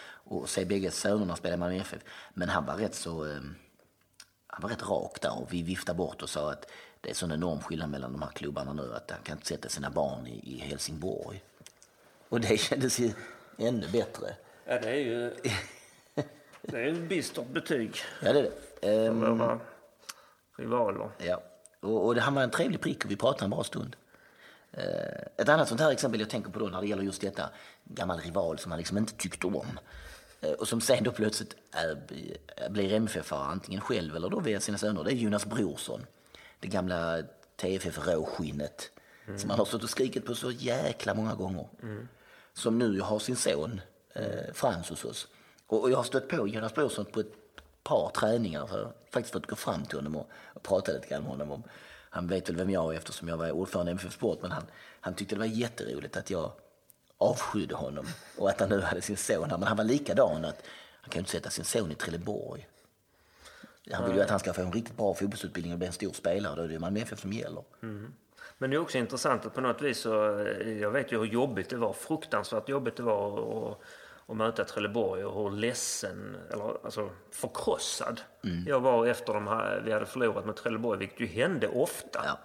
att se bägge sönerna spela i Malmö FF, men han var rätt så um, han var rätt rak där och vi viftade bort och sa att det är sån enorm skillnad mellan de här klubbarna nu att han kan inte sätta sina barn i, i Helsingborg. Och det kändes ju ännu bättre. Ja, det är ju det är ett bistert betyg. Ja, det är det. Um, våra rivaler. Ja, och, och det, han var en trevlig prick och vi pratade en bra stund. Eh, Ett annat sånt här exempel jag tänker på då när det gäller just detta, gammal rival som han liksom inte tyckte om. Eh, Och som sen då plötsligt är, blir MFF-are, antingen själv eller då via sina söner. Det är Jonas Brorsson. Det gamla TFF-råskinnet. Som man har stått och skrikit på så jäkla många gånger. Som nu har sin son eh, Frans hos oss. Och, och jag har stött på Jonas Brorsson på ett par träningar. Så jag har faktiskt fått gå fram till honom och, och prata lite grann med honom. Om, han vet väl vem jag är eftersom jag var ordförande i MFF Sport. Men han, han tyckte det var jätteroligt att jag avskydde honom och att han nu hade sin son här. Men han var likadan att han kan ju inte sätta sin son i Trelleborg. Han vill ju att han ska få en riktigt bra fotbollsutbildning och bli en stor spelare. Då är det Malmö FF som gäller. Men det är också intressant att på något vis så, eh, jag vet ju hur jobbigt det var, fruktansvärt jobbigt det var att, att möta Trelleborg och hur ledsen, eller alltså förkrossad jag var efter de här, vi hade förlorat med Trelleborg, vilket ju hände ofta. Ja.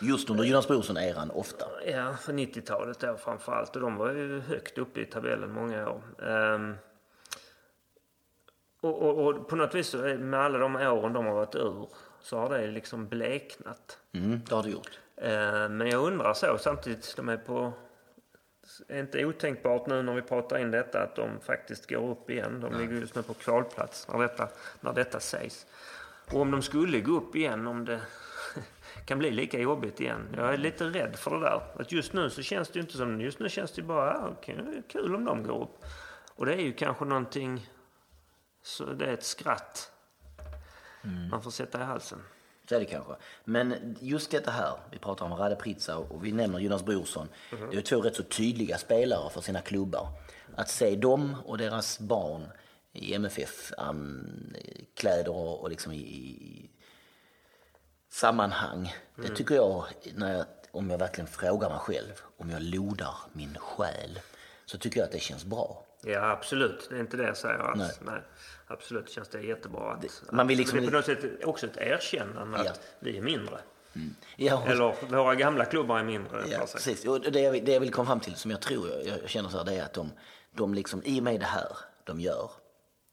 Just under Jonas Brorsson-eran ofta. Ja, för 90-talet då framförallt. Och de var ju högt uppe i tabellen många år. Ehm, och, och, och på något vis med alla de åren de har varit ur så har det liksom bleknat. Mm, det har du gjort. Ehm, men jag undrar så samtidigt, de är på... är inte otänkbart nu när vi pratar in detta att de faktiskt går upp igen. De ligger just nu på kvalplats när detta, när detta sägs. Och om de skulle gå upp igen, om det kan bli lika jobbigt igen. Jag är lite rädd för det där. Att just nu så känns det ju inte som... Just nu känns det ju bara ja, okej, kul om de går upp. Och det är ju kanske någonting... Så det är ett skratt man får sätta i halsen. Så är det kanske. Men just detta här, vi pratar om Rade Pritsa och vi nämner Jonas Brorsson. Det är två rätt så tydliga spelare för sina klubbar. Att se dem och deras barn i MFF-kläder och, och liksom i, i sammanhang. Det tycker jag, när jag, om jag verkligen frågar mig själv, om jag lodar min själ, så tycker jag att det känns bra. Ja, absolut. Det är inte det jag säger alls. Nej. Nej. Absolut känns det jättebra. Att, man vill liksom- det är på något sätt också ett erkännande Ja. att vi är mindre. Ja, och- Eller våra gamla klubbar är mindre. Ja, precis. Och det, jag, det jag vill komma fram till, som jag tror jag, jag känner så här, det är att de, de liksom, i och med det här de gör,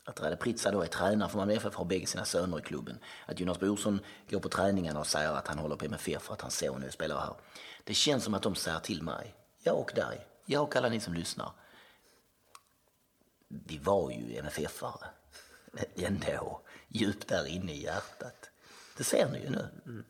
att Rade Pritsa då är tränare för Malmö FF, har bägge sina söner i klubben. Att Jonas Brorsson går på träningarna och säger att han håller på MFF för att hans son nu spelar här. Det känns som att de säger till mig, jag och dig, jag och alla ni som lyssnar. Vi var ju MFF-are ändå, djupt där inne i hjärtat. Det ser ni ju nu. Mm.